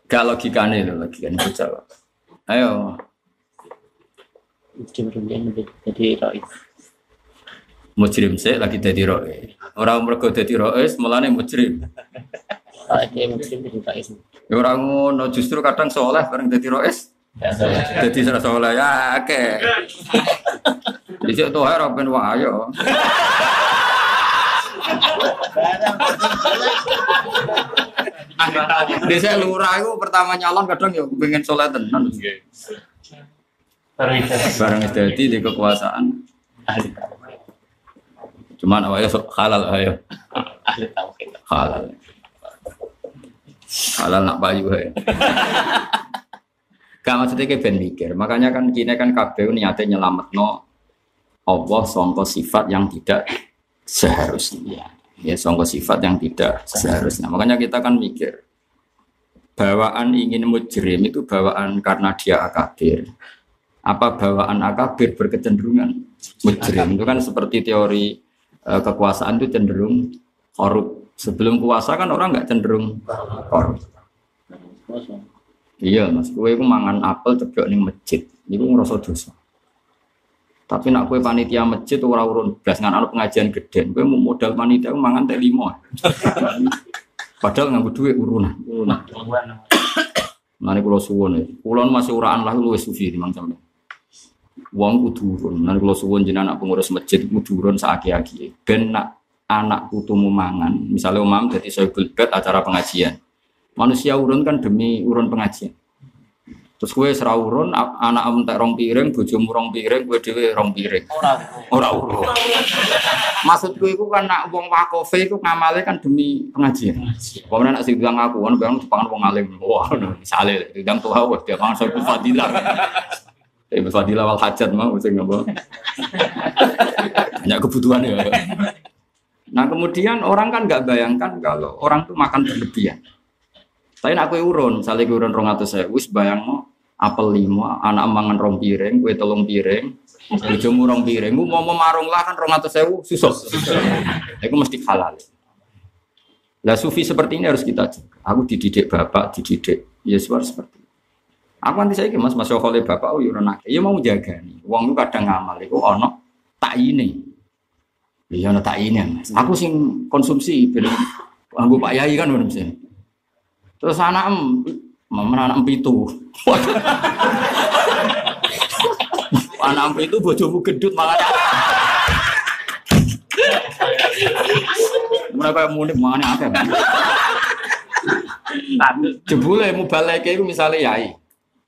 Gak logikane lho, logikane bocah. kok. Ayo, jadi. Mujrim sih lagi jadi roe. Orang mergo jadi roe, mulane mujrim. Ya orang ngono justru kadang soleh bareng jadi roe. Jadi serah soleh ya oke. Di situ tuh harap ben wah ayo. Di saya lurah itu pertama nyalon kadang ya pengen soleh tenan. Bareng jadi di kekuasaan. Ahli. Cuman awalnya halal ayo Ahli tahu kita. halal. Halal nak payu ae. Gak maksudnya kayak ben mikir. Makanya kan kini kan KPU niatnya nyelametno Allah songko sifat yang tidak seharusnya. Ya songko sifat yang tidak seharusnya. Makanya kita kan mikir. Bawaan ingin mujrim itu bawaan karena dia akabir. Apa bawaan akabir berkecenderungan mujrim? Itu kan seperti teori eh, kekuasaan itu cenderung korup. Sebelum kuasa kan orang nggak cenderung korup. Iya mas, kue itu mangan apel ceblok ning masjid, itu ngerasa dosa. Tapi nak kue panitia masjid ora urun blas ngan ana pengajian gede, kue mau modal panitia mangan teh lima. Padahal nganggo duit urunan, urunan. Nanti kulo suwon ya, kulo masih uraan lah luwes sufi sampe. Wong kudu urun, nanti kulo suwon jenengan anak pengurus masjid kudu urun saaki-aki. Ben nak anak putumu mangan, misalnya umam jadi saya bed acara pengajian. Manusia urun kan demi urun pengajian. Terus serah urun, anak em tak rong piring, bojomu rong piring, gue dewe rong piring. Ora urun. Maksud gue itu kan nak wong wakofe itu ngamale kan demi pengajian. Pokoknya nak sing bilang aku, kan bilang dipangan wong alim. Wah, misalnya, dibilang tuh wah dia pangan soal fadilah. Eh, fadilah wal hajat mau, sing apa? Hanya kebutuhan ya. Nah kemudian orang kan nggak bayangkan kalau orang tuh makan berlebihan. Tapi nak kue urun, misalnya urun rong atau saya, wis bayang no, apel lima, anak mangan rong piring, kue telung piring, bojomu rong piring, gue mau memarung lah kan rong atau saya, susah. Itu mesti halal. Lah sufi seperti ini harus kita jaga. Aku dididik bapak, dididik Yesus seperti. Aku nanti saya mas masuk oleh bapak, oh yurun ya mau jaga nih. Uang lu kadang ngamal, itu ono tak ini. Iya ono tak ini mas. Aku sing konsumsi, ben Anggo Pak Yai kan udah mesin. Terus anak em, mana anak em itu. *laughs* anak em itu bojomu gedut makanya. Mereka mudik mana ada. Jebule mau balik itu misalnya Yai.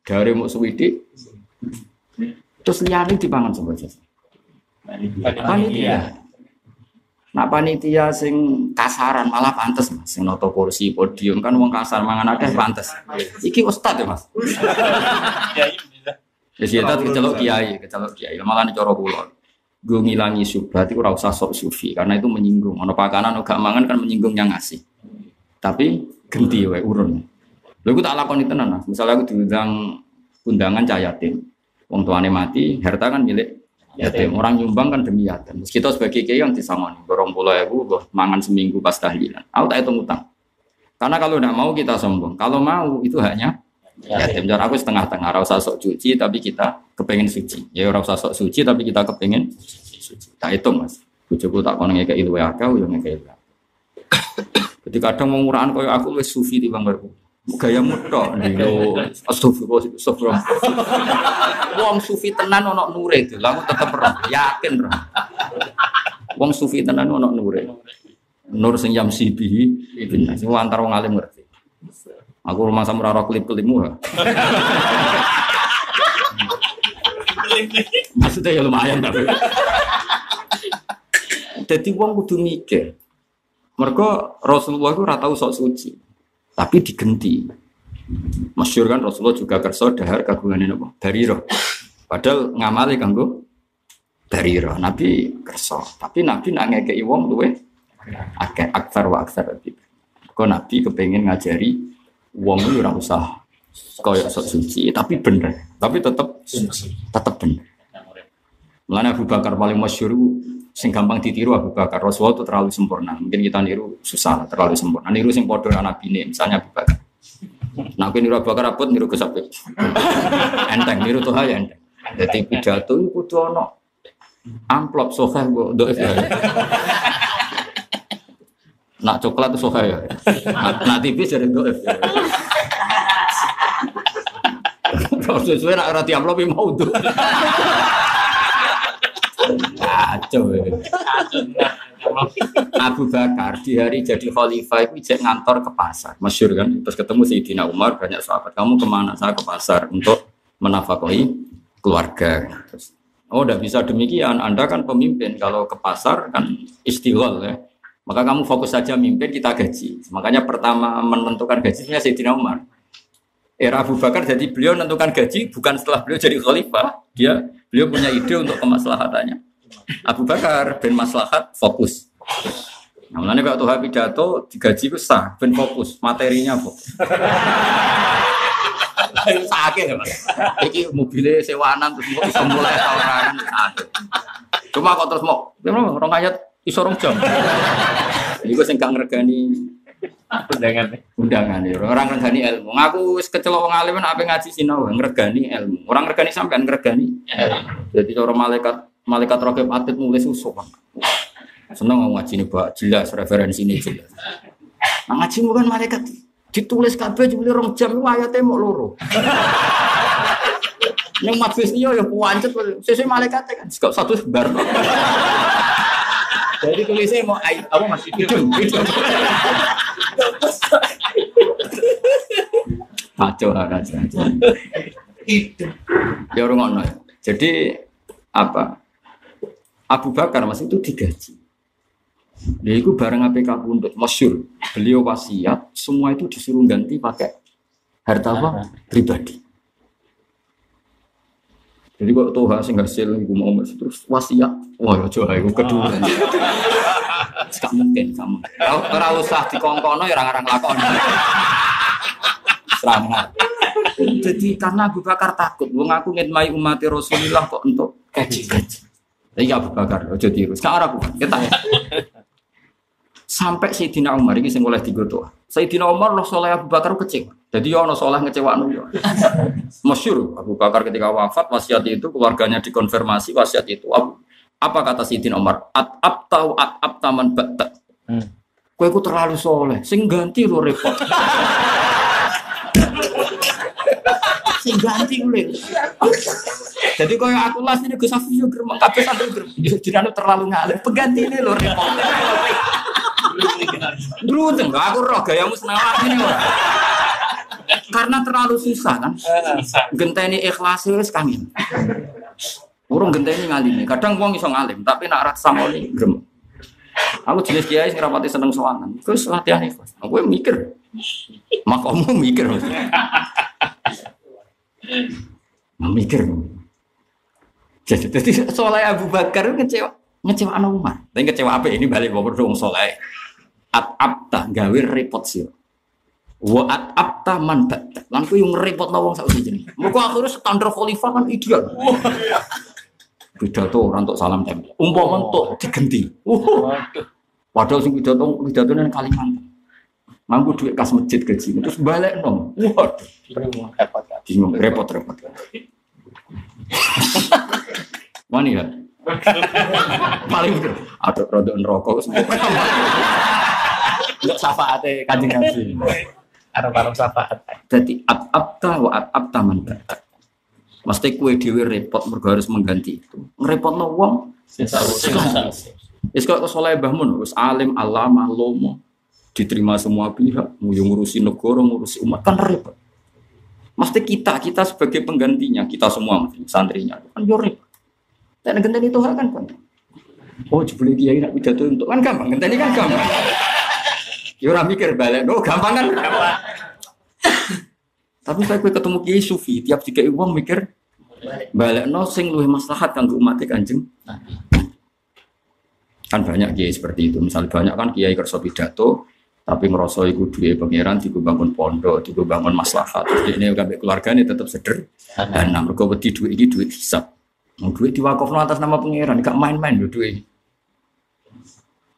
Dari mau suwidi. Terus liane dipangan sama saja. Panitia. Nah panitia sing kasaran malah pantes mas, sing noto kursi podium kan wong kasar mangan akeh pantes. Iki ustad ya mas. Ya sih tadi kecelok kiai, kecelok kiai. Malah nih coro kulon. Gue ngilangi subhat itu ora usah sok sufi karena itu menyinggung. Ono pakanan gak mangan kan menyinggung yang ngasih. Tapi genti wae urun. Lha iku tak lakoni tenan. Misalnya aku diundang undangan cah yatim. Wong tuane mati, harta kan milik yatim. Orang nyumbang kan demi yatim. Terus kita sebagai kiai yang disangoni, borong pulau ibu, mangan seminggu pas tahlilan. Aku tak hitung utang. Karena kalau tidak mau kita sombong. Kalau mau itu haknya yatim. Jadi aku setengah-tengah. Rasa sok cuci tapi kita kepengen suci. Ya rasa sok suci tapi kita kepengen suci. Tak hitung mas. Bujuku tak kono ngekei luwe akeh, yo ngekei luwe. *coughs* Jadi kadang mau koyo aku wis sufi di bangku. Gaya mutok lho. Astagfirullah, astagfirullah. Wong sufi tenan ono nure itu, lah aku tetep roh, yakin roh. Wong sufi tenan ono nure. Nur sing jam sibi. Sing antar wong alim ngerti. Aku rumah sama ora klip-klipmu. ha. *laughs* Maksudnya ya lumayan tapi. Jadi wong kudu mikir. Mereka Rasulullah itu ora tau sok suci. Tapi digenti. Masyur kan Rasulullah juga kerso dahar kagungan ini apa? Bariro. Padahal ngamali kanggo bariro. Nabi kerso. Tapi Nabi nak ngekei wong luwe akeh aksar wa aksar itu. Kok Nabi kepengen ngajari wong itu ora usah koyo sok suci, tapi bener. Tapi tetap tetap bener. Mulanya Abu Bakar paling masyur sing gampang ditiru Abu Bakar. Rasulullah itu terlalu sempurna. Mungkin kita niru susah, terlalu sempurna. Niru sing podo anak bini, misalnya Abu Bakar. Nah, aku niru Abu Bakar abot niru Gus *laughs* enteng, niru tuh ya enteng. Jadi pidato itu kudu ono amplop sohe bu doif ya. Nak coklat itu sohe ya. Nak, tipis jadi doif ya. Kalau sesuai nak roti amplop ya mau tuh. Kacau ya. Abu Bakar di hari jadi khalifah itu ijek ngantor ke pasar, masyur kan. Terus ketemu Sayyidina Umar banyak sahabat. Kamu ke mana? Saya ke pasar untuk menafkahi keluarga. Terus, oh, udah bisa demikian. Anda kan pemimpin. Kalau ke pasar kan istighol ya. Maka kamu fokus saja mimpin kita gaji. Makanya pertama menentukan gajinya Sayyidina Umar. Era Abu Bakar jadi beliau menentukan gaji bukan setelah beliau jadi khalifah. Dia beliau punya ide untuk kemaslahatannya. Abu Bakar ben maslahat fokus. Nah, kalau Tuhan pidato digaji itu sah, ben fokus, materinya fokus. *laughs* sakit ya mas. Iki mobilnya sewaanan terus mau bisa mulai tawaran. Cuma kok terus mau, memang orang ayat iso rong jam. Iku sing gak ngregani undangan undangan ya. Orang ngregani ilmu. Ngaku wis kecelok wong alim apa ngaji sinau, ngregani ilmu. Orang ngregani sampean ngregani. Jadi cara malaikat malaikat rokib atid mulai susu. Seneng ngaji ini pak jelas referensi ini jelas. Nah, ngaji bukan malaikat ditulis kabeh jebule rong jam itu ayatnya mau loro. Yang majlis ini ya puancet sesuai malaikat kan satu bar. Jadi tulisnya mau ay, apa masih hidung, hidung. Kacau lah kacau. Ya orang ngono. Jadi apa? Abu Bakar mas itu digaji. Dia itu bareng APK Pundut, masyur. Beliau wasiat, semua itu disuruh ganti pakai harta apa? Pribadi. Jadi kok tuh hasil hasil ibu mau terus wasiat, wah ya coba itu kedua. *laughs* Gak mungkin kamu. Kalau usah dikongkono ya orang-orang lakon. Selamat. Jadi karena Abu Bakar takut, wong aku ngitmai umat Rasulullah kok untuk gaji-gaji. Jadi Abu Bakar, ojo tiru. Sekarang aku, kita ya. Sampai Sayyidina Umar ini mulai digotoh. Sayyidina Umar loh soleh Abu Bakar kecil. Jadi ya ono soleh ngecewa ya. Masyur Abu Bakar ketika wafat wasiat itu keluarganya dikonfirmasi wasiat itu. Abu, apa kata Sayyidina Umar? At abta at abtaman bata. Hmm. Kue ku terlalu soleh, sing ganti lo repot. sing ganti gue. Jadi kau yang aku las ini Gus Afif yo gremeng kabeh sampe gremeng. Jenenge terlalu ngalih. Pengganti ini lho repot. Dulu enggak aku roh gayamu senawar ini ora. Karena terlalu susah kan. Genteni ikhlas wis kangen. Urung genteni ngalimi. Kadang wong iso ngalim, tapi nak rat samoni gremeng. Aku jenis kiai sing rapati seneng sowangan. Terus latihan ikhlas. Aku mikir. Makamu mikir. Mikir. Jadi, jadi soalnya Abu Bakar ngecewa ngecewa anak Umar. Tapi ngecewa apa ini balik bawa dong soleh. At abta gawe repot sih. Wa at abta man bata. Langku yang repot nawang sak jadi. Muka akhirnya standar khalifah kan ideal. Pidato orang untuk salam tempel. Umpama untuk digenti. Padahal sing pidato pidato nang Kalimantan. Mampu duit kas masjid gaji, terus balik dong. Waduh, repot, bingung, repot, repot. Mana ya? Paling bener. Ada produk rokok semua. Enggak syafaate kanjeng Nabi. Arab-arab syafaat. Jadi at abta wa at abta man Mesti kue dewi repot mergo harus mengganti itu. Ngerepot no wong. Wis kok soleh bahmun, wis alim alama lomo diterima semua pihak, mau ngurusi negara, ngurusi umat kan repot. Mesti kita, kita sebagai penggantinya, kita semua santrinya kan yo repot. Dan genteni itu kan kan. Oh, jebule kiai nak pidato untuk kan gampang, genteni kan gampang. Ya ora mikir balik, no gampang kan? Tapi saya kue ketemu kiai sufi, tiap tiga uang mikir balik no sing luwih maslahat kanggo umat kanjeng. Kan banyak kiai seperti itu. Misalnya banyak kan kiai kerso pidato, tapi ngerasa iku duwe pangeran digo bangun pondok, digo bangun maslahat. Terus ini kabeh keluargane tetap seder. Dan mergo wedi duit iki duit hisab. Mau duit diwakafno atas nama pangeran, gak main-main lho duit.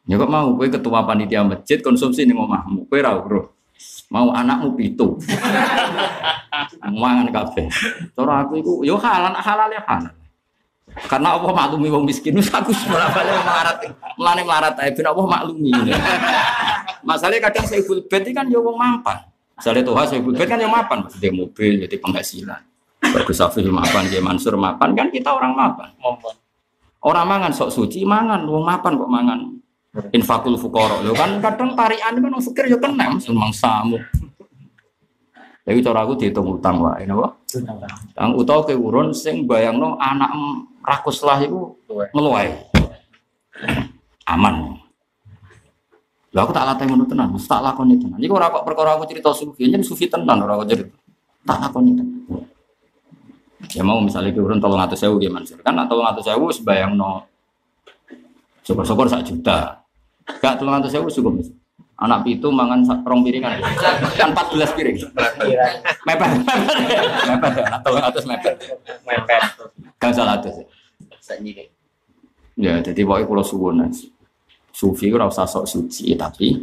Ya kok mau kowe ketua panitia masjid konsumsi ning omahmu. Kowe ra bro. Mau anakmu pitu. Mangan kabeh. Cara aku iku yo halal halal ya halal. Karena Allah maklumi wong miskin wis aku malah balik melarat. Mulane melarat ae ben Allah maklumi. Masalahnya kadang saya full bed kan yo wong mampan. Misalnya tuh saya full bed kan yo mapan, maksudnya mobil jadi penghasilan. Bagus Safil mapan, dia Mansur mapan kan kita orang mapan. Orang mangan sok suci mangan, wong mapan kok mangan. Infakul fukoro, lo kan kadang tarian kan wong fikir yo kena, memang samu. Jadi cara aku dihitung utang wae, napa? Tang utawa ke urun sing bayangno anak rakus lah iku ngeluai. Aman. Lah aku tak latih ngono tenan, mesti tak lakoni tenan. Iku ora kok perkara aku cerita sufi, yen sufi tenan ora kok cerita. Tak lakoni tenan. Ya mau misalnya ke urun tolong atas sewu gimana sih? Kan sewu sebayang no syukur-syukur sak juta. Gak tolong atas sewu cukup. Anak pitu mangan sak rong piringan. Kan 14 piring. Mepet. Mepet. Anak tolong atas mepet. Mepet. Gak salah atas. Sakniki. Ya, jadi pokoknya kalau suwun sufi ora usah sok suci tapi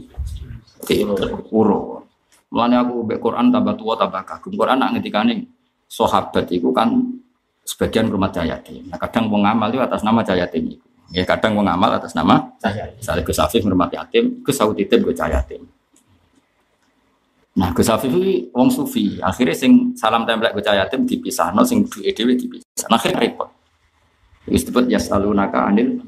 itu uro. Mulane aku mbek Quran tambah tua tambah kagum. Quran nak ngendikane sahabat itu kan sebagian rumah yatim. Nah, kadang wong amal itu atas nama itu. Ya kadang wong amal atas nama Saya. misalnya Gus Afif rumah yatim, Gus Saud Titip Gus yatim. Nah, Gus Afif itu wong sufi. Akhirnya sing salam tempel Gus yatim dipisah, no sing duwe dhewe dipisah. Nah, akhirnya repot. Disebut yasalunaka anil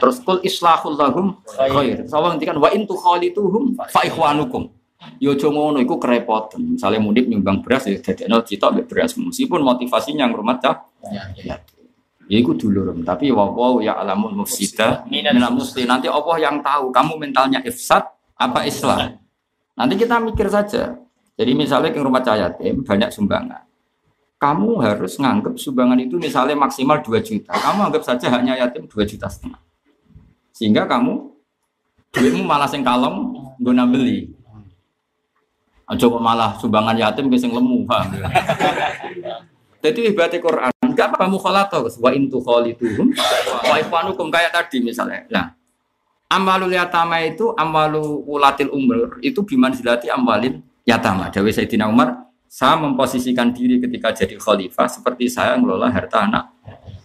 terus kul islahul lahum khair. Sawang ngendikan wa in tukhalituhum fa ikhwanukum. Yo aja ngono iku kerepotan. Misalnya mudik nyumbang beras ya dadekno cita mbek beras meskipun motivasinya ngrumat cah ya. Ya iku dulur, tapi wa wa ya alamul mufsida minal muslim. Nanti Allah yang tahu kamu mentalnya ifsad apa islah. Nanti kita mikir saja. Jadi misalnya ke rumah cah yatim banyak sumbangan. Kamu harus nganggap sumbangan itu misalnya maksimal 2 juta. Kamu anggap saja hanya yatim 2 juta setengah. Sehingga kamu duitmu malah sing kalem guna beli. Kok malah sumbangan yatim ke sing lemu, paham ya? *laughs* Jadi ibadah Quran, enggak apa mukhalato, wa in tukhalituhum wa ikhwanukum kayak tadi misalnya. Nah, amalul yatama itu amalu ulatil umur itu bimanzilati amalin yatama. Dawe Sayyidina Umar, saya memposisikan diri ketika jadi khalifah seperti saya ngelola harta anak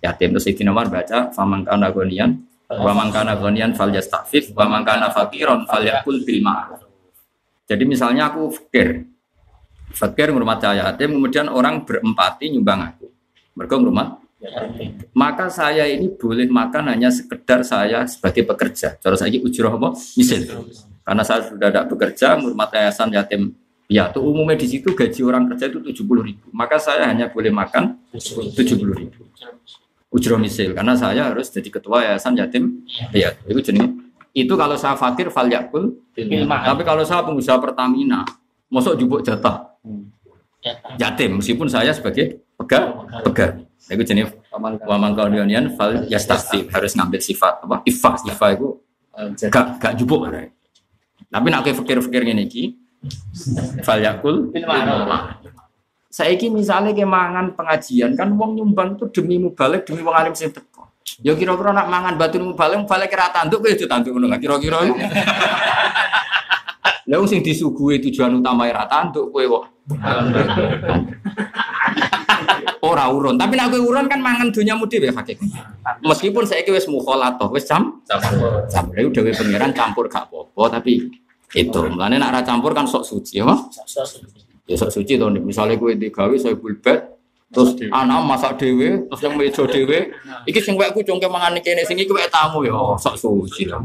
yatim. Terus Sayyidina Umar baca, faman kana gonian, wa man kana gonian fal yastafif, wa man kana faqiran fal yakul bil. Jadi misalnya aku fakir, fakir cahaya yatim, kemudian orang berempati nyumbang aku. Mereka ngurmat, maka saya ini boleh makan hanya sekedar saya sebagai pekerja. Cara saya ujroh apa? Misal. Karena saya sudah tidak bekerja, ngurmat yayasan yatim Ya, tuh umumnya di situ gaji orang kerja itu 70 ribu. Maka saya hanya boleh makan 70 ribu. Ujroh misil, karena saya harus jadi ketua yayasan yatim. Ya, itu jenis. Itu kalau saya fakir fal yakul. Tapi kalau saya pengusaha Pertamina, mosok jubuk jatah yatim meskipun saya sebagai pegang pegang. Itu jenis wa mangkaunian fal yastafif harus ngambil sifat apa? Ifa, ifa itu gak gak jubuk. Tapi nak kayak fikir-fikir ngene iki fal yakul Saiki misalnya ke mangan pengajian kan wong nyumbang itu demi mubalik demi wong alim sing teko. Ya kira-kira nak mangan batu mubalik mubalik kira tanduk itu tanduk ngono kira-kira. Lah sing disuguhi tujuan utama ra tanduk kowe kok. Ora urun, tapi nek kowe urun kan mangan dunyamu dhewe hakik. Meskipun saiki wis mukhalatoh, wis jam? Jam lha dhewe pangeran campur gak apa-apa tapi itu. Mulane nak ra campur kan sok suci ya ya sok suci Nik. misalnya gue digawe saya bulbet terus anak masak dewe terus yang meja dewe iki sing wekku congke mangan kene sing iki wek tamu ya sok suci lah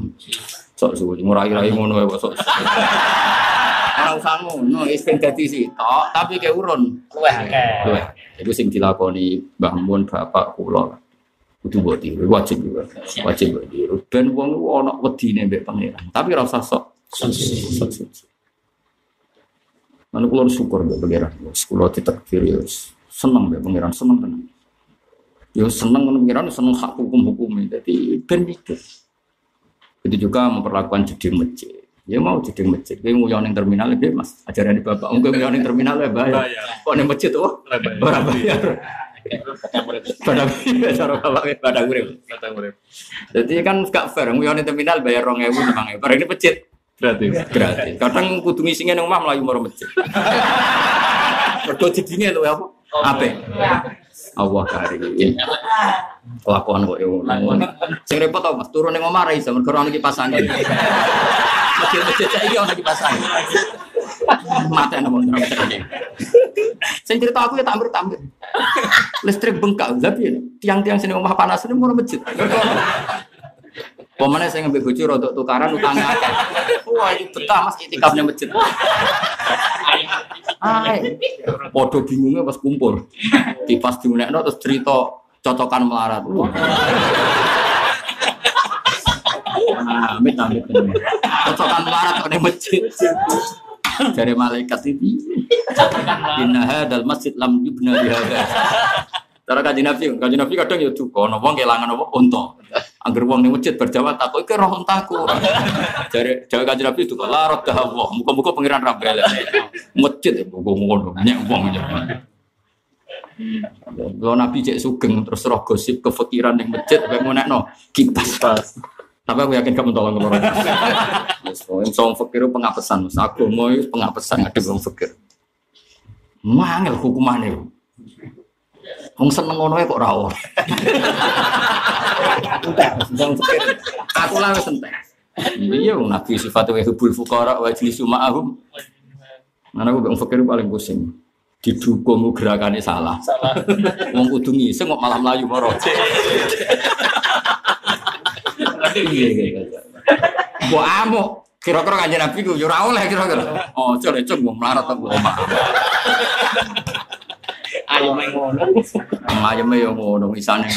sok suci ngurai-rai ngono ya sok. Ora usah ngono wis ben dadi sitok tapi ke urun. Luweh akeh. luweh. Iku sing dilakoni Mbah Mun bapak kula. Kudu mbok tiru wajib juga wajib mbok tiru. Ben wong ku ana wedine mbek pangeran tapi ora usah sok. Suci. suci. Lalu kalau syukur mbak pangeran, sekolah ditakdir ya seneng mbak pangeran seneng tenang. Ya seneng pangeran seneng hak hukum hukum jadi ben mikir. Itu juga memperlakukan jadi masjid. Ya mau jadi masjid, dia mau yang terminal dia mas ajaran di bapak, enggak mau yang terminal ya bayar. Kok nih masjid tuh? Berapa bayar? Pada cara bapak. Jadi kan gak fair, mau yang terminal bayar rong ewu, lima ewu. Ini masjid Gratis. gratis. Kadang kudu ngisinya nang omah mlayu maro masjid. *laughs* Mergo jedine lho apa? Ape? Allah karim. Kelakuan kok yo. Sing repot apa? Mas turun ning omah ra iso mergo ono kipas angin. Masjid-masjid saiki ono kipas angin. Mata nang wong Sing cerita aku ya tak tampir Listrik bengkak, tapi tiang-tiang sini omah panas ini mau masjid. Pemane saya ngambil bojo rodok tukaran utangnya akeh. Wah, itu betah Mas itikafnya masjid. Hai. Podo bingungnya pas kumpul. Di pas diunekno terus cerita cocokan melarat. Amit amit. Cocokan melarat kok ning masjid. Dari malaikat itu. Inna hadzal masjid lam yubna li hadza. Cara kaji nabi, kaji nabi kadang ya duka, nopo kehilangan nopo unta. Angger wong ning masjid berjawab takut iki roh untaku. Jare jawa kaji nabi duka, la raddah Allah. Muga-muga pangeran ra balen. Masjid ya ngono, nyek wong ya. Kalau Nabi cek sugeng terus roh gosip kefikiran yang masjid, kayak mau nekno kipas. Tapi aku yakin kamu tolong. Yang soal fakir pengapesan, aku mau pengapesan ada orang fakir. Mangel hukumannya. Wong seneng ngono kok ora ora. Aku lah wis entek. Iya, Nabi sifatnya hubul fuqara wa jlisu ma'ahum. Mana aku wong fakir paling pusing. Didukung gerakannya salah. Salah. Wong kudu ngiseng kok malah melayu moro. Mbok amuk. Kira-kira kanjeng Nabi ku yo ora oleh kira-kira. Oh, jare cung wong melarat aku omah. Main ngono. Ayeme yo ngono isane.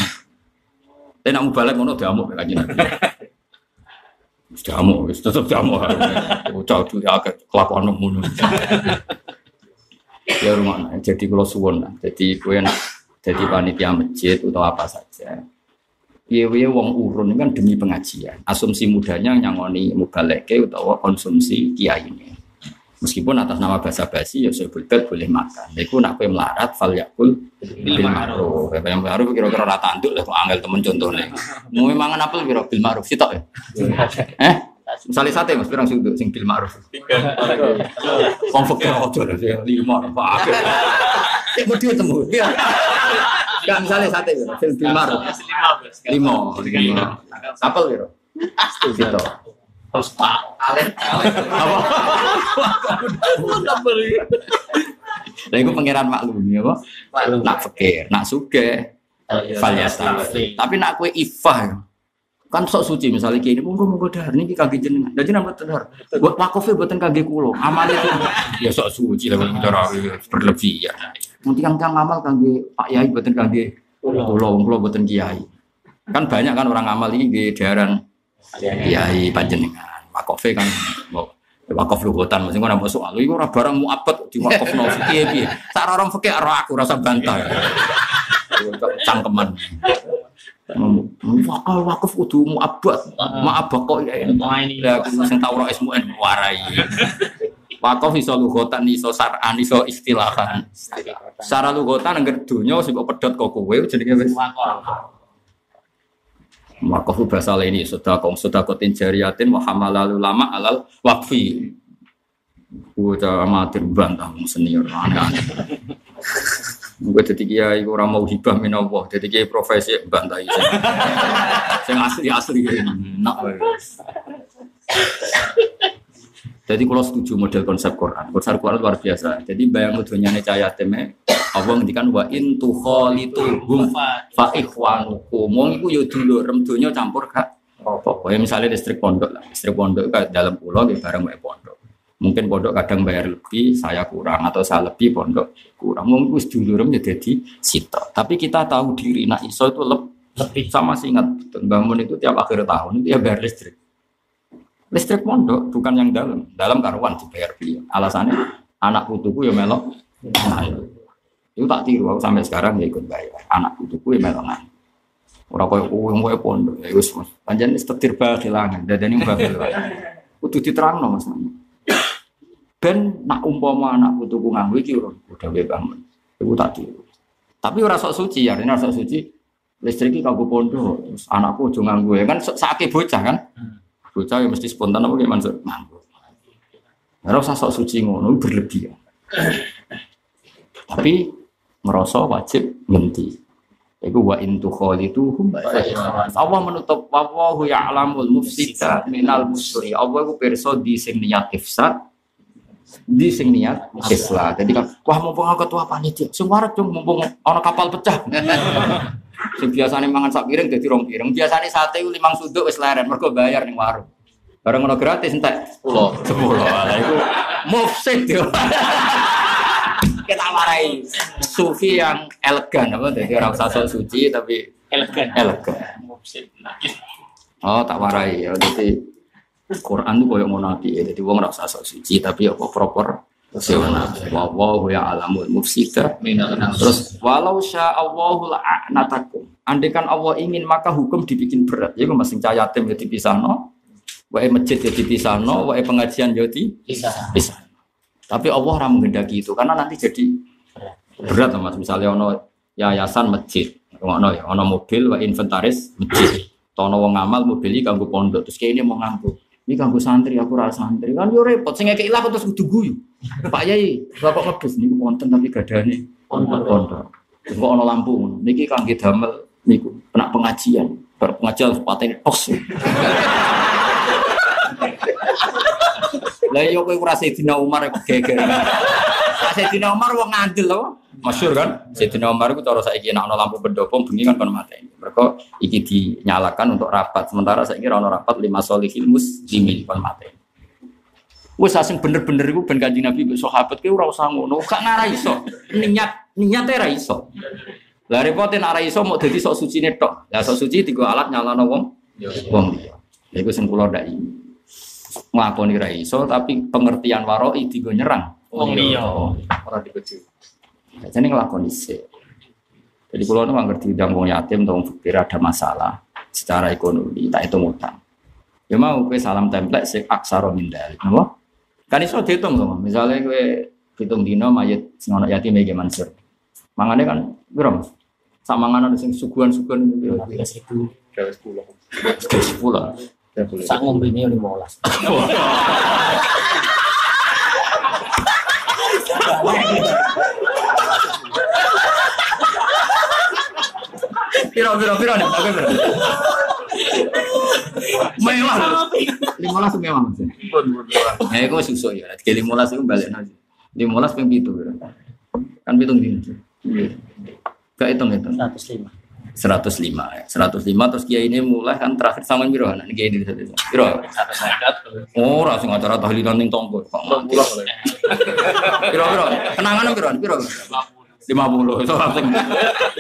Tapi nak balik ngono diamuk Nabi. Wis diamuk, wis tetep diamuk. Bocah dulu agak kelakuan ngono. Ya rumah, jadi kalau suwon lah. Jadi kue nak jadi panitia masjid atau apa saja. Piye wong urun kan demi pengajian. Asumsi mudanya nyangoni mubaleke utawa konsumsi kiai ini. Meskipun atas nama bahasa basi ya sebut boleh makan. Iku nak kowe melarat fal yakul bil ma'ruf. Yang ma'ruf kira-kira rata tanduk lah kok angel temen contohnya. Mau mangan apel kira bil ma'ruf sitok ya. *laughs* Eh? Misalnya sate mas, pirang sudut sing bil ma'ruf. Ojo lah sing lima Pak. Ya mau dia temu. Ya. Enggak misalnya sate sing bil ma'ruf. Lima. Lima. Apel kira. Sitok. Terus Pak Alen. Apa? Lah iku pangeran maklum ya, apa? Nak fakir, nak suge, falyasta. Tapi nak kue ifah kan sok suci misalnya kayak ini monggo monggo dahar niki kaki jenengan. Dadi nambah dahar. Buat wakofe buatan kaki kulo. Amal itu ya sok suci lah cara berlebih ya. Nanti yang kang amal kaki Pak Yai buatan kaki kulo, kulo buatan Kiai. Kan banyak kan orang amal ini di daerah Kiai panjenengan. Wakofe kan mau wakaf luhutan. Mesti ora masuk alu iku ora barang muabat di wakaf no piye *laughs* piye sak orang fikih ora aku rasa bantah. Cangkeman. Wakaf wakaf kudu muabat muabak kok ya lah aku sing tau ora ismu'en warai. Wakaf iso luhutan iso saran iso istilahan. Secara luhutan angger donya sing kok pedhot kok kowe jenenge wis Wakaf bahasa ini sudah kong sudah kotin jariatin lalu lama alal wakfi. Gue amatir bantah senior aneh. Gue jadi kiai orang mau hibah min jadi kiai profesi bantah itu. Yang asli asli nak. Jadi kalau setuju model konsep Quran, konsep Quran luar biasa. Jadi bayang dunia cahaya teme, Allah ngendikan wa in tukhalituhum fa ikhwanukum. Wong iku yo dulurem donya campur gak apa-apa. Ya misalnya listrik pondok lah, listrik pondok ke dalam pulau di bareng wae pondok. Mungkin pondok kadang bayar lebih, saya kurang atau saya lebih pondok kurang. Mungkin wis dulurem ya jadi sito. Tapi kita tahu diri, nah iso itu lebih sama sih ingat bangun itu tiap akhir tahun itu ya bayar listrik. Listrik pondok bukan yang dalam, dalam karuan dibayar beliau. Alasannya anak putuku ya melok. Nah, itu tak tiru, aku sampai sekarang ya ikut bayar. Anak putuku ya melok nah. Orang kaya uang kaya pondok, ya wis mas. Panjang ini setir kehilangan, dadani bakhil. Kudu diterangno mas. Ben nak umpama anak putuku nganggu iki udah bangun. Iku tak tiru. Tapi ora sok suci ya, ini sok suci. Listrik iki kanggo pondok, terus anakku aja nganggu ya kan sakit bocah kan. Bocah ya mesti spontan apa gimana Mansur? Nganggur. Ora usah sok suci ngono berlebihan. Tapi merasa wajib ngenti. Iku wa intu khalituhum Allah menutup wallahu ya'lamul mufsida minal musri. Allah iku pirsa di sing niat ifsad di sing niat islah. Jadi kan wah mumpung aku ketua panitia, sing warak dong mumpung ana kapal pecah. *laughs* Sing biasane mangan sak piring dadi rong piring. Biasane sate ku limang suduk wis leren mergo bayar ning warung. Bareng ngono gratis entek 10. 10. Lah iku mufsid yo. *laughs* Warai sufi yang elegan apa jadi orang usah suci tapi elegan. Elegan. Mufsid. Oh, tak warai ya. Jadi Quran itu koyo nabi ya. Jadi wong ora usah suci tapi apa proper Wa wa ya alamul mufsida. Terus walau sya Allahu la'natakum. Andaikan Allah ingin maka hukum dibikin berat. Ya masing cah yatim ya dipisahno. Wae masjid ya dipisahno, wae pengajian ya. Bisa. Tapi Allah ora menghendaki itu karena nanti jadi berat Mas. Misalnya ono yayasan masjid, ono ya, ono mobil wa inventaris masjid. Tono wong ngamal mobil iki kanggo pondok. Terus kayak ini mau nganggo. Ini kanggo santri, aku rasa santri. Kan yo repot. Sing ngekek ilah terus kudu guyu. Pak Yai, bapak ngebus niku wonten tapi gadane pondok. Terus kok ono lampu ngono. Niki kangge damel niku kena pengajian. Bar pengajian patene tos. *laughs* Lah yo kowe ora Sayyidina Umar kok geger. Sayyidina Umar wong ngandel loh. Masyur kan? Sayyidina Umar itu cara saiki nek ana lampu pendopo bengi kan kon mateni. Mergo iki dinyalakan untuk rapat. Sementara saiki ora ana rapat lima solihil muslimin kon mateni. Wes asing bener-bener iku ben Kanjeng Nabi mbek sahabat ki ora usah ngono, gak ngara iso. Niat niate ora iso. Lah repote nek ora iso mau dadi sok sucine tok. Lah sok suci digo alat nyalano wong wong liya. Iku sing kula ndak ini nglakoni ra iso tapi pengertian waroi digo nyerang wong liya ora dikeju. Jadi ngelakoni sik. Jadi kalau nggak ngerti dan yatim atau fakir ada masalah secara ekonomi, tak itu utang. Ya mau gue salam template si aksara mindal, dalik. Kan iso dihitung sama. Misalnya gue hitung dino mayat sing anak yatim iki Mansur. Mangane kan piro? sama manganan sing suguhan-suguhan sepuluh dari sepuluh Sak ngombe ini lima belas. Piro piro piro nih, oke piro. Mewah. Lima belas mewah Mas. Ya iku susu ya. Tiga lima belas itu balik aja. Lima belas ping pitu piro. Kan pitung dino. Gak hitung hitung. Seratus lima. 105 ya. 105 terus kiai ini mulai kan terakhir sama biro anak kiai ini satu biro oh rasa acara tahlilan ning tonggo kok biro biro kenangan biro biro 50 itu langsung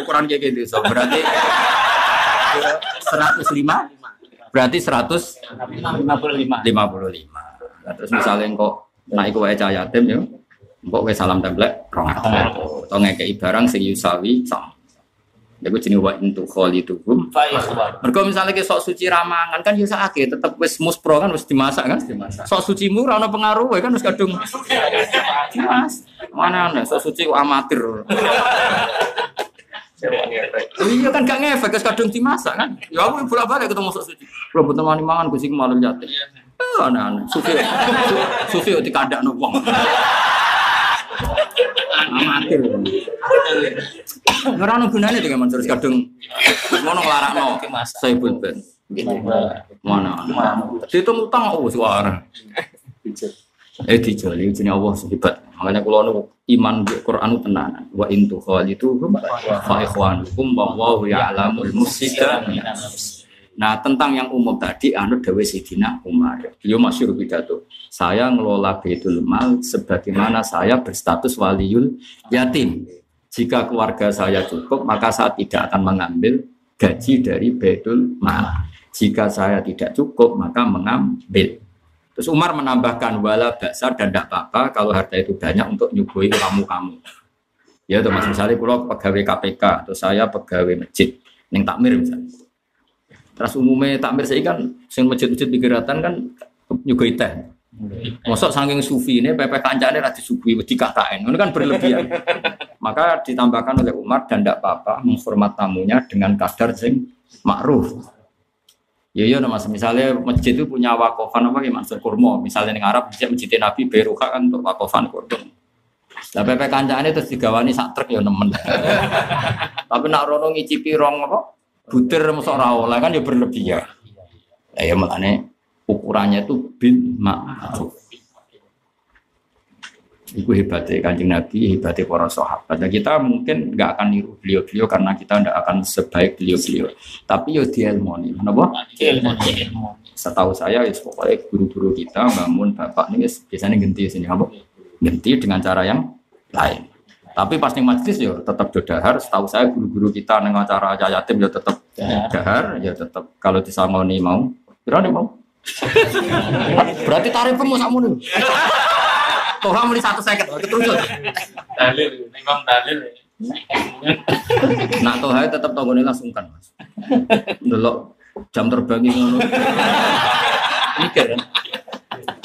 ukuran kayak gitu so berarti 105 berarti 155 Lima puluh lima. Nah, terus misalnya kok naik ke wae yatim ya kok salam template rong atau ngekei barang sing yusawi sama Iku jenis wa intu khalituhum Baik, Tuhan. Mergo misalnya ke sok suci ramangan kan ya sakit, tetep wis muspro kan wis dimasak kan? Dimasak. Sok suci mu ora ono pengaruh kan wis kadung. Mas, mana ana sok suci amatir. Oh iya kan gak ngefek wis kadung dimasak kan. Ya aku bolak-balik ketemu sok suci. Kalau butuh mani mangan kucing malu jatuh. Eh aneh-aneh. Sufi. Sufi dikandakno wong. Amatir. Ora ono gunane dengan Mansur kadung ngono nglarakno Mas. Saibul Ben. Mana? Dihitung utang oh suara. Eh dijoli jenenge Allah hebat. Makanya kula nu iman di Quran tenanan. Wa in tukhalitu fa ikhwanukum wa wallahu ya'lamul mufsida Nah tentang yang umum tadi Anut Dawe Sidina Umar. Beliau masyur pidato Saya ngelola Baitul Mal Sebagaimana saya berstatus waliul yatim. Jika keluarga saya cukup Maka saya tidak akan mengambil Gaji dari Baitul Mal. Jika saya tidak cukup Maka mengambil. Terus Umar menambahkan wala baksa dan tidak apa-apa kalau harta itu banyak untuk nyugoi kamu-kamu. Ya tuh mas. Misalnya kalau pegawai KPK atau saya pegawai masjid, neng takmir misalnya. Terus umumnya takmir saya kan, sing masjid-masjid pikiratan kan nyugoi teh. Mosok saking sufi ini PP kancane ra disuguhi wedi KKN. Ini kan berlebihan. *laughs* Maka ditambahkan oleh Umar dan tidak apa-apa menghormat tamunya dengan kadar sing ma'ruf. Ya iya mas, misalnya masjid itu punya wakofan apa gimana? Kurma, misalnya di Arab masjid masjid Nabi Beruka kan untuk wakofan kurma. Lah PP kancane terus digawani sak truk ya nemen. *laughs* Tapi nak rono ngicipi rong apa? Butir mosok ora oleh kan ya berlebihan. Lah ya makane ukurannya itu bil ma'ruf. Itu hebatnya kanjeng Nabi, hebatnya para sahabat. Dan kita mungkin nggak akan niru beliau-beliau karena kita tidak akan sebaik beliau-beliau. Tapi yo di ilmu nih, kenapa? Setahu saya, ya pokoknya guru-guru kita bangun bapak ini biasanya ganti sini, apa? Ganti dengan cara yang lain. Tapi pas ning majlis yo tetap dodahar. Setahu saya guru-guru kita neng acara aja yatim yo tetap dahar, ya tetap kalau disangoni mau, berani mau. *laughs* Berarti tarif kamu sama nih. Toh muli satu seket, terus. Dalil, memang dalil. Nak toh tetap tonggone langsung kan mas. Delok jam terbang ngono. Mikir kan.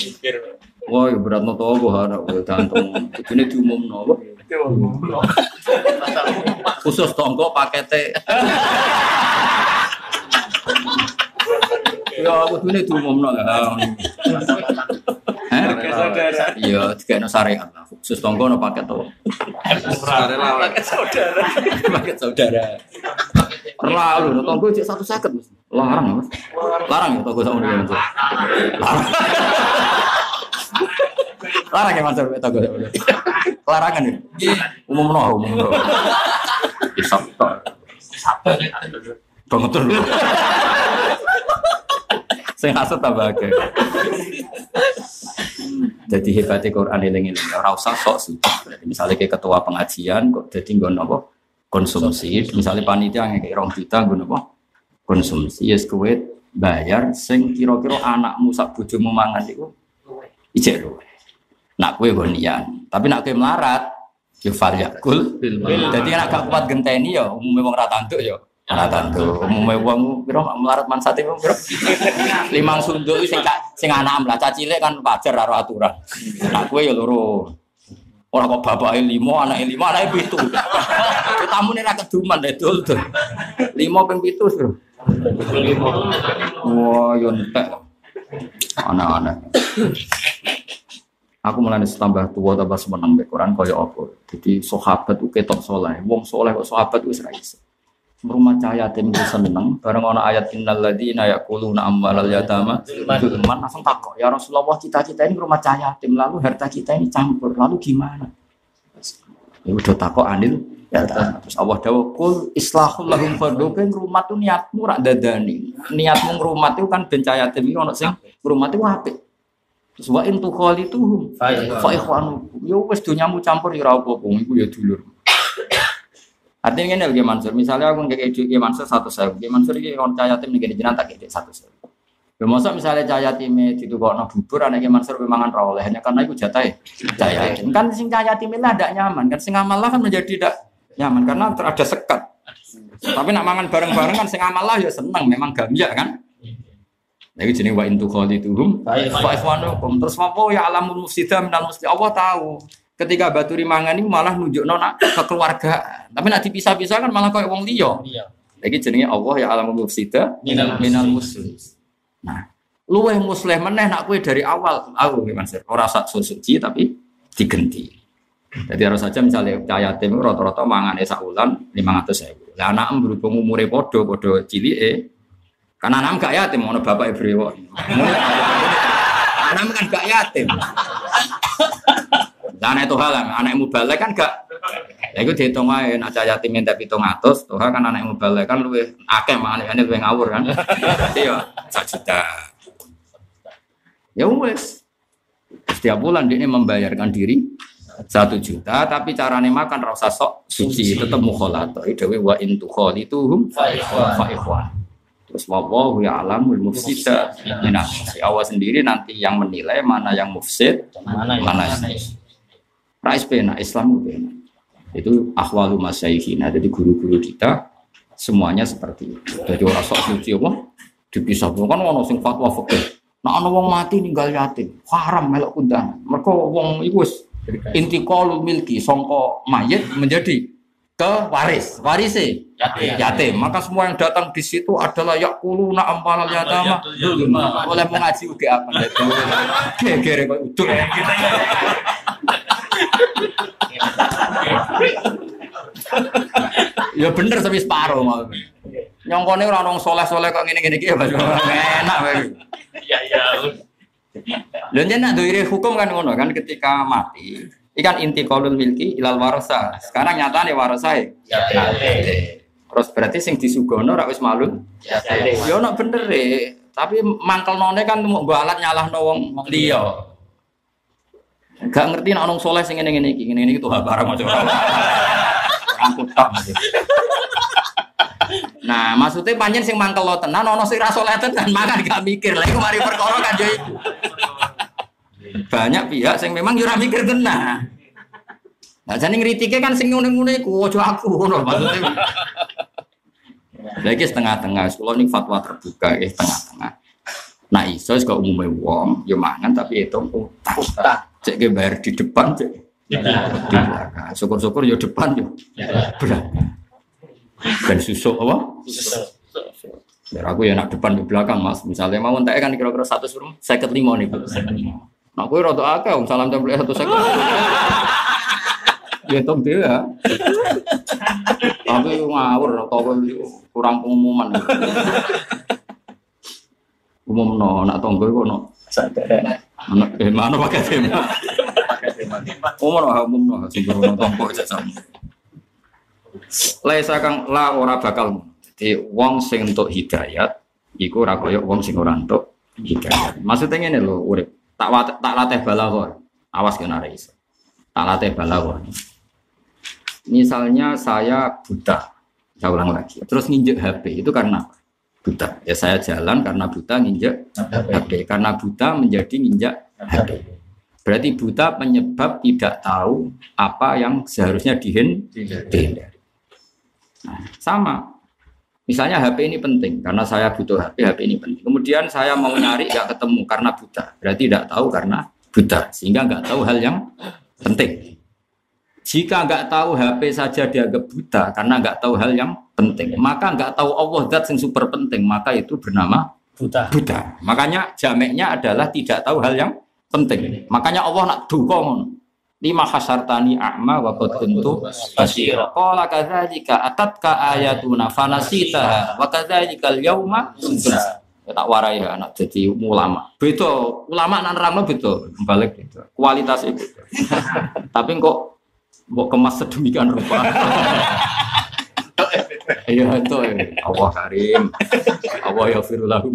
Mikir. Wah, ya berat no togo anak gue gantung. Ini diumum no. *laughs* Khusus tonggo pakete. *laughs* Ya aku ini diumum no. Eh? Iya, tiga syariat lah. Khusus tonggo no tuh. Paket saudara. paket saudara. *laughs* Lalu, no tonggo cek satu mas. Larang ya mas. Larang ya tonggo sama dia. Larang. Larang ya mas tonggo. Larangan ya. Umum no, umum no. Isap tok. Banget tuh. Saya hasut tambah akeh. Jadi hebatnya Quran ini ini ora usah sok sih. Misalnya kayak ketua pengajian kok jadi nggon apa? Konsumsi. Misalnya panitia yang kayak rong juta nggon apa? Konsumsi. Yes kowe bayar sing kira-kira anakmu sak bojomu mangan iku ijek luwe. Nak kowe nggon nian. Tapi nak kowe melarat ya fal yakul. Jadi nak gak kuat genteni ya umumnya wong ra tanduk ya. Ora tanduk. Umumnya wong pira melarat mansate wong pira? Limang sunduk sing sing anak lah cilik kan wajar karo aturan. Nak kowe ya loro. Ora kok bapake limo, anake limo, anake pitu. *laughs* Tamu ra keduman deh dul dul. Limo ping pitu, Bro. Wah, yo entek. Anak-anak. Aku mulai tambah tua tambah semenang Quran kaya apa. Jadi sahabat ku ketok soleh. Wong soleh kok sahabat wis ra iso. Rumah cahaya tim seneng bareng ana ayat innal ladzina yaquluna amwalal yatama zulman langsung takok ya Rasulullah kita-kita ini rumah cahaya tim lalu harta kita ini campur lalu gimana? Ya udah takok anil ya terus Allah dawuh kul islahul lahum fardu rumah tuh niatmu rak dadani. Niatmu ngrumat itu kan ben cahaya tim iki ono sing ngrumat itu apik. Terus wa in tukhalituhum fa ikhwanukum. Yo wis donyamu campur ya ora apa-apa, iku ya dulur. Artinya ini lagi Mansur, misalnya aku duit Ki Mansur satu saya, Ki Mansur ini orang cahaya tim nih jenang tak kei satu saya. Bermasa misalnya cahaya tim itu kok no bubur, anak Ki Mansur memangan rawol, hanya karena itu jatah cahaya tim. Kan sing cahaya tim ini ada nyaman, kan sing amal lah kan menjadi tidak nyaman karena ada sekat. Tapi nak mangan bareng-bareng kan sing amal lah ya seneng, memang gambia kan. Lagi jenis wa intu khalituhum fa ikhwanukum. Terus apa ya alamul mufsida minal mufsida. Allah tahu. Ketika baturi mangan ini malah nunjuk nona ke keluarga. Tapi nanti pisah-pisah kan malah kayak wong liya. Iya. Lagi jenenge Allah ya alamul mufsida Minal minal muslim. Nah, luweh muslim meneh nak kue dari awal aku gimana sih? Ora sak suci tapi digenti. Jadi harus saja misalnya cahaya tim rata-rata mangan sak ulan 500 ribu. Lah anak berhubung umure podo podo cilik eh. Karena anak gak yatim, ono bapak ibu *laughs* Anak kan gak yatim. Lah anak itu hal, anak balik kan gak Ya itu dihitung aja, nak cah yatim minta pitung tuh kan anak yang balik kan lebih akeh mangan ini lebih ngawur kan. *laughs* Iya, satu juta. Ya wes, setiap bulan dia ini membayarkan diri satu juta, tapi caranya makan rasa sok suci, tetap mukholato. Itu wa intu itu fa ikhwan. Terus Terus wallahu ya'lamul mufsida minal muslih. Allah sendiri nanti yang menilai mana yang mufsid, Mana ya? mana yang Rais pena Islam itu. Itu ahwalu masyayikhina. Jadi guru-guru kita semuanya seperti itu. Jadi orang sok suci apa? Dipisah kan ono sing fatwa fikih. Nah ana wong mati ninggal yatim, haram melok kundangan. Mergo wong iku wis intiqalul milki songko mayit menjadi ke waris, warise Yatim. yatim. Maka semua yang datang di situ adalah yakuluna ampalal yatama. Oleh mengaji uga apa *laughs* itu. Gegere kok uduk. *laughs* Ya bener tapi separuh mau. Nyongkone ora ono soleh-soleh kok ngene-ngene iki ya enak wae. Iya iya. Lha yen nak doire hukum kan ngono kan ketika mati ikan inti kolul milki ilal warasa. Sekarang nyatane warasae. Yatim. Terus berarti sing disugono ora wis malun. Yatim. Ya ono bener e. Tapi mangkel none kan mau nggo alat nyalahno wong liya. Gak ngerti nek ono wong soleh sing ngene-ngene iki, ngene-ngene iki tuh barang aja. Orang kutak. Nah, maksudnya panjen sing mangkel lo tenan ono sing ra soleh tenan, makan gak mikir. Lah iku mari perkara kan yo. Banyak pihak sing memang yo mikir tenan. Nah, jane ngritike kan sing ngene-ngene iku aja aku ngono maksudnya. Lagi setengah-tengah, kalau ini fatwa terbuka, ya setengah-tengah. Nah iso kok umumnya wong, ya mangan tapi itu utang. Cek ke bayar di depan, cek di belakang. Syukur-syukur ya depan ya belakang. Dan susuk apa? Biar aku ya nak depan di belakang mas. Misalnya mau entek kan kira-kira satu suruh, saya lima nih. Nah aku rada akeh, wong salam template satu seket. Ya tong dia. Tapi ngawur atau kurang pengumuman. *laughs* Umum no, nak tonggo kok no. Eh, mana pakai tema? Umum no, umum no, sumber no tonggo aja sama. Laisa kang la ora bakal. Jadi wong sing untuk hidayat, iku ora koyo wong sing ora untuk hidayat. Maksudnya ngene lho, urip tak tak latih balaghor. Awas kena iso. Tak latih balaghor. Misalnya saya buta, saya ulang lagi. Terus nginjek HP itu karena apa? Buta. Ya saya jalan karena buta nginjek HP. Karena buta menjadi nginjak HP. Berarti buta penyebab tidak tahu apa yang seharusnya dihindari. Nah, sama. Misalnya HP ini penting karena saya butuh HP, HP ini penting. Kemudian saya mau nyari nggak ketemu karena buta. Berarti tidak tahu karena buta, sehingga nggak tahu hal yang penting. Jika nggak tahu HP saja dianggap buta karena nggak tahu hal yang penting, maka nggak tahu Allah zat yang super penting, maka itu bernama Buta. buta. Makanya jameknya adalah tidak tahu hal yang penting. Makanya Allah nak dukung lima hasartani a'ma wa qad kuntu basira. Qala kadzalika atatka ayatuna fanasitaha wa kadzalikal yauma tunsa. Ya, tak warai ya anak jadi ulama. Beda, ulama nak nerangno beda, balik beda. Kualitas itu. *laughs* Tapi kok kok kemas sedemikian rupa. *laughs* Iya itu Allah Karim. Allah ya firulahum.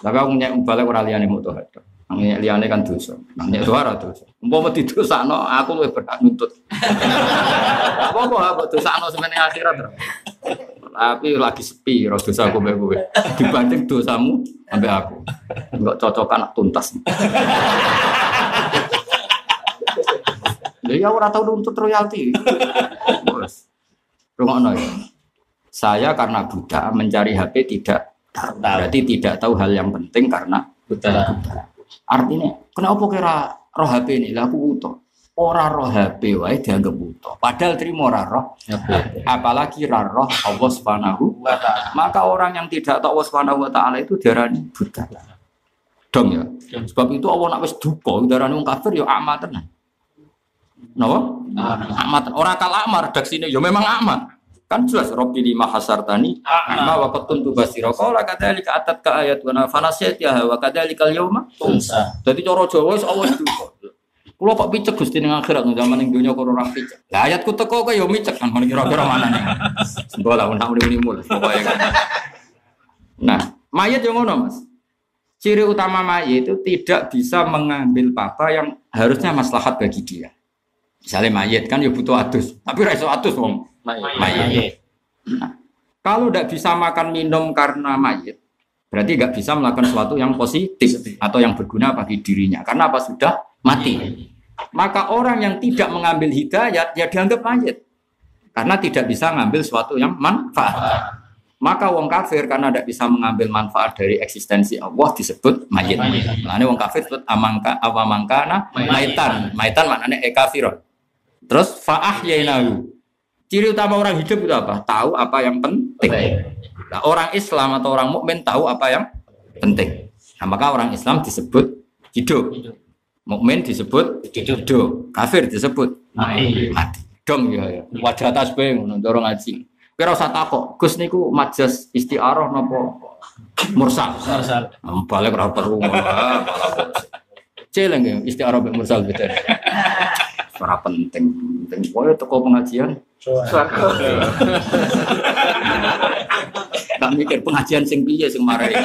Tapi aku nyek balik ora liyane mutu hada. Nang nyek liyane kan dosa. Nang nyek dosa ora dosa. Umpama didosakno aku luwih berhak nuntut. Apa kok aku dosakno semene akhirat. Bro. Tapi lagi sepi ro dosa aku kowe. Dibanding dosamu ambek aku. Enggak cocokan tuntas. Lha ya ora tau nuntut royalti. *laughs* Bos. Rungokno ya. Saya karena buta mencari HP tidak tahu. Berarti tidak tahu hal yang penting karena Buta. Artinya, kenapa kira roh HP ini? Lah aku butuh. Ora roh HP wae dianggap butuh. Padahal terima ora roh. Apalagi ra roh Allah Subhanahu wa taala. Maka orang yang tidak tahu Allah Subhanahu wa taala itu diarani buta. Dong ya. Sebab itu Allah nak wis duka diarani wong kafir ya amat tenan. Napa? Amat. Ora kal amar redaksine ya memang amat. Kan jelas Rabbi lima hasartani wa qad kuntu basira. Qala kadzalika atat ka ayatuna fanasiyatiha wa kadzalikal yauma Tunsa. Jadi cara Jawa wis Allah itu. Kulo kok picek Gusti ning akhirat ning zaman ning donya kok ora picek. Lah ayatku teko kok ya micek kan ngono kira-kira mana nih. Mbok lah nak muni mul pokoke. Nah, mayat yang ngono Mas. Ciri utama mayat itu tidak bisa mengambil apa yang harusnya maslahat bagi dia. Misalnya mayat kan ya butuh adus, tapi ra iso adus wong mayat. Kalau tidak bisa makan minum karena mayit, berarti nggak bisa melakukan sesuatu yang positif atau yang berguna bagi dirinya. Karena apa sudah mati. Maka orang yang tidak mengambil hidayat ya dianggap mayit. Karena tidak bisa mengambil sesuatu yang manfaat. Maka wong kafir karena tidak bisa mengambil manfaat dari eksistensi Allah disebut mayit. Nah, ini wong kafir disebut amangka awamangkana maitan. Maitan maknanya ekafirun. Terus faah yainahu. Ciri utama orang hidup itu apa? Tahu apa yang penting. Nah, orang Islam atau orang mukmin tahu apa yang penting. Nah, maka orang Islam disebut hidup. Mukmin disebut hidup. Kafir disebut mati. Dong ya ya. Wajah tasbih ngono dorong ngaji. Kira usah takok, Gus niku majas istiaroh napa mursal? Mursal. Nah, Balik ora perlu *laughs* Celeng ya istiaroh mursal beda. *laughs* Ora penting. Penting koyo teko pengajian. Tak mikir pengajian sing piye sing marai.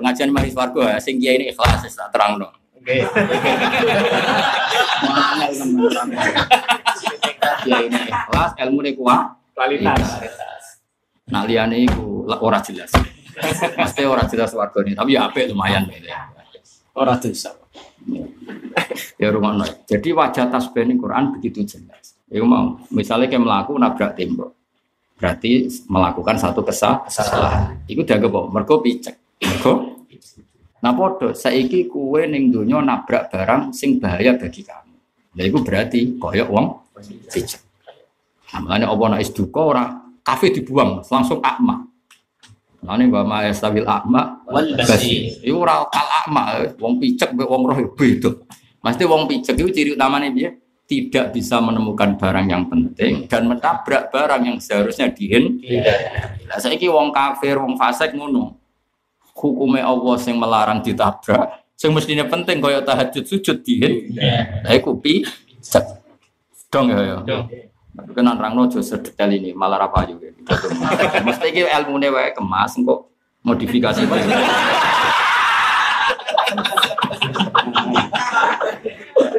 Pengajian mari swarga sing kiai ini ikhlas tak terangno. Oke. Mangel teman. Kiai ini ikhlas, ilmu ini kuat. Kualitas. Nak liyane iku ora jelas. Pasti ora jelas warga ini, tapi ya apik lumayan. Orang dosa. Ya rumah Jadi wajah tasbih ini Quran begitu jelas. Iku mau, misalnya kayak melaku nabrak tembok. Berarti melakukan satu kesal kesalahan. Iku dianggap apa? Mergo picek. Mergo Nah podo, saiki kue ning donya nabrak barang sing bahaya bagi kamu. Lah iku berarti koyok wong picek. Nah, makanya apa nak is duka ora kafe dibuang langsung akma. Ini mbak Maya stabil akma Wal basir. Iku ora kal akma, wong picek mbek wong roh ya beda. Mesti wong picek itu ciri utamanya dia tidak bisa menemukan barang yang penting dan menabrak barang yang seharusnya dihin. Lah saiki wong kafir, wong fasik ngono. Hukumnya Allah yang melarang ditabrak. Sing mestinya penting kaya tahajud sujud dihin. Lah iku picek. Dong ya ya. Tapi kan orang nojo sedetail ini malah apa juga. Mesti iki ilmune wae kemas kok modifikasi.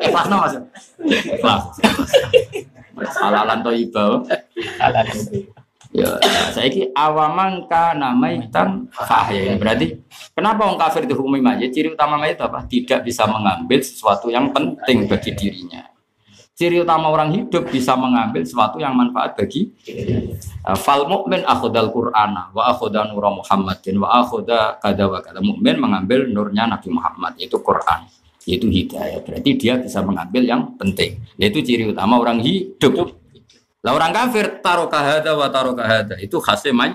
Ikhlas no mas? Ikhlas. Halalan to iba. Halal itu. Ya, saya ki awaman kana maitan fahya. Berarti kenapa orang kafir dihukumi mayit? Ciri utama mayit apa? Tidak bisa mengambil sesuatu yang penting bagi dirinya. Ciri utama orang hidup bisa mengambil sesuatu yang manfaat bagi Uh, fal mukmin akhudal qur'ana wa akhuda nura muhammadin wa akhuda kada wa kada. Mukmin mengambil nurnya nabi muhammad yaitu quran yaitu hidayah. Berarti dia bisa mengambil yang penting. Yaitu ciri utama orang hidup. Lah orang kafir taruh kahada wa taruh kahada itu khasnya may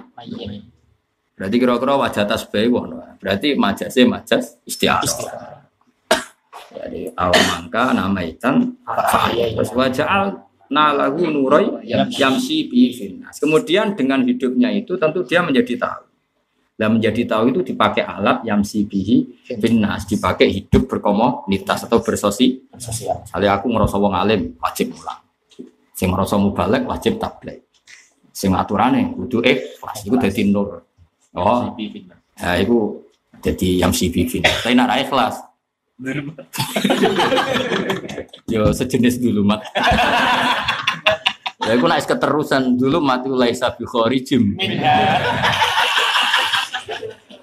berarti kira-kira wajah tasbih berarti majasnya majas istiarah jadi awamangka namaitan terus wajah nalahu nurai yamsi bi finnas. Kemudian dengan hidupnya itu tentu dia menjadi tahu. Dan menjadi tahu itu dipakai alat yamsi bihi finnas, dipakai hidup berkomunitas atau bersosi. Sosial. Misalnya aku ngerasa wong alim wajib mulang. Sing ngerasa mubalek wajib tabligh. Sing aturane kudu ikhlas iku dadi nur. Oh, ya iku jadi yamsi bi finnas. Tapi nek ra ikhlas Yo sejenis dulu mat. ya aku naik keterusan dulu mati laisa bi kharijim.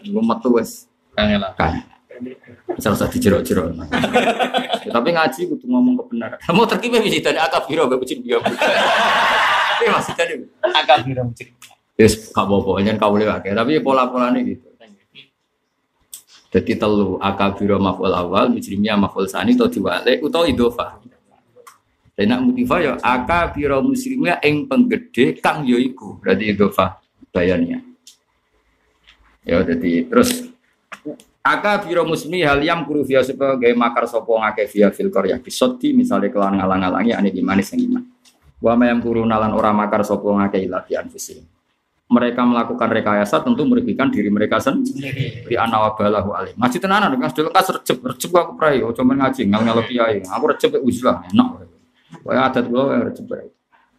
Gue metu wes Kangen lah. kan. Misal usah dijerok-jerok. Ya, tapi ngaji kudu ngomong kebenaran. Mau terkibah bisa tadi akab biro gak kucing dia. Tapi masih tadi. Agak bilang cerita. Yes, gak apa-apa, jangan kau boleh pakai. Tapi pola-polanya gitu. Jadi telu akabiro maf'ul awal, mujrimnya maf'ul sani, atau diwale, atau idofa. Dan nak mutifah ya akabiro muslimnya ing penggede kang yoiku. Berarti idofa bayannya. Ya jadi terus akabiro muslimi hal yang kuru via sebagai makar sopo ngake via filkor ya bisoti misalnya kelan ngalang-ngalangi ane gimana yang iman. Wa mayam kuru nalan ora makar sopo ngake ilah mereka melakukan rekayasa tentu merugikan diri mereka sendiri. Di anawabalahu alim. Ngaji tenanan dengan sudah lekas recep recep aku pray oh cuman ngaji ngal ngal kiai. Aku recep uzlah enak Wah adat gue recep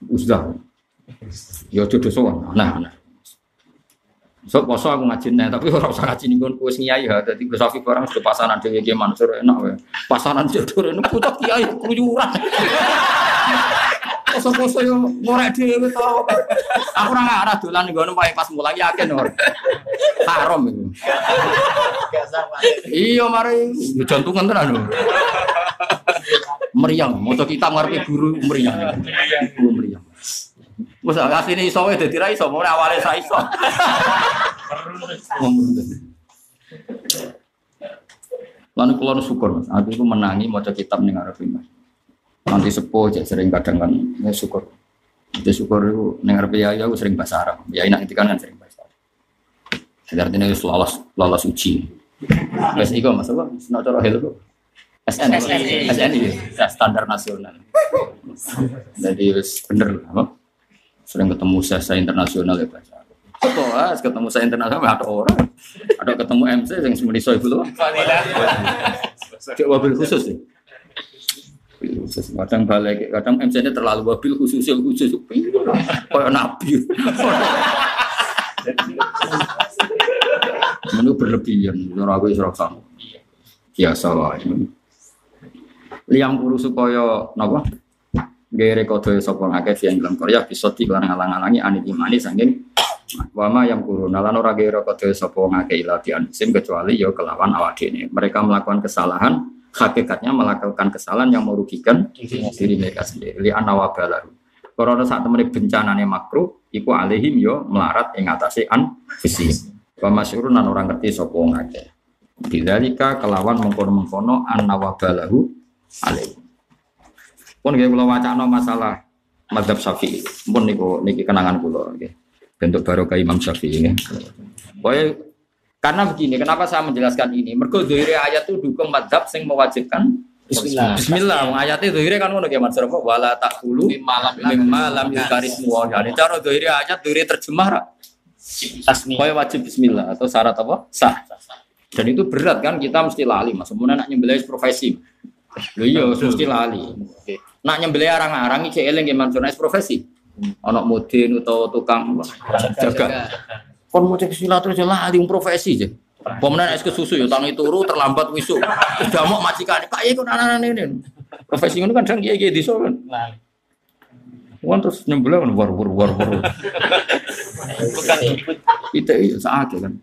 uzlah. Ya jodoh sowan nah nah so poso aku ngaji nih tapi orang usah ngaji nih gue kuis kiai ya jadi gue safi barang sudah pasanan dewi gimana suruh enak pasanan jodoh ini putak kiai keluyuran poso-poso yo ngorek dhewe tau. Aku ora ngarah dolan nggono pae pas mulai yakin ora. Haram iku. Iya mari yo jantungan tenan lho. Meriang, maca kitab ngarepe guru meriang. Guru meriang. Wes asline iso wae dadi ra iso, mau awale sa iso. Lalu kalau syukur mas, aku itu menangi mau kitab nih ngarep mas. Nanti sepuh jadi sering kadang kan ya syukur. Jadi syukur itu nih ngarep ya aku sering bahasa Arab. Ya ini nanti kan kan sering bahasa Arab. Jadi artinya itu lolos lolos uji. Mas Iko mas apa? Senang cara kok. SN, SN ya, standar nasional. Jadi wis bener apa? Sering ketemu saya internasional ya bahasa Arab. Betul, ketemu saya internasional ada orang, ada ketemu MC yang semuanya soal dulu. Cek wabil khusus sih. Khusus. Kadang balik, kadang MC ini terlalu wabil khusus khusus. Kayak nabi. Menu berlebihan, orang aku isra sama. Biasa lah. Liang puru supaya napa? Gere kodo sapa ngake yang dalam Korea bisa dikelar ngalang-alangi anit imani saking wama yang kuruna lan ora gere kodo sapa ngake ila sim kecuali ya kelawan awak dene. Mereka melakukan kesalahan hakikatnya melakukan kesalahan yang merugikan diri mereka sendiri. Li anawabalahu. Karena saat temen bencana nih makruh, iku alihim yo melarat ing atase an visi. Wa masyurun lan orang ngerti sapa ngake. Bidzalika kelawan mengkono-mengkono an nawabalahu alaihi. Pun nggih kula wacana masalah mazhab Syafi'i. Pun niku niki kenangan kula nggih. Bentuk barokah Imam Syafi'i nggih. Pokoknya karena begini, kenapa saya menjelaskan ini? Mergo dhiri ayat itu dukung mazhab sing mewajibkan Bismillah. Bismillah, wong ayatnya dhiri kan ngono nggih Mas Rafa, wala taqulu Malam mimma lam yukarismu wa jadi cara dhiri ayat dhiri terjemah ra. tasmi. Wajib bismillah atau syarat apa? Sah. Dan itu berat kan kita mesti lali, Mas. Kemudian nak nyembelih profesi. Lho iya mesti lali. Nak nyembelih arang-arang iki eling Mansur Nek profesi. Ana mudin utawa tukang jaga. Kon mau cek silat terus ya lali wong profesi je. Pemenang es kesusu ya tangi turu terlambat wisuk. Udah mau majikan Pak ya kok anak ini. Profesi ngono kan kadang kiai-kiai desa kan. Wan terus nyembelih kan war war war war. Bukan ikut. Itu iya saake kan.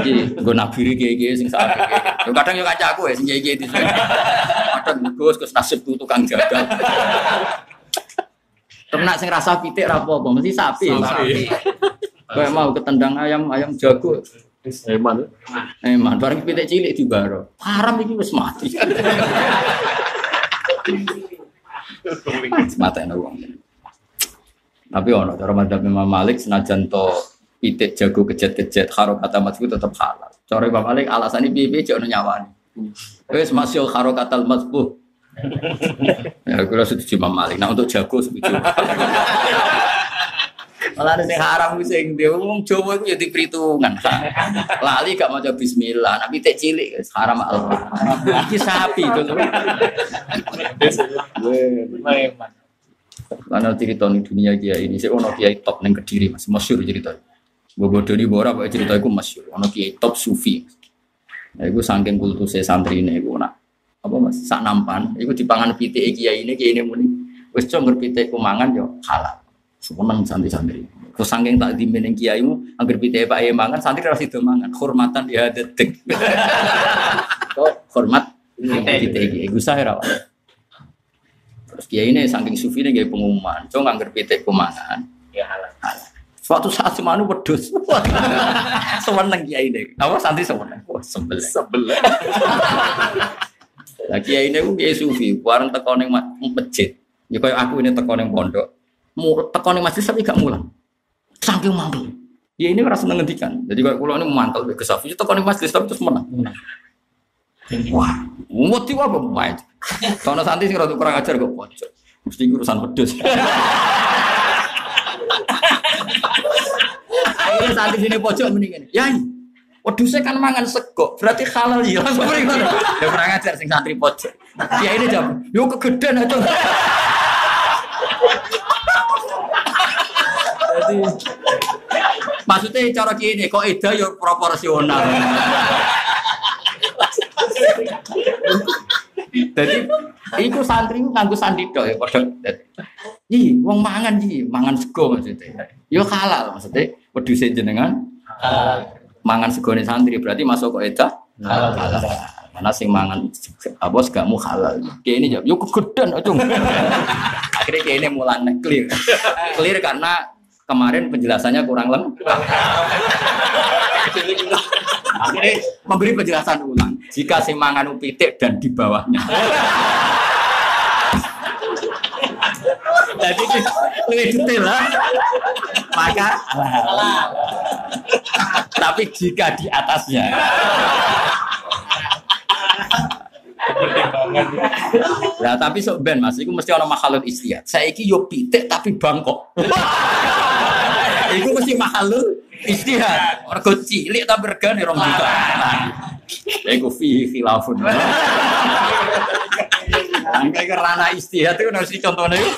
Jadi gue nabiri kiai-kiai sing. Yo kadang yo kancaku ya sing kiai-kiai desa. Kadang Gus Gus nasib tuh tukang jagal. Ternak sing rasa pitik ra apa-apa, mesti sapi. Sapi. Kayak mau ketendang ayam, ayam jago. Eman. Eman, bareng pitik cilik di baro. Haram iki wis mati. Mata enak wong. Tapi ono cara madzhab Imam Malik senajan to pitik jago kejet-kejet karo kata mazhab tetap halal. Cara Imam Malik alasannya piye-piye jek ono nyawani. Wis masih karo kata mazhab. ya kula setuju Imam Malik. Nah untuk jago setuju. Malah ada yang haram sing dia wong Jawa itu ya diperhitungan. Lali gak maca bismillah, nabi tek cilik wis haram Allah. Iki sapi itu. Memang. Karena cerita di dunia dia ini, saya ono kiai top neng kediri mas, masyur cerita. Bobo Doni Bora, pak cerita itu masyur. Ono kiai top sufi. Nah, itu saking kultusnya santri ini, itu nak apa mas, sak nampan. Itu dipangan pitik kiai ini, kiai ini muni. Wes cuma berpitik kumangan yo halal. Semenang santri-santri. Terus saking tak dimeneng kiaimu, angger pitik pak ayam mangan, santri harus itu mangan. Hormatan dia detik. *laughs* Kok hormat pitik kiai, rawat. Terus kiai ini saking sufi ini kayak pengumuman, cuma angger pitik kumangan. Ya halal. Suatu saat semanu wedus. *laughs* Semeneng kiai ini. Apa santri semeneng? Wah, sembelih. Sebelah. Lah kiai ini ku kiai sufi, bareng teko ning ma- masjid. Ya kayak aku ini teko ning pondok. Mu teko ning masjid tapi gak mulang. Saking mantul. Ya ini rasa seneng ngendikan. Jadi kayak kula ini mantel ke safi teko ning masjid tapi terus menang. Wah, mati apa main. Santri sing rada kurang ajar kok pojok. Mesti urusan wedhus. Akhirnya santri sini pojok mendingan. Ya, wedhusnya kan mangan sego, berarti halal ya. Langsung kurang ajar sing santri pojok. Ya ini jawab, yo kegedean itu. Jadi maksudnya cara gini kok eda yo proporsional. Jadi iku santri ku nganggo sandi tok ya padha. Ji, wong mangan ji, mangan sego maksudnya. Yo halal maksudnya. Wedhus jenengan mangan segone santri berarti masuk kok edah Halal. Karena sing mangan apa segamu halal. Kayak ini jawab, yo kegedean acung. *laughs* Akhirnya kayak ini mulai clear. Clear karena kemarin penjelasannya kurang lengkap. Akhirnya memberi penjelasan ulang. Jika sing mangan upitik dan di bawahnya. Jadi lebih detail lah. Maka. Tapi jika di atasnya. Nah, tapi sok ben Mas, iku mesti ana makhalul istihad. Saiki yo pitik tapi bangkok. iku mesti makhalul istihad. Mergo cilik tapi regane 2 juta. Iku fi khilafun. Angka kerana istihad itu harus dicontohnya itu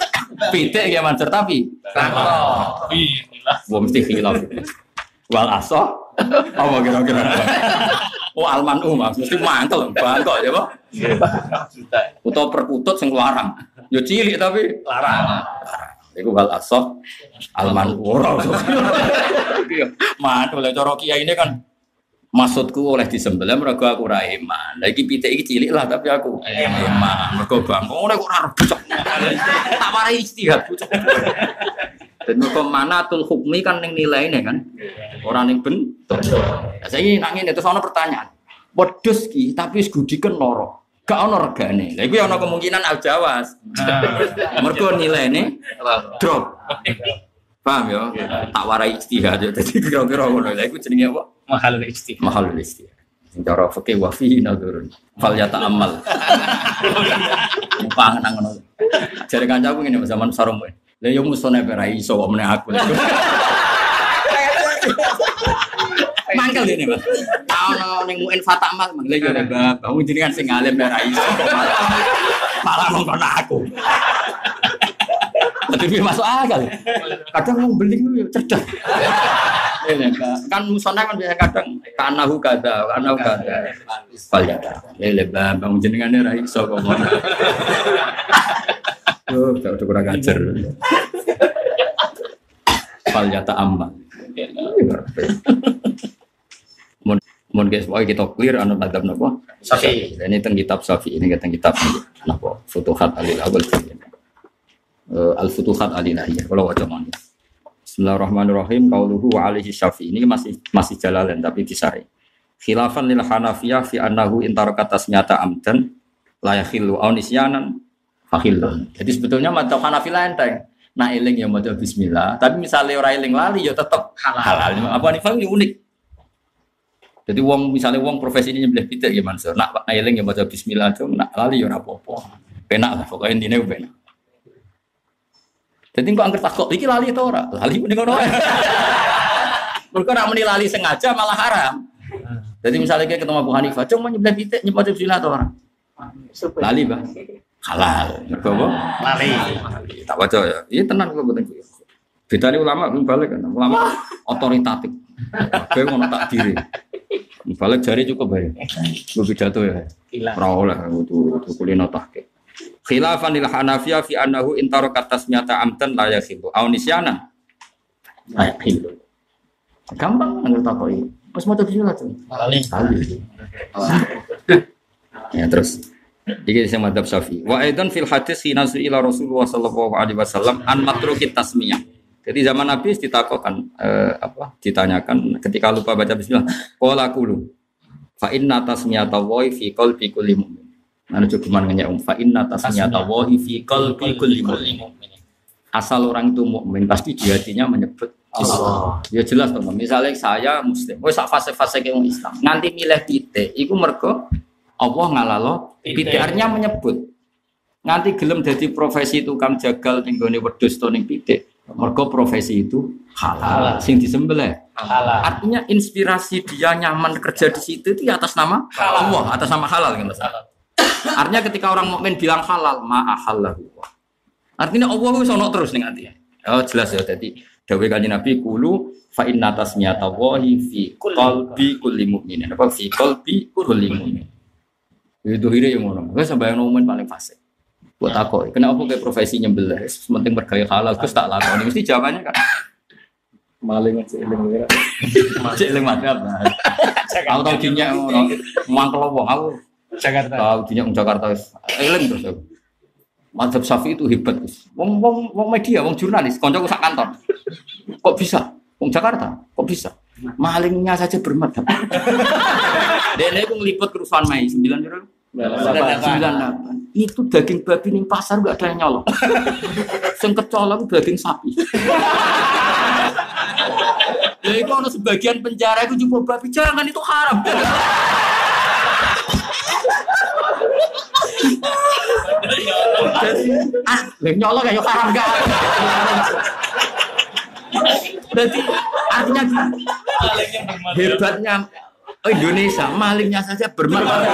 pitik ya mancer tapi Bangkok. Wah mesti khilaf. Wal aso apa kira-kira? Oh alman mas mesti mantel bangkok ya Pak. Juta. Utawa perkutut sing larang. Yo cilik tapi Larang. iku wal aso alman ora. Mantul lah cara kiai ini kan maksudku oleh disembelih mergo aku ora iman. Lah iki pitik iki cilik lah tapi aku iman. Mergo bangkok ora kok ora bocok. Tak warai istihad bocok. Dan mergo manatul hukmi kan ning nilaine kan. Ora ning bentuk. Lah saiki nak ngene terus ana pertanyaan. Wedhus ki tapi wis gudiken loro. Gak ono regane. Lah iku ya ono kemungkinan al jawas. Mergo nilaine drop. Paham ya? Tak warai istihad ya. Jadi kira-kira ngono. Lah iku jenenge apa? Mahal istihad. Mahalul istihad. Sing cara fikih wa fihi nadurun. Fal yata'ammal. *laughs* Muka nang ngono. Jare kancaku ngene zaman sarung. Lah yo musone ora iso kok meneh aku. *laughs* Mangkel dene, Mas. Ono ning muin fatamal, lha yo Mbak, bangun jenengan sing alim ora iso. Malah mongkon aku. *laughs* Tapi masuk akal. Kadang mau beli cerdas. *laughs* Ini, kan musona kan biasa kadang kanahu kada, kanahu kada. Palyata. Lele bang jenengan ora iso kok Yo, tak udah kurang ajar. Palyata amma. Mun mun guys, pokoknya kita clear anu madhab napa? Safi. Dan ini teng kitab Safi ini teng kitab napa? Futuhat Alil Awal. Eh, Al Futuhat Alilahiyah. Kalau wajah mana? Bismillahirrahmanirrahim. Qauluhu wa alaihi syafi. Ini masih masih jalalan tapi disari. Khilafan lil Hanafiyah fi annahu intaraka tasmiyata amdan la yakhillu aw nisyanan fakhillun. Jadi sebetulnya madzhab Hanafi enteng. Nah eling ya maca bismillah, tapi misalnya ora eling lali ya tetap halal. halal. Apa nih ini unik. Jadi wong misalnya wong profesi ini nyembelih pitik ya Mansur. Nak eling ya maca bismillah tuh nak lali ya ora apa-apa. Penak lah pokoknya intine penak. Jadi kok angker takut iki lali to ora? Lali mending ngono. wae. *laughs* Mergo nak muni lali sengaja malah haram. Jadi misalnya kayak ketemu Abu Hanifah, cuma nyembelih pitik nyembelih bismillah to ora? Lali, Bang. Halal. Mergo apa? Lari. Tak baca ya. Iya tenang kok boten kuwi. Bedane ulama pun balik kan. Ulama otoritatif. Kayak ngono tak diri. Balik jari cukup bae. Gue pidato ya. Ora oleh kudu kudu kulino tahke. Khilafan lil Hanafiyah fi annahu in tarakat tasmiyata amdan la yakhilu. Aw nisyana. La. Gampang nang takoki. Wis maca bismillah tuh. Lali. Kali. Ya terus. Iki sing madzhab Syafi'i. Wa aidan fil hadis hina ila Rasulullah sallallahu alaihi wasallam an matruki tasmiyah. Jadi zaman Nabi ditakokkan eh, apa? Ditanyakan ketika lupa baca bismillah. Qala qulu. Fa inna tasmiyata wa fi qalbi kulli mu'min. Nah, cuma nanya um fa inna tasmiyata wa fi qalbi kulli mu'min. Asal orang itu mukmin pasti di hatinya menyebut Allah. Ya jelas teman. Misalnya saya muslim, wes sak fase-fase ke Islam. Nanti milih titik, iku mergo Allah ngalalo titik artinya menyebut. Nanti gelem jadi profesi tukang jagal ning gone wedhus to ning pitik. Mergo profesi itu halal, Halal. sing disembelih. Halal. Artinya inspirasi dia nyaman kerja di situ itu atas nama Halal. Allah, atas nama halal kan Mas? Artinya ketika orang mukmin bilang halal, ma'ahallahu. Artinya Allah wis ono terus ning ati. Oh jelas ya tadi dawuh kanjeng Nabi kulu fa inna tasmiyata wahi fi qalbi kulli mu'minin. Apa fi qalbi kulli mu'min. Itu hire yang ngono. Wes sampeyan mukmin paling fasik. Buat takut, kenapa kayak profesi nyembelih? Penting bergaya halal, terus tak lakoni. Mesti jawabannya kan, Maling aja ilmu ya. cek eling *laughs* madhab. Aku tau dinya mangkel wong aku Jakarta. tahu dinya Jakarta wis eling terus aku. Madhab Syafi'i itu hebat. Gus. Wong wong wong media, wong jurnalis, kancaku sak kantor. Kok bisa? Wong Jakarta, kok bisa? Malingnya saja bermadhab. *laughs* Dene aku ngeliput kerusuhan Mei 9 piro? Sembilan delapan. Itu daging babi ning pasar gak ada yang nyolong. *laughs* Sing kecolong daging sapi. *laughs* Ya itu ada sebagian penjara itu jumpa babi jangan itu haram. Jadi ah, nyolong ya haram gak? Berarti artinya hebatnya Indonesia malingnya saja bermartabat.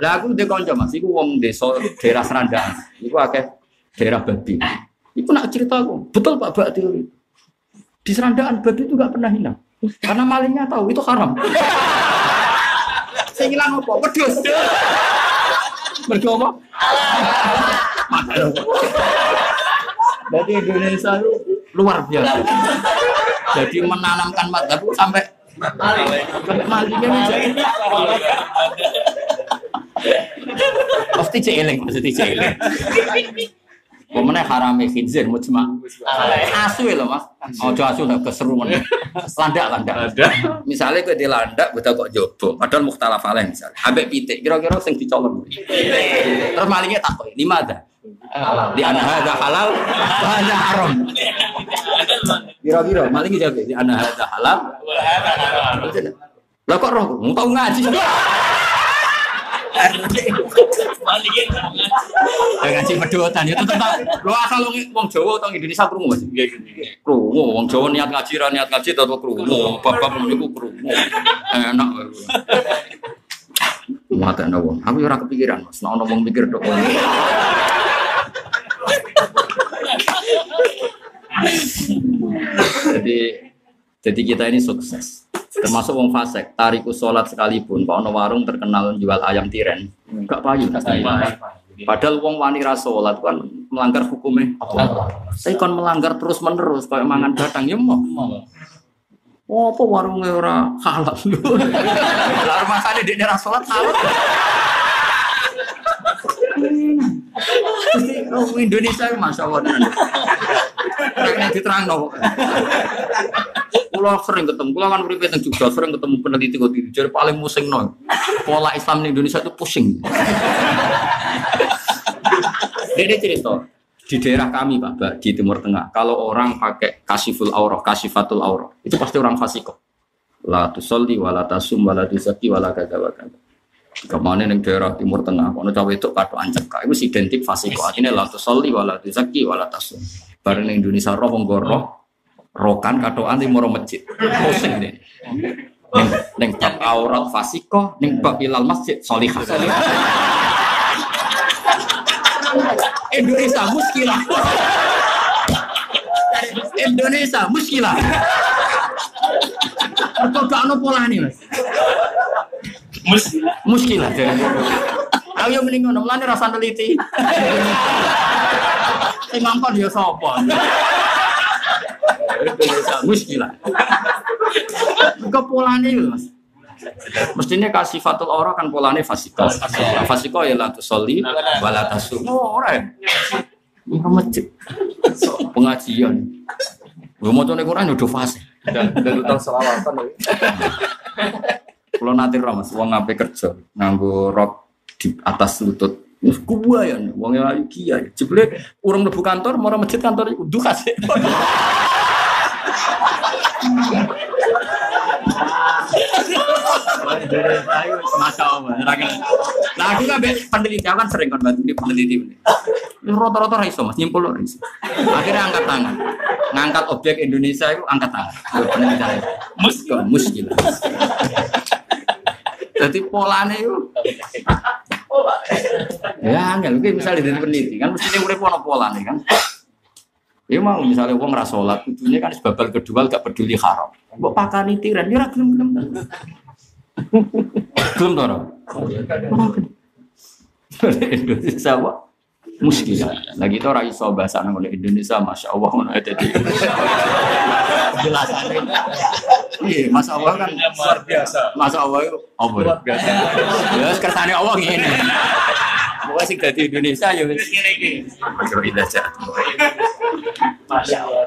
Lah aku ndek kanca Mas, iku wong desa daerah Serandaan. Iku akeh daerah babi. Iku nak cerita aku, betul Pak Bak teori. Di Serandaan babi itu gak pernah hilang. Karena malingnya tahu itu haram. Saya hilang apa? Wedhus. Mergo apa? Berarti Indonesia itu luar biasa. Jadi menanamkan madhab sampai malingnya. Pasti celing, pasti celing. Pemenang harame khinzir mujma. Asu loh mas. Ojo asu lah keseruan. Landak landak. Misalnya gue di landak, betul kok jobo. Padahal mukhtalaf alaih misalnya. Ambek pitik, kira-kira sing dicolong. Terus malingnya takut, lima ada. Di anak ada halal, hanya haram. Kira-kira malingnya jawab di anak ada halal. Lah kok roh, mau tahu ngaji? Ya ngaji pedotan itu tentang lo asal lo wong Jawa atau Indonesia krungu Mas? Krungu wong Jawa niat ngaji ra niat ngaji tetep krungu. Bab-bab niku krungu. Enak. Mata ana wong. Aku ora kepikiran Mas, nek ana wong mikir tok. Jadi jadi kita ini sukses. Termasuk wong fasek, tariku sholat sekalipun, kalau ono warung terkenal jual ayam tiren, gak payu. Padahal wong wani ra sholat kan melanggar hukumnya. Saya kan melanggar terus menerus kayak mangan batang ya mau. Oh, apa warungnya ora halal? Lah masane di daerah sholat halal. Oh, Indonesia masya Allah. Kayaknya diterang no. Pulau sering ketemu, pulau kan uripe teng juga sering ketemu peneliti kok diri. Jadi paling musing no. Pola Islam di Indonesia itu pusing. Dia cerita di daerah kami Pak, di Timur Tengah. Kalau orang pakai kasiful aurah, kasifatul aurah, itu pasti orang fasiko. La tusolli wala tasum wala tusaki wala kada wa kada. Ke mana yang daerah Timur Tengah, kalau cawe itu kado ancam kak, itu identik fasiko. Artinya la tusolli wala tusaki wala tasum. Bareng ning Indonesia roh wong goroh, rokan kadoan di moro masjid. Pusing deh. Neng, neng bab aurat fasiko, neng bab ilal masjid solihah. Indonesia muskilah. Indonesia muskilah. Mergo gak ono polane, Mas. Muskilah. Ayo mending ngono, mulane rasa teliti. Sing ngongkon ya sapa? Muskilah. Polane lho, Mas. Mestinya kasih fatul aura kan polanya fasiko. Fasiko ya lantu soli, balatasu. Oh, ora. Ini masjid. Pengajian. Gue mau tuh Quran udah fase. Dan dan utang selawatan. Kalau nanti ramas, uang ngapain kerja, nganggo rok di atas lutut. Gua ya, uangnya ayu kia. Jebule urung lebu kantor, mau masjid kantor itu duka sih. Masya Allah. Nah aku kan peneliti, aku kan sering kan bantu di peneliti. Rata-rata raiso mas, nyimpul loh raiso. Akhirnya angkat tangan. Ngangkat objek Indonesia itu angkat tangan. Penelitian. Mus, mus gila. Jadi polanya itu. Ya, enggak, mungkin misalnya dari peneliti kan mestinya udah pola pola nih kan. Ya mau misalnya uang rasolat, tujuannya kan sebabal kedua gak peduli haram. Mbok pakani tiran, ya gelem gelem. Gelem to ora? Indonesia apa? Muskilah. Lagi itu orang iso bahasa nang oleh Indonesia, masya Allah ngono ada di penjelasan Iya, masya Allah kan Luar biasa. masya Allah itu apa? ya? Luar biasa. Ya kersane Allah ngene. Pokoknya sing dadi Indonesia ya wis. Ini ini. Masya Allah.